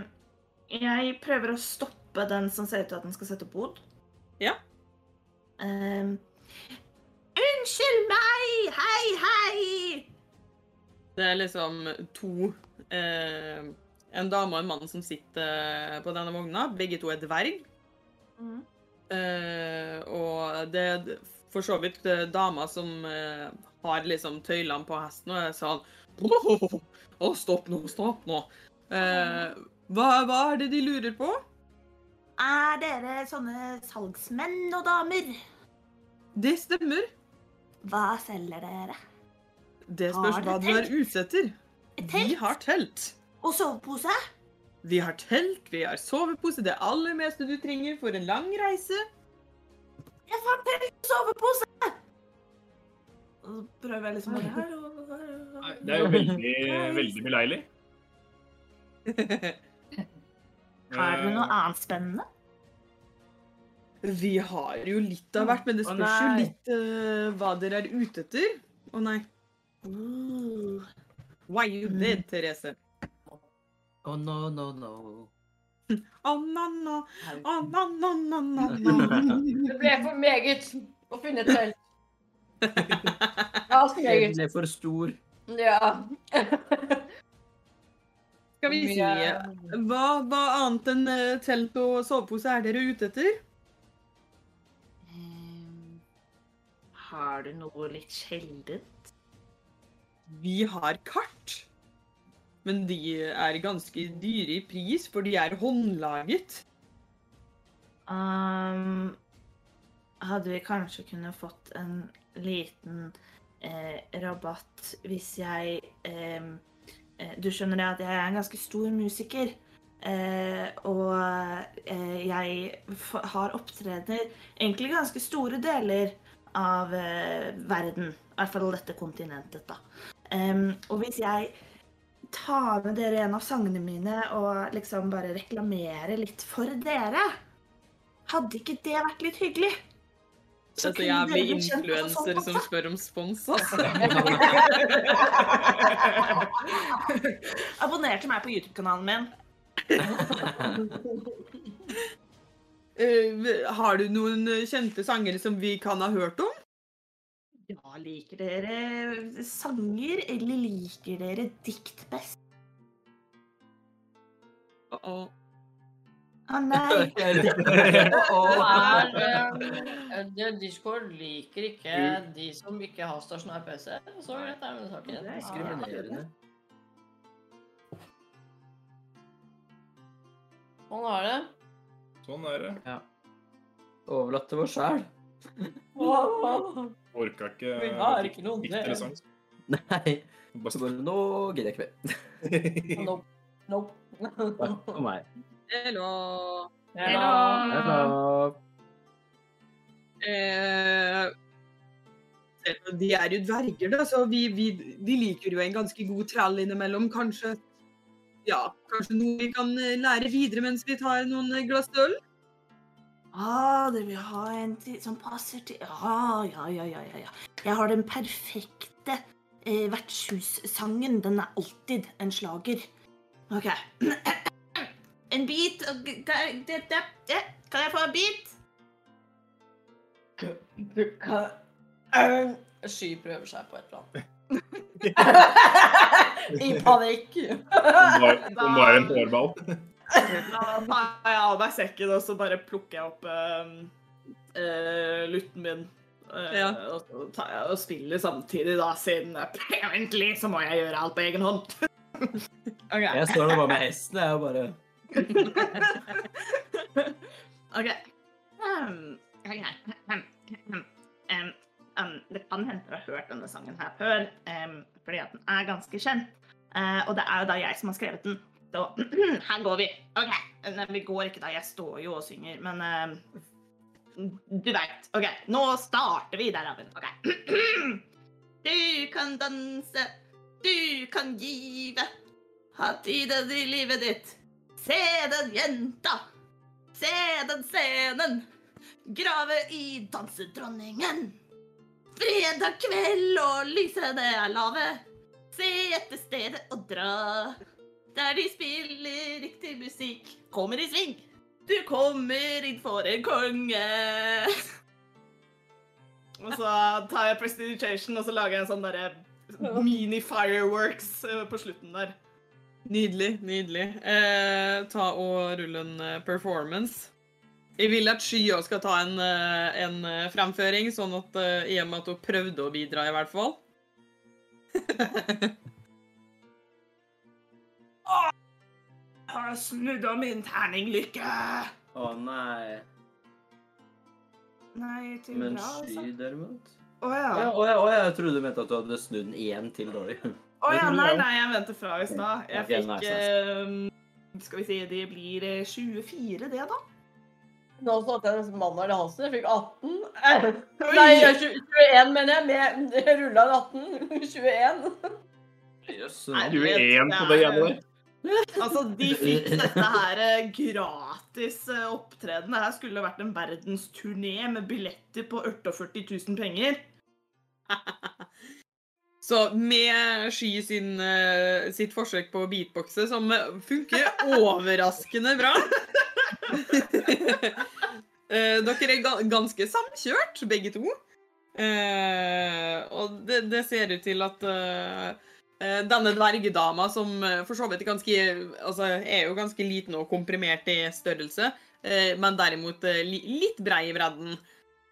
jeg prøver å stoppe den som ser ut til at den skal sette bod. Ja. Um, Unnskyld meg! Hei, hei! Det er liksom to eh, En dame og en mann som sitter på denne vogna. Begge to er dverg. Mm. Eh, og det er for så vidt eh, dama som eh, har liksom tøylene på hesten og er sånn Å, stopp nå, stopp nå. Eh, hva, hva er det de lurer på? Er dere sånne salgsmenn og damer? Det stemmer. Hva selger dere? Det spørs hva du er ute etter. Et Vi har telt. Og sovepose? Vi har telt, vi har sovepose, det aller meste du trenger for en lang reise. Jeg fant telt og sovepose! Og så prøver jeg liksom bare Hallo, hallo. Nei, Det er jo veldig, veldig beleilig. Har du noe annet spennende? Vi har jo litt av hvert, men det spørs jo litt uh, hva dere er ute etter. Å nei. Uh, Why you dead, Therese? Oh no, no, no. Å, no, no. Å, no, no, no, no, no. Det ble for meget å finne et så Jeg meget. ble for stor. Ja. Skal vi si hva, hva annet enn eh, telt og sovepose er dere ute etter? ehm, har du noe litt sjeldent? Vi har kart. Men de er ganske dyre i pris, for de er håndlaget. Um, hadde vi kanskje kunne fått en liten eh, rabatt hvis jeg eh, Du skjønner det at jeg er en ganske stor musiker. Eh, og eh, jeg har opptredener egentlig ganske store deler av eh, verden. I hvert fall dette kontinentet, da. Og hvis jeg tar med dere en av sangene mine og liksom bare reklamere litt for dere hadde ikke det vært litt hyggelig? Så kunne jævlig influenser som spør om spons, altså. Abonner til meg på YouTube-kanalen min. uh, har du noen kjente sanger som vi kan ha hørt om? Ja, liker dere sanger, eller liker dere dikt best? Uh-oh. Å nei. Er, um, det- Discord liker ikke de som ikke har stasjonær PC. Så greit er det med saken. Diskriminerende. Sånn er det. Sånn er det. Overlatt til oss sjæl. Orka ikke Vi har ikke noen sang. Nei. Nå gidder jeg ikke mer. Nope. Nope. For meg. Hello. Hello. Eh, de er jo dverger, da, så vi, vi, vi liker jo en ganske god trall innimellom. Kanskje ja, kanskje noe vi kan eh, lære videre mens vi tar noen eh, glass øl? Ah, dere vil ha en til, som passer til ah, ja, ja, ja, ja, ja. Jeg har den perfekte eh, vertshussangen. Den er alltid en slager. OK. En bit Kan det, det, det. Kan jeg få en bit? Du kan Sky prøver seg på et eller annet. I panikk. Hun var en hårball. Da tar jeg av meg sekken, og så bare plukker jeg opp uh, eh, lutten min. Uh, Ja. Og så tar jeg og spiller samtidig, da, siden apparently så må jeg gjøre alt på egen hånd. okay. Jeg står nå bare med hesten, jeg, og bare OK. Um. Um, um, um, det kan hende dere har hørt denne sangen her før, um, fordi at den er ganske kjent. Uh, og det er jo da jeg som har skrevet den. Så her går vi. OK. Nei, vi går ikke da, jeg står jo og synger, men uh, du veit. OK, nå starter vi der, Abin. OK. Du kan danse, du kan give. Ha tiden i livet ditt. Se den jenta. Se den scenen. Grave i dansedronningen. Fredag kveld og lysene er lave. Se etter stedet og dra. Der de spiller riktig musikk. Kommer i sving. Du kommer inn for en konge. Og så tar jeg prestidigitation, og så lager jeg en sånn derre mini-fireworks eh, på slutten der. Nydelig, nydelig. Eh, ta og rulle en eh, performance. Jeg vil at Sky også skal ta en, eh, en fremføring, sånn at i og med at hun prøvde å bidra, i hvert fall. Jeg har snudd av min terninglykke. Å nei. Nei, til Men bra, altså. sky, derimot? Å Å ja. ja, å ja, å ja, jeg trodde du mente at du hadde snudd den én til dårlig. Å ja, nei, nei, jeg venter fra i stad. Jeg fikk nice, eh, Skal vi si det blir eh, 24, det, da? Nå satte jeg nesten mannen i halsen. Jeg fikk 18. Eh, Nei, 21 mener jeg. Med, rulla en 18. 21. Jøss. Nei, nå- 21 på det greiene der. Altså, de fikk dette her eh, gratis eh, opptreden. Det her skulle vært en verdensturné med billetter på 48 000 penger. Så med Sky sin, eh, sitt forsøk på å beatboxe, som funker overraskende bra Dere er ganske samkjørt, begge to. Og det, det ser ut til at denne dvergedama, som eh, for så vidt er ganske Altså er jo ganske liten og komprimert i størrelse, eh, men derimot eh, litt brei i bredden.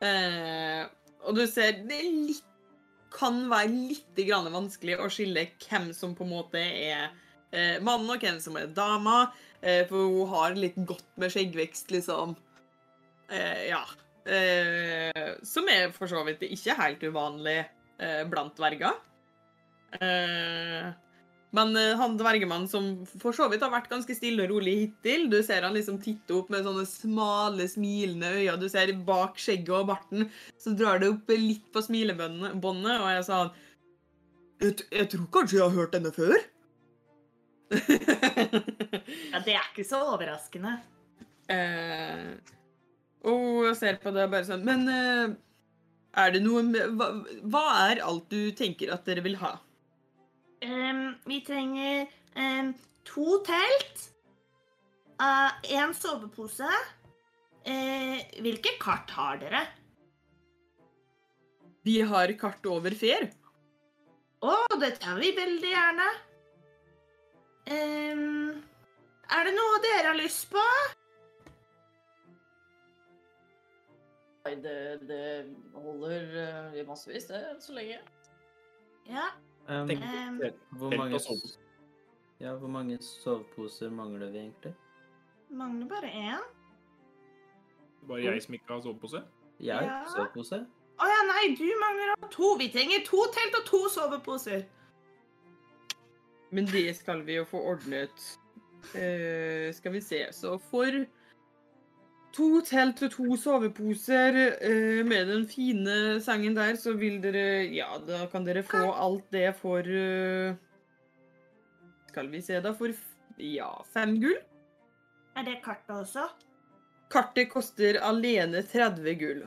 Eh, og du ser det litt kan være litt vanskelig å skille hvem som på en måte er mannen, og hvem som er dama. Eh, for hun har litt godt med skjeggvekst, liksom. Eh, ja. Eh, som er for så vidt ikke helt uvanlig eh, blant dverger. Eh, men eh, han dvergemannen som for så vidt har vært ganske stille og rolig hittil, du ser han liksom titte opp med sånne smale, smilende øyne. Du ser bak skjegget og barten, så drar det opp litt på smilebåndet, og jeg sa jeg, jeg tror kanskje jeg har hørt denne før. Ja, det er ikke så overraskende. eh, og jeg ser på det og bare sånn Men eh, er det noe med, hva, hva er alt du tenker at dere vil ha? Ehm, vi trenger um, to telt. Én sovepose. Uh, hvilke kart har dere? Vi har kart over fer. Å, det tar vi veldig gjerne. Um, er det noe dere har lyst på? Nei, det, det holder eh, i massevis, det, så lenge. Ja. Um, Tenk- hvor, mange, ja, hvor mange soveposer mangler vi egentlig? mangler bare én. Bare jeg som ikke har sovepose. Jeg? Ja. Sovepose? Å ja, nei, du mangler to. Vi trenger to telt og to soveposer. Men det skal vi jo få ordnet Uh, skal vi se. Så for to telt og to soveposer uh, med den fine sangen der, så vil dere Ja, da kan dere få alt det for uh, Skal vi se, da. For ja, fem gull. Er det kartet også? Kartet koster alene 30 gull.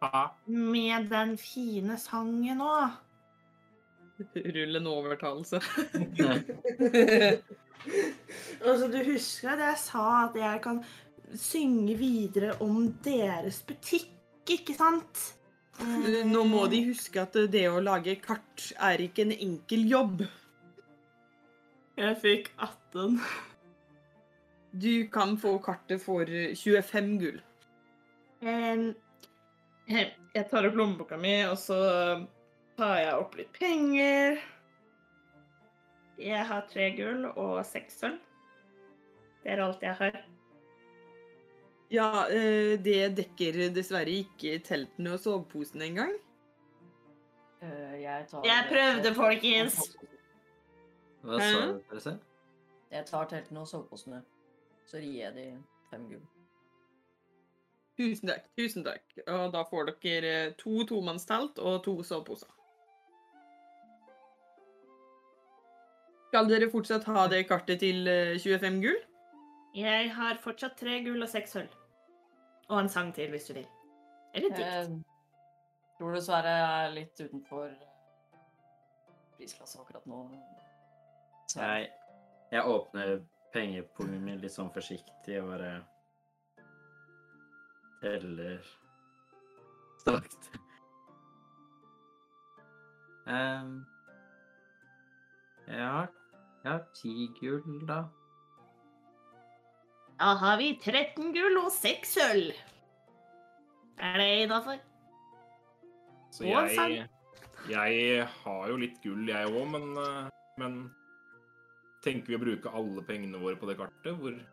Ja. Med den fine sangen òg. Rull en overtalelse. Altså, du husker at jeg sa at jeg kan synge videre om deres butikk, ikke sant? Eh, Nå må de huske at det å lage kart er ikke en enkel jobb. Jeg fikk 18. Du kan få kartet for 25 gull. Um, Jeg tar opp lommeboka mi, og så tar jeg opp litt penger. Jeg har tre gull og seks sølv. Det er alt jeg har. Ja, eh, det dekker dessverre ikke teltene og soveposene engang. Eh, Jeg Jeg prøvde, folkens. Hva sa du, selv? Jeg tar teltene og soveposene. Så gir jeg de fem gull. Tusen takk. tusen takk. Og da får dere to tomannstelt og to soveposer. Skal dere fortsatt ha det kartet til eh, 25 gull? Jeg har fortsatt tre gull og seks sølv. Og en sang til, hvis du vil. Eller dikt. Jeg tror dessverre jeg er litt utenfor eh, prisklasse akkurat nå. Så. Jeg, jeg åpner pengepungen min litt sånn forsiktig og bare teller sakte. Um, jeg har jeg har ti gull, da. Da har vi 13 gull og 6 sølv. Er det innafor? Så jeg, jeg har jo litt gull, jeg òg, men, eh, men tenker vi å bruke alle pengene våre på det kartet? Hvor er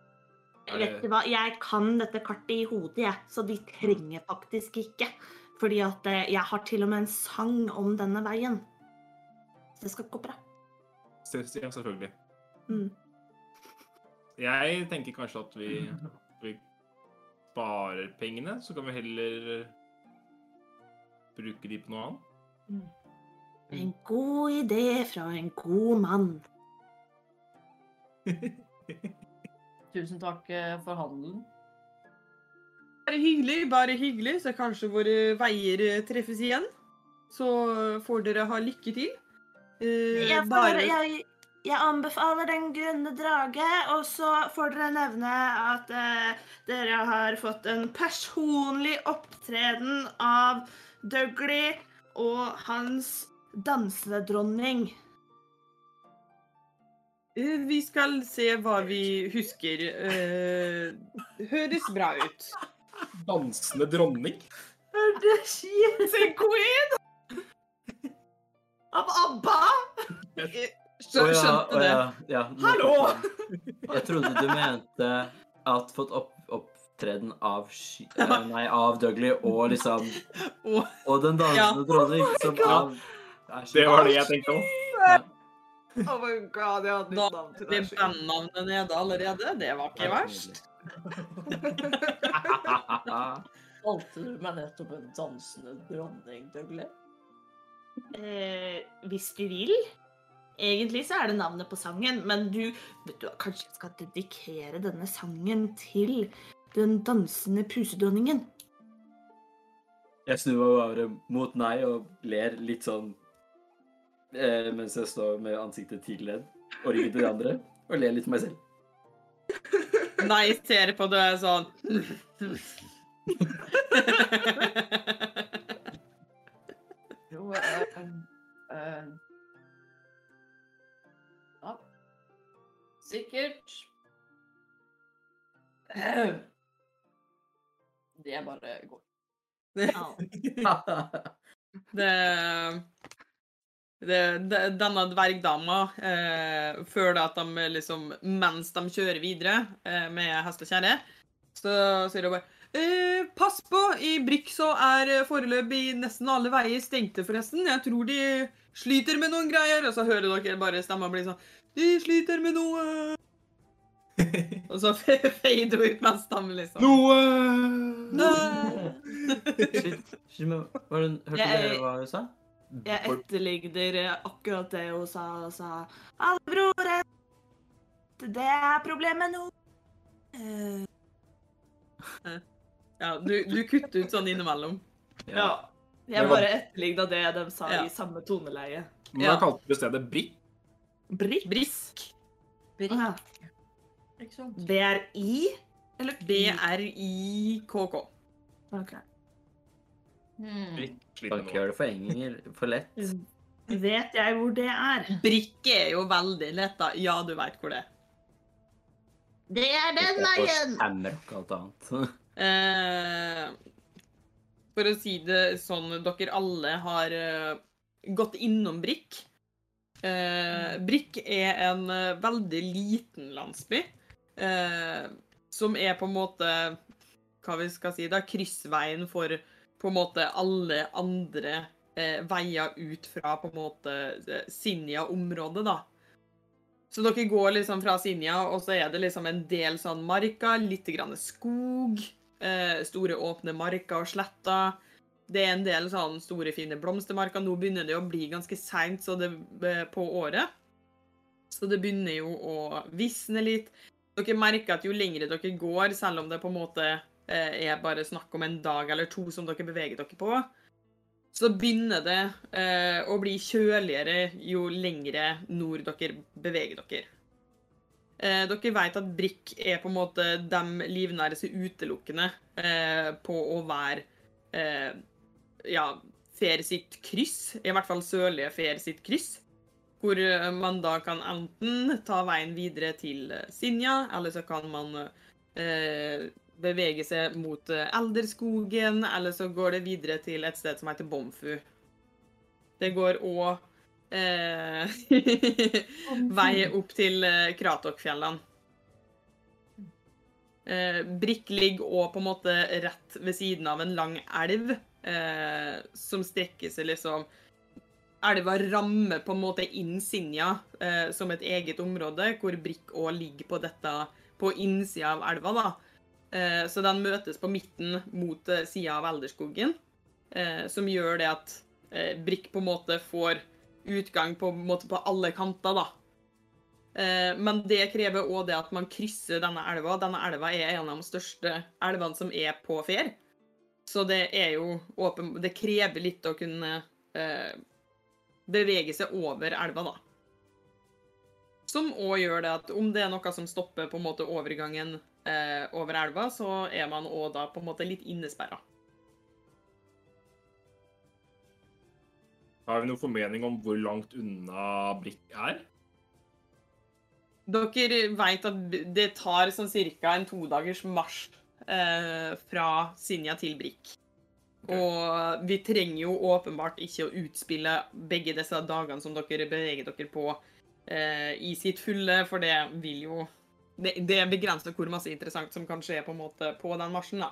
Vet du hva, jeg kan dette kartet i hodet, jeg, så de trenger faktisk ikke. Fordi at eh, jeg har til og med en sang om denne veien. Så det skal gå bra. Ja, selvfølgelig. Mm. Jeg tenker kanskje at vi, vi sparer pengene, så kan vi heller eh, bruke de på noe annet. En god idé fra en god mann. Tusen takk eh, for handelen. Bare hyggelig, bare hyggelig, så kanskje våre veier eh, treffes igjen. Så får dere ha lykke til. Eh, Jeg, får, bare jeg, jeg anbefaler Den grønne drage, og så får dere nevne at eh, dere har fått en personlig opptreden av Dougley og hans dansedronning. dronning. Vi skal se hva vi husker. Eh, høres bra ut. Dansende dronning? Er det She's a Queen? Av ABBA? Så oh, ja, skjønte å ja, ja, Hallo! jeg- trodde du mente at fått opp, opptreden av sky... eh, Nei, av Dougley og liksom Og den dansende dronning som av Det var det jeg tenkte om. Ja. Oh my god, jeg hadde Da- nytt navn til det det. bandnavnet nede allerede, det var ikke verst. Kalte du meg nettopp en dansende dronning, Dougley? Eh, hvis du vil. Egentlig så er det navnet på sangen, men du, du kanskje skal dedikere denne sangen til den dansende pusedronningen. Jeg snur meg bare mot nei og ler litt sånn eh, mens jeg står med ansiktet til den og ryggen til de andre, og ler litt for meg selv. Nei, ser på det sånn Jo, eh, eh, Sikkert. Det Det bare går. det, det, denne dvergdama, eh, før at de liksom Mens de kjører videre eh, med hest og kjerre, så sier hun bare eh, Pass på! I Brykk så er foreløpig nesten alle veier stengte, forresten. Jeg tror de sliter med noen greier. Og så hører dere bare stemma bli sånn De sliter med noe Og så fader hun ut med en stemme, liksom. Noe Shit, shit, men var det, hørte Jeg- dere hva hun sa? Jeg etterligner akkurat det hun sa, og sa Alle broren, det er problemet nå. Eh, Ja, du, du kutter ut sånn innimellom. ja. Jeg bare etterligna det de sa Ja. i samme toneleie. Men Ja. da kalte du stedet Brikk. Brikk? Brisk. Ah, Ikke sant? Det er I? Eller B-R-I-K-K. Ok. Hmm. Brikk. Kan ikke gjøre det for engel for lett. Vet jeg hvor det er? Brikke er jo veldig lett, da. Ja, du veit hvor det er. Det er den veien! Shamrock og alt annet. Eh, for å si det sånn, dere alle har eh, gått innom Brikk. Eh, Brikk er en eh, veldig liten landsby. eh, som er på en måte Hva vi skal si da, kryssveien for på en måte alle andre eh, veier ut fra på en måte eh, Sinja-området, da. Så dere går liksom fra Sinja, og så er det liksom en del sånn marka, litt grann skog, eh, store åpne marker og sletter. Det er en del sånn store, fine blomstermarker. Nå begynner det å bli ganske seint på året. Så det begynner jo å visne litt. Dere merker at jo lengre dere går, selv om det på en måte eh, er bare snakk om en dag eller to som dere beveger dere på, så begynner det eh, å bli kjøligere jo lengre nord dere beveger dere. Eh, dere vet at Brikk er på en måte de livnærer seg utelukkende eh, på å være eh, ja, Fer sitt kryss, i hvert fall sørlige Fer sitt kryss. Hvor eh, man da kan enten ta veien videre til eh, Sinja, eller så kan man eh, bevege seg mot eh, Elderskogen, eller så går det videre til et sted som heter Bomfu. Det går òg eh, vei opp til Kratokfjellene. Eh, Brikk ligger òg på en måte rett ved siden av en lang elv eh, som strekker seg liksom Elva rammer på en måte inn Sinja eh, som et eget område, hvor Brikk òg ligger på dette på innsida av elva. da. Eh, så den møtes på midten mot eh, sida av Elderskogen, eh, som gjør det at eh, Brikk på en måte får utgang på, en måte på alle kanter, da. Eh, men det krever òg det at man krysser denne elva. Denne elva er en av de største elvene som er på Fer. Så det er jo åpen... Det krever litt å kunne eh, bevege seg over elva, da. Som òg gjør det at om det er noe som stopper på en måte overgangen eh, over elva, så er man òg da på en måte litt innesperra. Har vi noen formening om hvor langt unna Brikk er? Dere vet at det tar sånn ca. en todagers marsj fra Sinja til Brikk. Okay. Og vi trenger jo åpenbart ikke å utspille begge disse dagene som dere beveger dere på eh, i sitt fulle, for det vil jo Det, det begrenser hvor masse interessant som kan skje på en måte på den marsjen. da.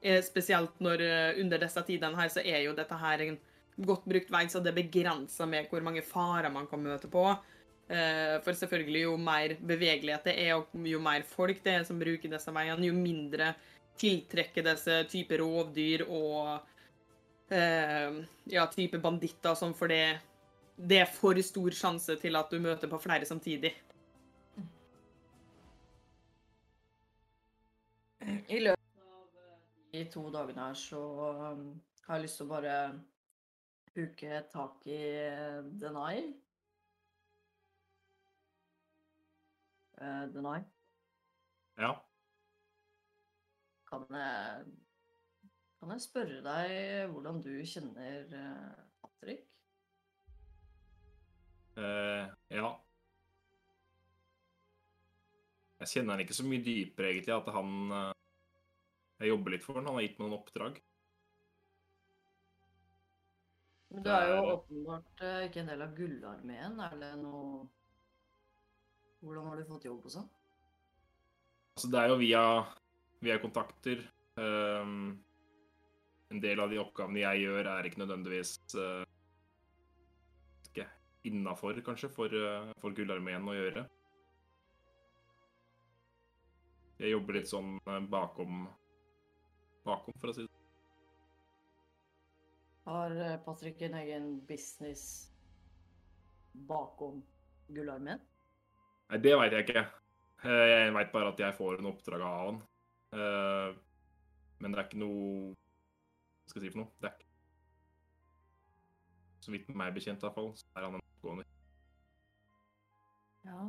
Eh, spesielt når eh, under disse tidene her så er jo dette her en godt brukt vei, så det begrenser med hvor mange farer man kan møte på. Eh, For selvfølgelig, jo mer bevegelighet det er, og jo mer folk det er som bruker disse veiene, jo mindre tiltrekker disse typer rovdyr og eh, ja, type banditter sånn, for det, det er for stor sjanse til at du møter på flere samtidig. I løpet av eh, de to dagene her så har jeg lyst til å bare huke tak i Denai. Eh, Denai, Ja. kan jeg, kan jeg spørre deg hvordan du kjenner eh, Patrick? Uh, ja. Jeg kjenner han ikke så mye dypere, egentlig, at han uh, Jeg jobber litt for han. Han har gitt meg noen oppdrag. Men du er jo åpenbart ikke en del av Gullarmeen. Er det noe Hvordan har du fått jobb og sånn? Altså, det er jo via, via kontakter. Um, en del av de oppgavene jeg gjør, er ikke nødvendigvis uh, ikke innafor, kanskje, for, uh, for Gullarmeen å gjøre. Jeg jobber litt sånn eh, bakom Bakom, for å si det Har Patrick en egen business bakom Gullarmen? Nei, det veit jeg ikke. Eh, Jeg veit bare at jeg får en oppdrag av han. Eh, Men det er ikke noe Hva skal jeg si for noe? Det er ikke Så vidt meg bekjent, i hvert fall, så er han en oppgående. Ja.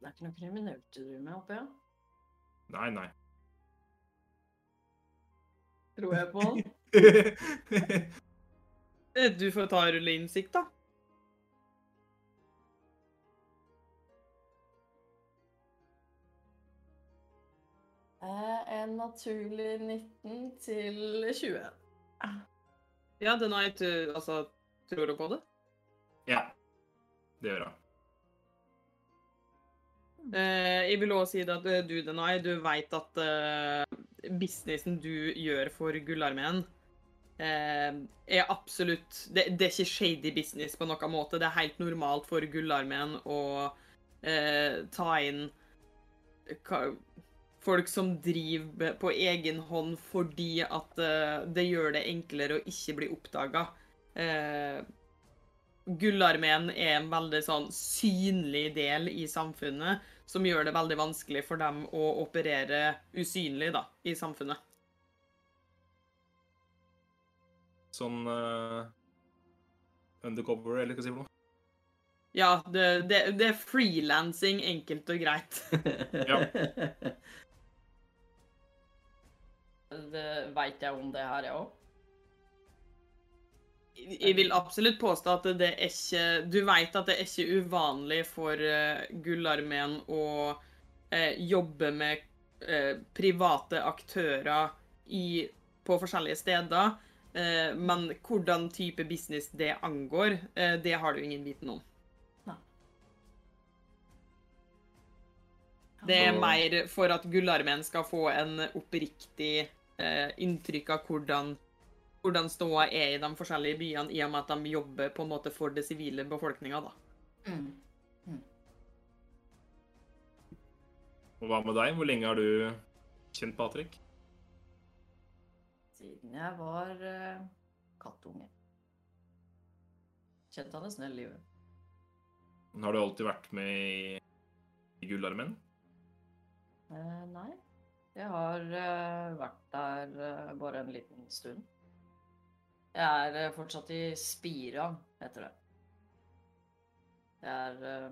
Det er ikke noe kriminelt du driver med, håper jeg? Nei, nei. Tror jeg på han. Eh, Du får ta rulle innsikt, da. En naturlig 19 til 20. Ja, den har ikke Altså, tror du på det? ja. Det gjør jeg. Uh, jeg vil også si det at eh, du, Denai, du vet at uh, businessen du gjør for Gullarmeen, eh, er absolutt det, det er ikke shady business på noen måte. Det er helt normalt for Gullarmeen å eh, ta inn hva, folk som driver på egen hånd fordi at eh, det gjør det enklere å ikke bli oppdaga. Eh, Gullarmeen er en veldig sånn synlig del i samfunnet, som gjør det veldig vanskelig for dem å operere usynlig da, i samfunnet. Sånn uh, undercover, eller hva sier du? Ja, det, det, det er frilansing, enkelt og greit. Ja. Veit jeg om det her, jeg òg? Jeg vil absolutt påstå at det er ikke Du vet at det er ikke uvanlig for uh, Gullarmeen å uh, jobbe med uh, private aktører i, på forskjellige steder. Eh, men hvordan type business det angår, eh, det har du ingen viten om. Det er mer for at Gullarmeen skal få en oppriktig eh, inntrykk av hvordan, hvordan ståa er i de forskjellige byene, i og med at de jobber på en måte for det sivile befolkninga, da. Mm. Mm. hva med deg? Hvor lenge har du kjent Patrick? Siden jeg var uh, kattunge. Kjente han en hele livet. Har du alltid vært med i, i Gullarmen? Uh, nei. Jeg har eh, vært der eh, bare en liten stund. Jeg er eh, fortsatt i Spira, heter det. Jeg er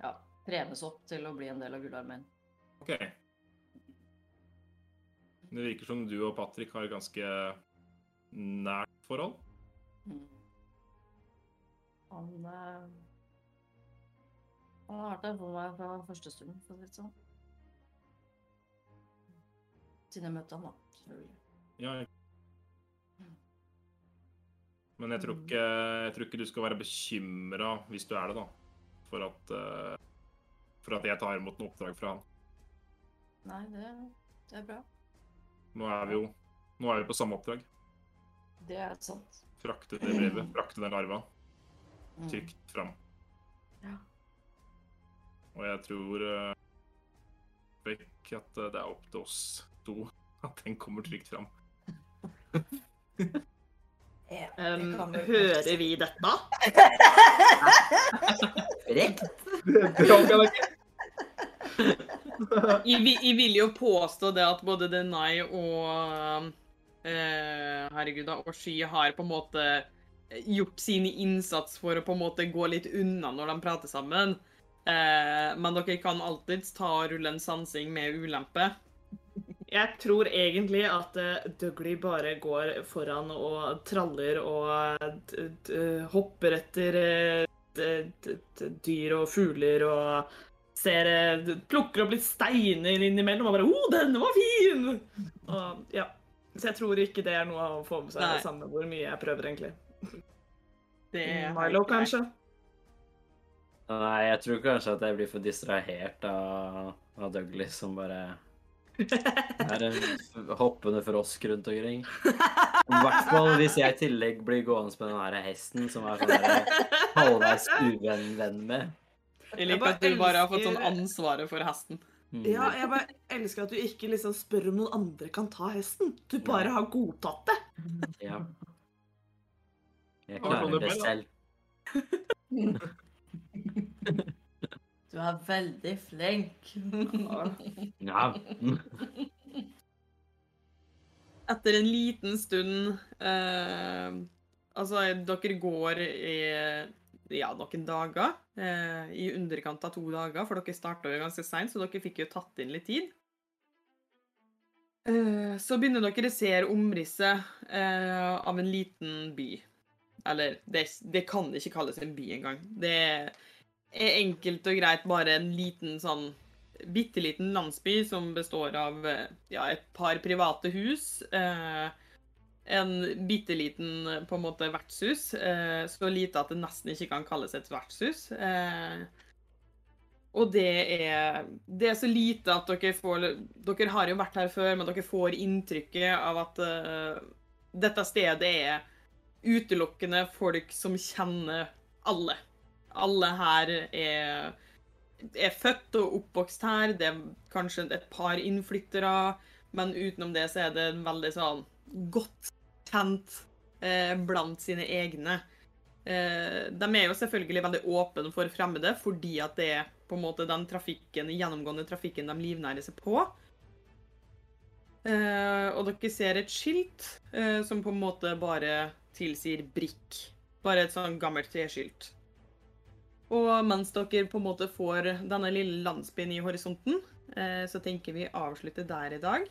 ja, trenes opp til å bli en del av Gullarmeen. OK. Det virker som du og Patrick har et ganske nært forhold. Mm. Han eh, Han har vært der for meg fra første stund, for å si det sånn. Møtte han, da. selvfølgelig. Ja. Men jeg tror ikke, jeg tror ikke du skal være bekymra, hvis du er det, da, for at, eh, for at jeg tar imot noe oppdrag fra han. Nei, det, det er bra. Nå er vi jo nå er vi på samme oppdrag. Det er sant. Frakte det brevet, frakte den larva, Mm. trygt fram. Ja. Og jeg tror uh, ikke at eh, det er opp til oss to at den kommer trygt fram. Ja, Um, det hører vi dette? Rekt. Jeg, vil- jeg vil jo påstå det at både Denai og eh, Herregud, da, og Sky har på en måte gjort sin innsats for å på en måte gå litt unna når de prater sammen. Eh, men dere kan alltids ta og rulle en sansing med ulempe. Jeg tror egentlig at uh, Dougley bare går foran og traller og d d hopper etter eh, d d d dyr og fugler og ser eh, d- Plukker opp litt steiner innimellom og bare 'Å, denne var fin!' Og, ja. Så jeg tror ikke det er noe å få med seg, Nei. samme hvor mye jeg prøver, egentlig. Det er Milo, kanskje? Nei, jeg tror kanskje at jeg blir for distrahert av, av Douglas som bare er en hoppende frosk rundt omkring. I hvert fall hvis jeg i tillegg blir gående med den her hesten som er sånn halvveis uvenn venn med. Jeg liker at du bare har fått sånn ansvaret for hesten. Mm. Ja, jeg bare elsker at du ikke liksom spør om noen andre kan ta hesten. Du bare har godtatt det. Ja. Jeg klarer det selv. Du er veldig flink. Ja. Etter en liten stund eh, Altså, dere går i ja, noen dager. Eh, I underkant av to dager, for dere starta jo ganske seint, så dere fikk jo tatt inn litt tid. Eh, så begynner dere å se omrisset eh, av en liten by. Eller, det, det kan ikke kalles en by engang. Det er enkelt og greit bare en liten sånn bitte liten landsby som består av eh, ja, et par private hus. Eh, en bitte liten på en måte vertshus. Eh, så lite at det nesten ikke kan kalles et vertshus. Eh, og det er, det er så lite at dere får Dere har jo vært her før, men dere får inntrykket av at eh, dette stedet er utelukkende folk som kjenner alle. Alle her er er født og oppvokst her. Det er kanskje et par innflyttere, men utenom det så er det veldig sånn godt kjent eh, blant sine egne. Eh, de er jo selvfølgelig veldig åpne for fremmede, fordi at det er på en måte den trafikken, gjennomgående trafikken de livnærer seg på. Eh, og dere ser et skilt eh, som på en måte bare tilsier brikk. Bare et sånn gammelt treskilt. Og mens dere på en måte får denne lille landsbyen i horisonten, eh, så tenker vi avslutte der i dag.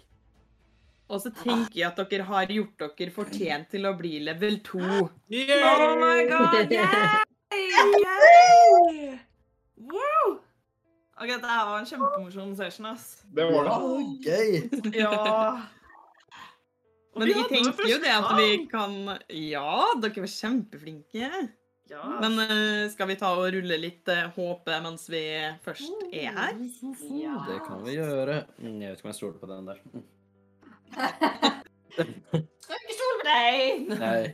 Og så tenker jeg at dere har gjort dere fortjent til å bli level 2. Oh my god! yeah! Wow! Ok, Dette her var en kjempemorsom session, ass. Det var det. Gøy! Ja. Men vi tenkte tenker jo det at vi kan Ja, dere var kjempeflinke. Ja. Men eh, skal vi ta og rulle litt uh, håpe mens vi først er her? Det kan vi gjøre. Mm, Jeg vet ikke om jeg stoler på den der. Mm. Skal ikke stole på deg! Nei.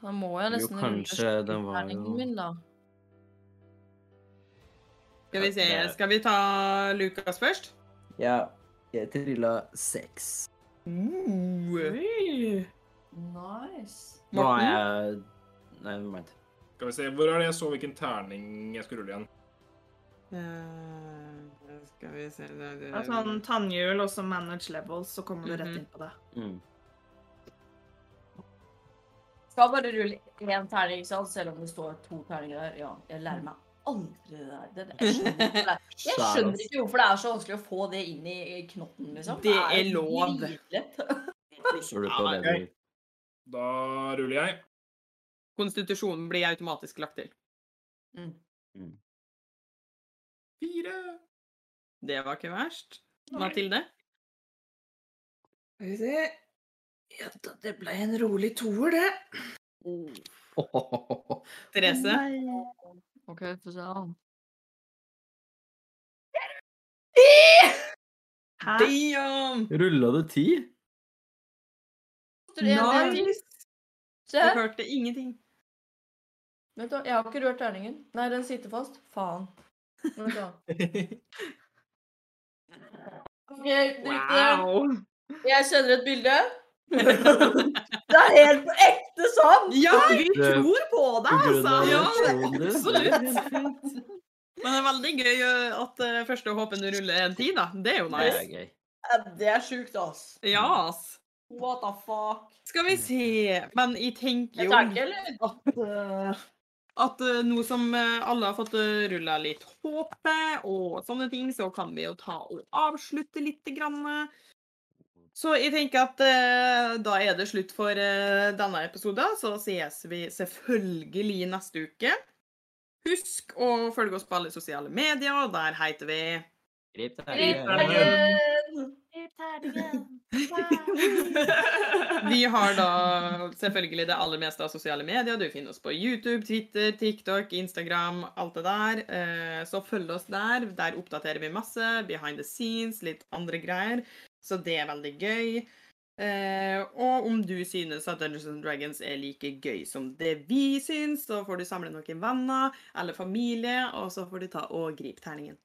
Da må jeg Jo, nesten kanskje den var jo min, da. Skal vi se, skal vi ta Lukas først? Ja. Jeg trilla seks. Uh. Nice. Nå er jeg Nei, mind. Skal vi se, Hvor er det jeg så hvilken terning jeg skulle rulle igjen? Eh, skal vi se det, det, Det er sånn tannhjul og så manage levels, så kommer du rett Mhm. inn på det. Mm. Skal bare rulle én terning, ikke sant? selv om det står to terninger der. Ja, jeg lærer meg aldri det der. Det, jeg, skjønner jeg skjønner ikke hvorfor det er så vanskelig å få det inn i knotten, liksom. Det er lov. Stoler du på Ja, det Da ruller jeg. Konstitusjonen blir automatisk lagt til. Mm. Fire. Det var ikke verst. Mathilde? Skal vi se Ja, da- det ble en rolig toer, det. Therese? OK, få se. Hæ? Damn! Rulla det ti? Nice. Du hørte ingenting. Vent da, jeg har ikke rørt terningen. Nei, den sitter fast. Faen. Vent da. OK, drit i det. Wow. Jeg sender et bilde. Det er helt på ekte sant! Ja! Vi tror på deg, altså. Ja, absolutt. Men det er veldig gøy at første håpen du ruller en tid, da. Det er jo Det nice. er gøy. Det er sjukt, ass. Ja, ass. What the fuck? Skal vi se Men jeg tenker Jeg jo ikke, eller? at, at uh, nå som uh, alle har fått uh, rulla litt håpe og sånne ting, så kan vi jo ta og avslutte lite grann. Så jeg tenker at uh, da er det slutt for uh, denne episoden. Så ses vi selvfølgelig neste uke. Husk å følge oss på alle sosiale medier. Der heter vi Grip Grip terningen. Vi har da selvfølgelig det aller meste av sosiale medier. Du finner oss på YouTube, Twitter, TikTok, Instagram, alt det der. Eh, Så følg oss der. Der oppdaterer vi masse. Behind the scenes, litt andre greier. Så det er veldig gøy. Eh, og om du synes at Dungeons and Dragons er like gøy som det vi syns, så får du samle noen venner eller familie, og så får du ta og gripe terningen.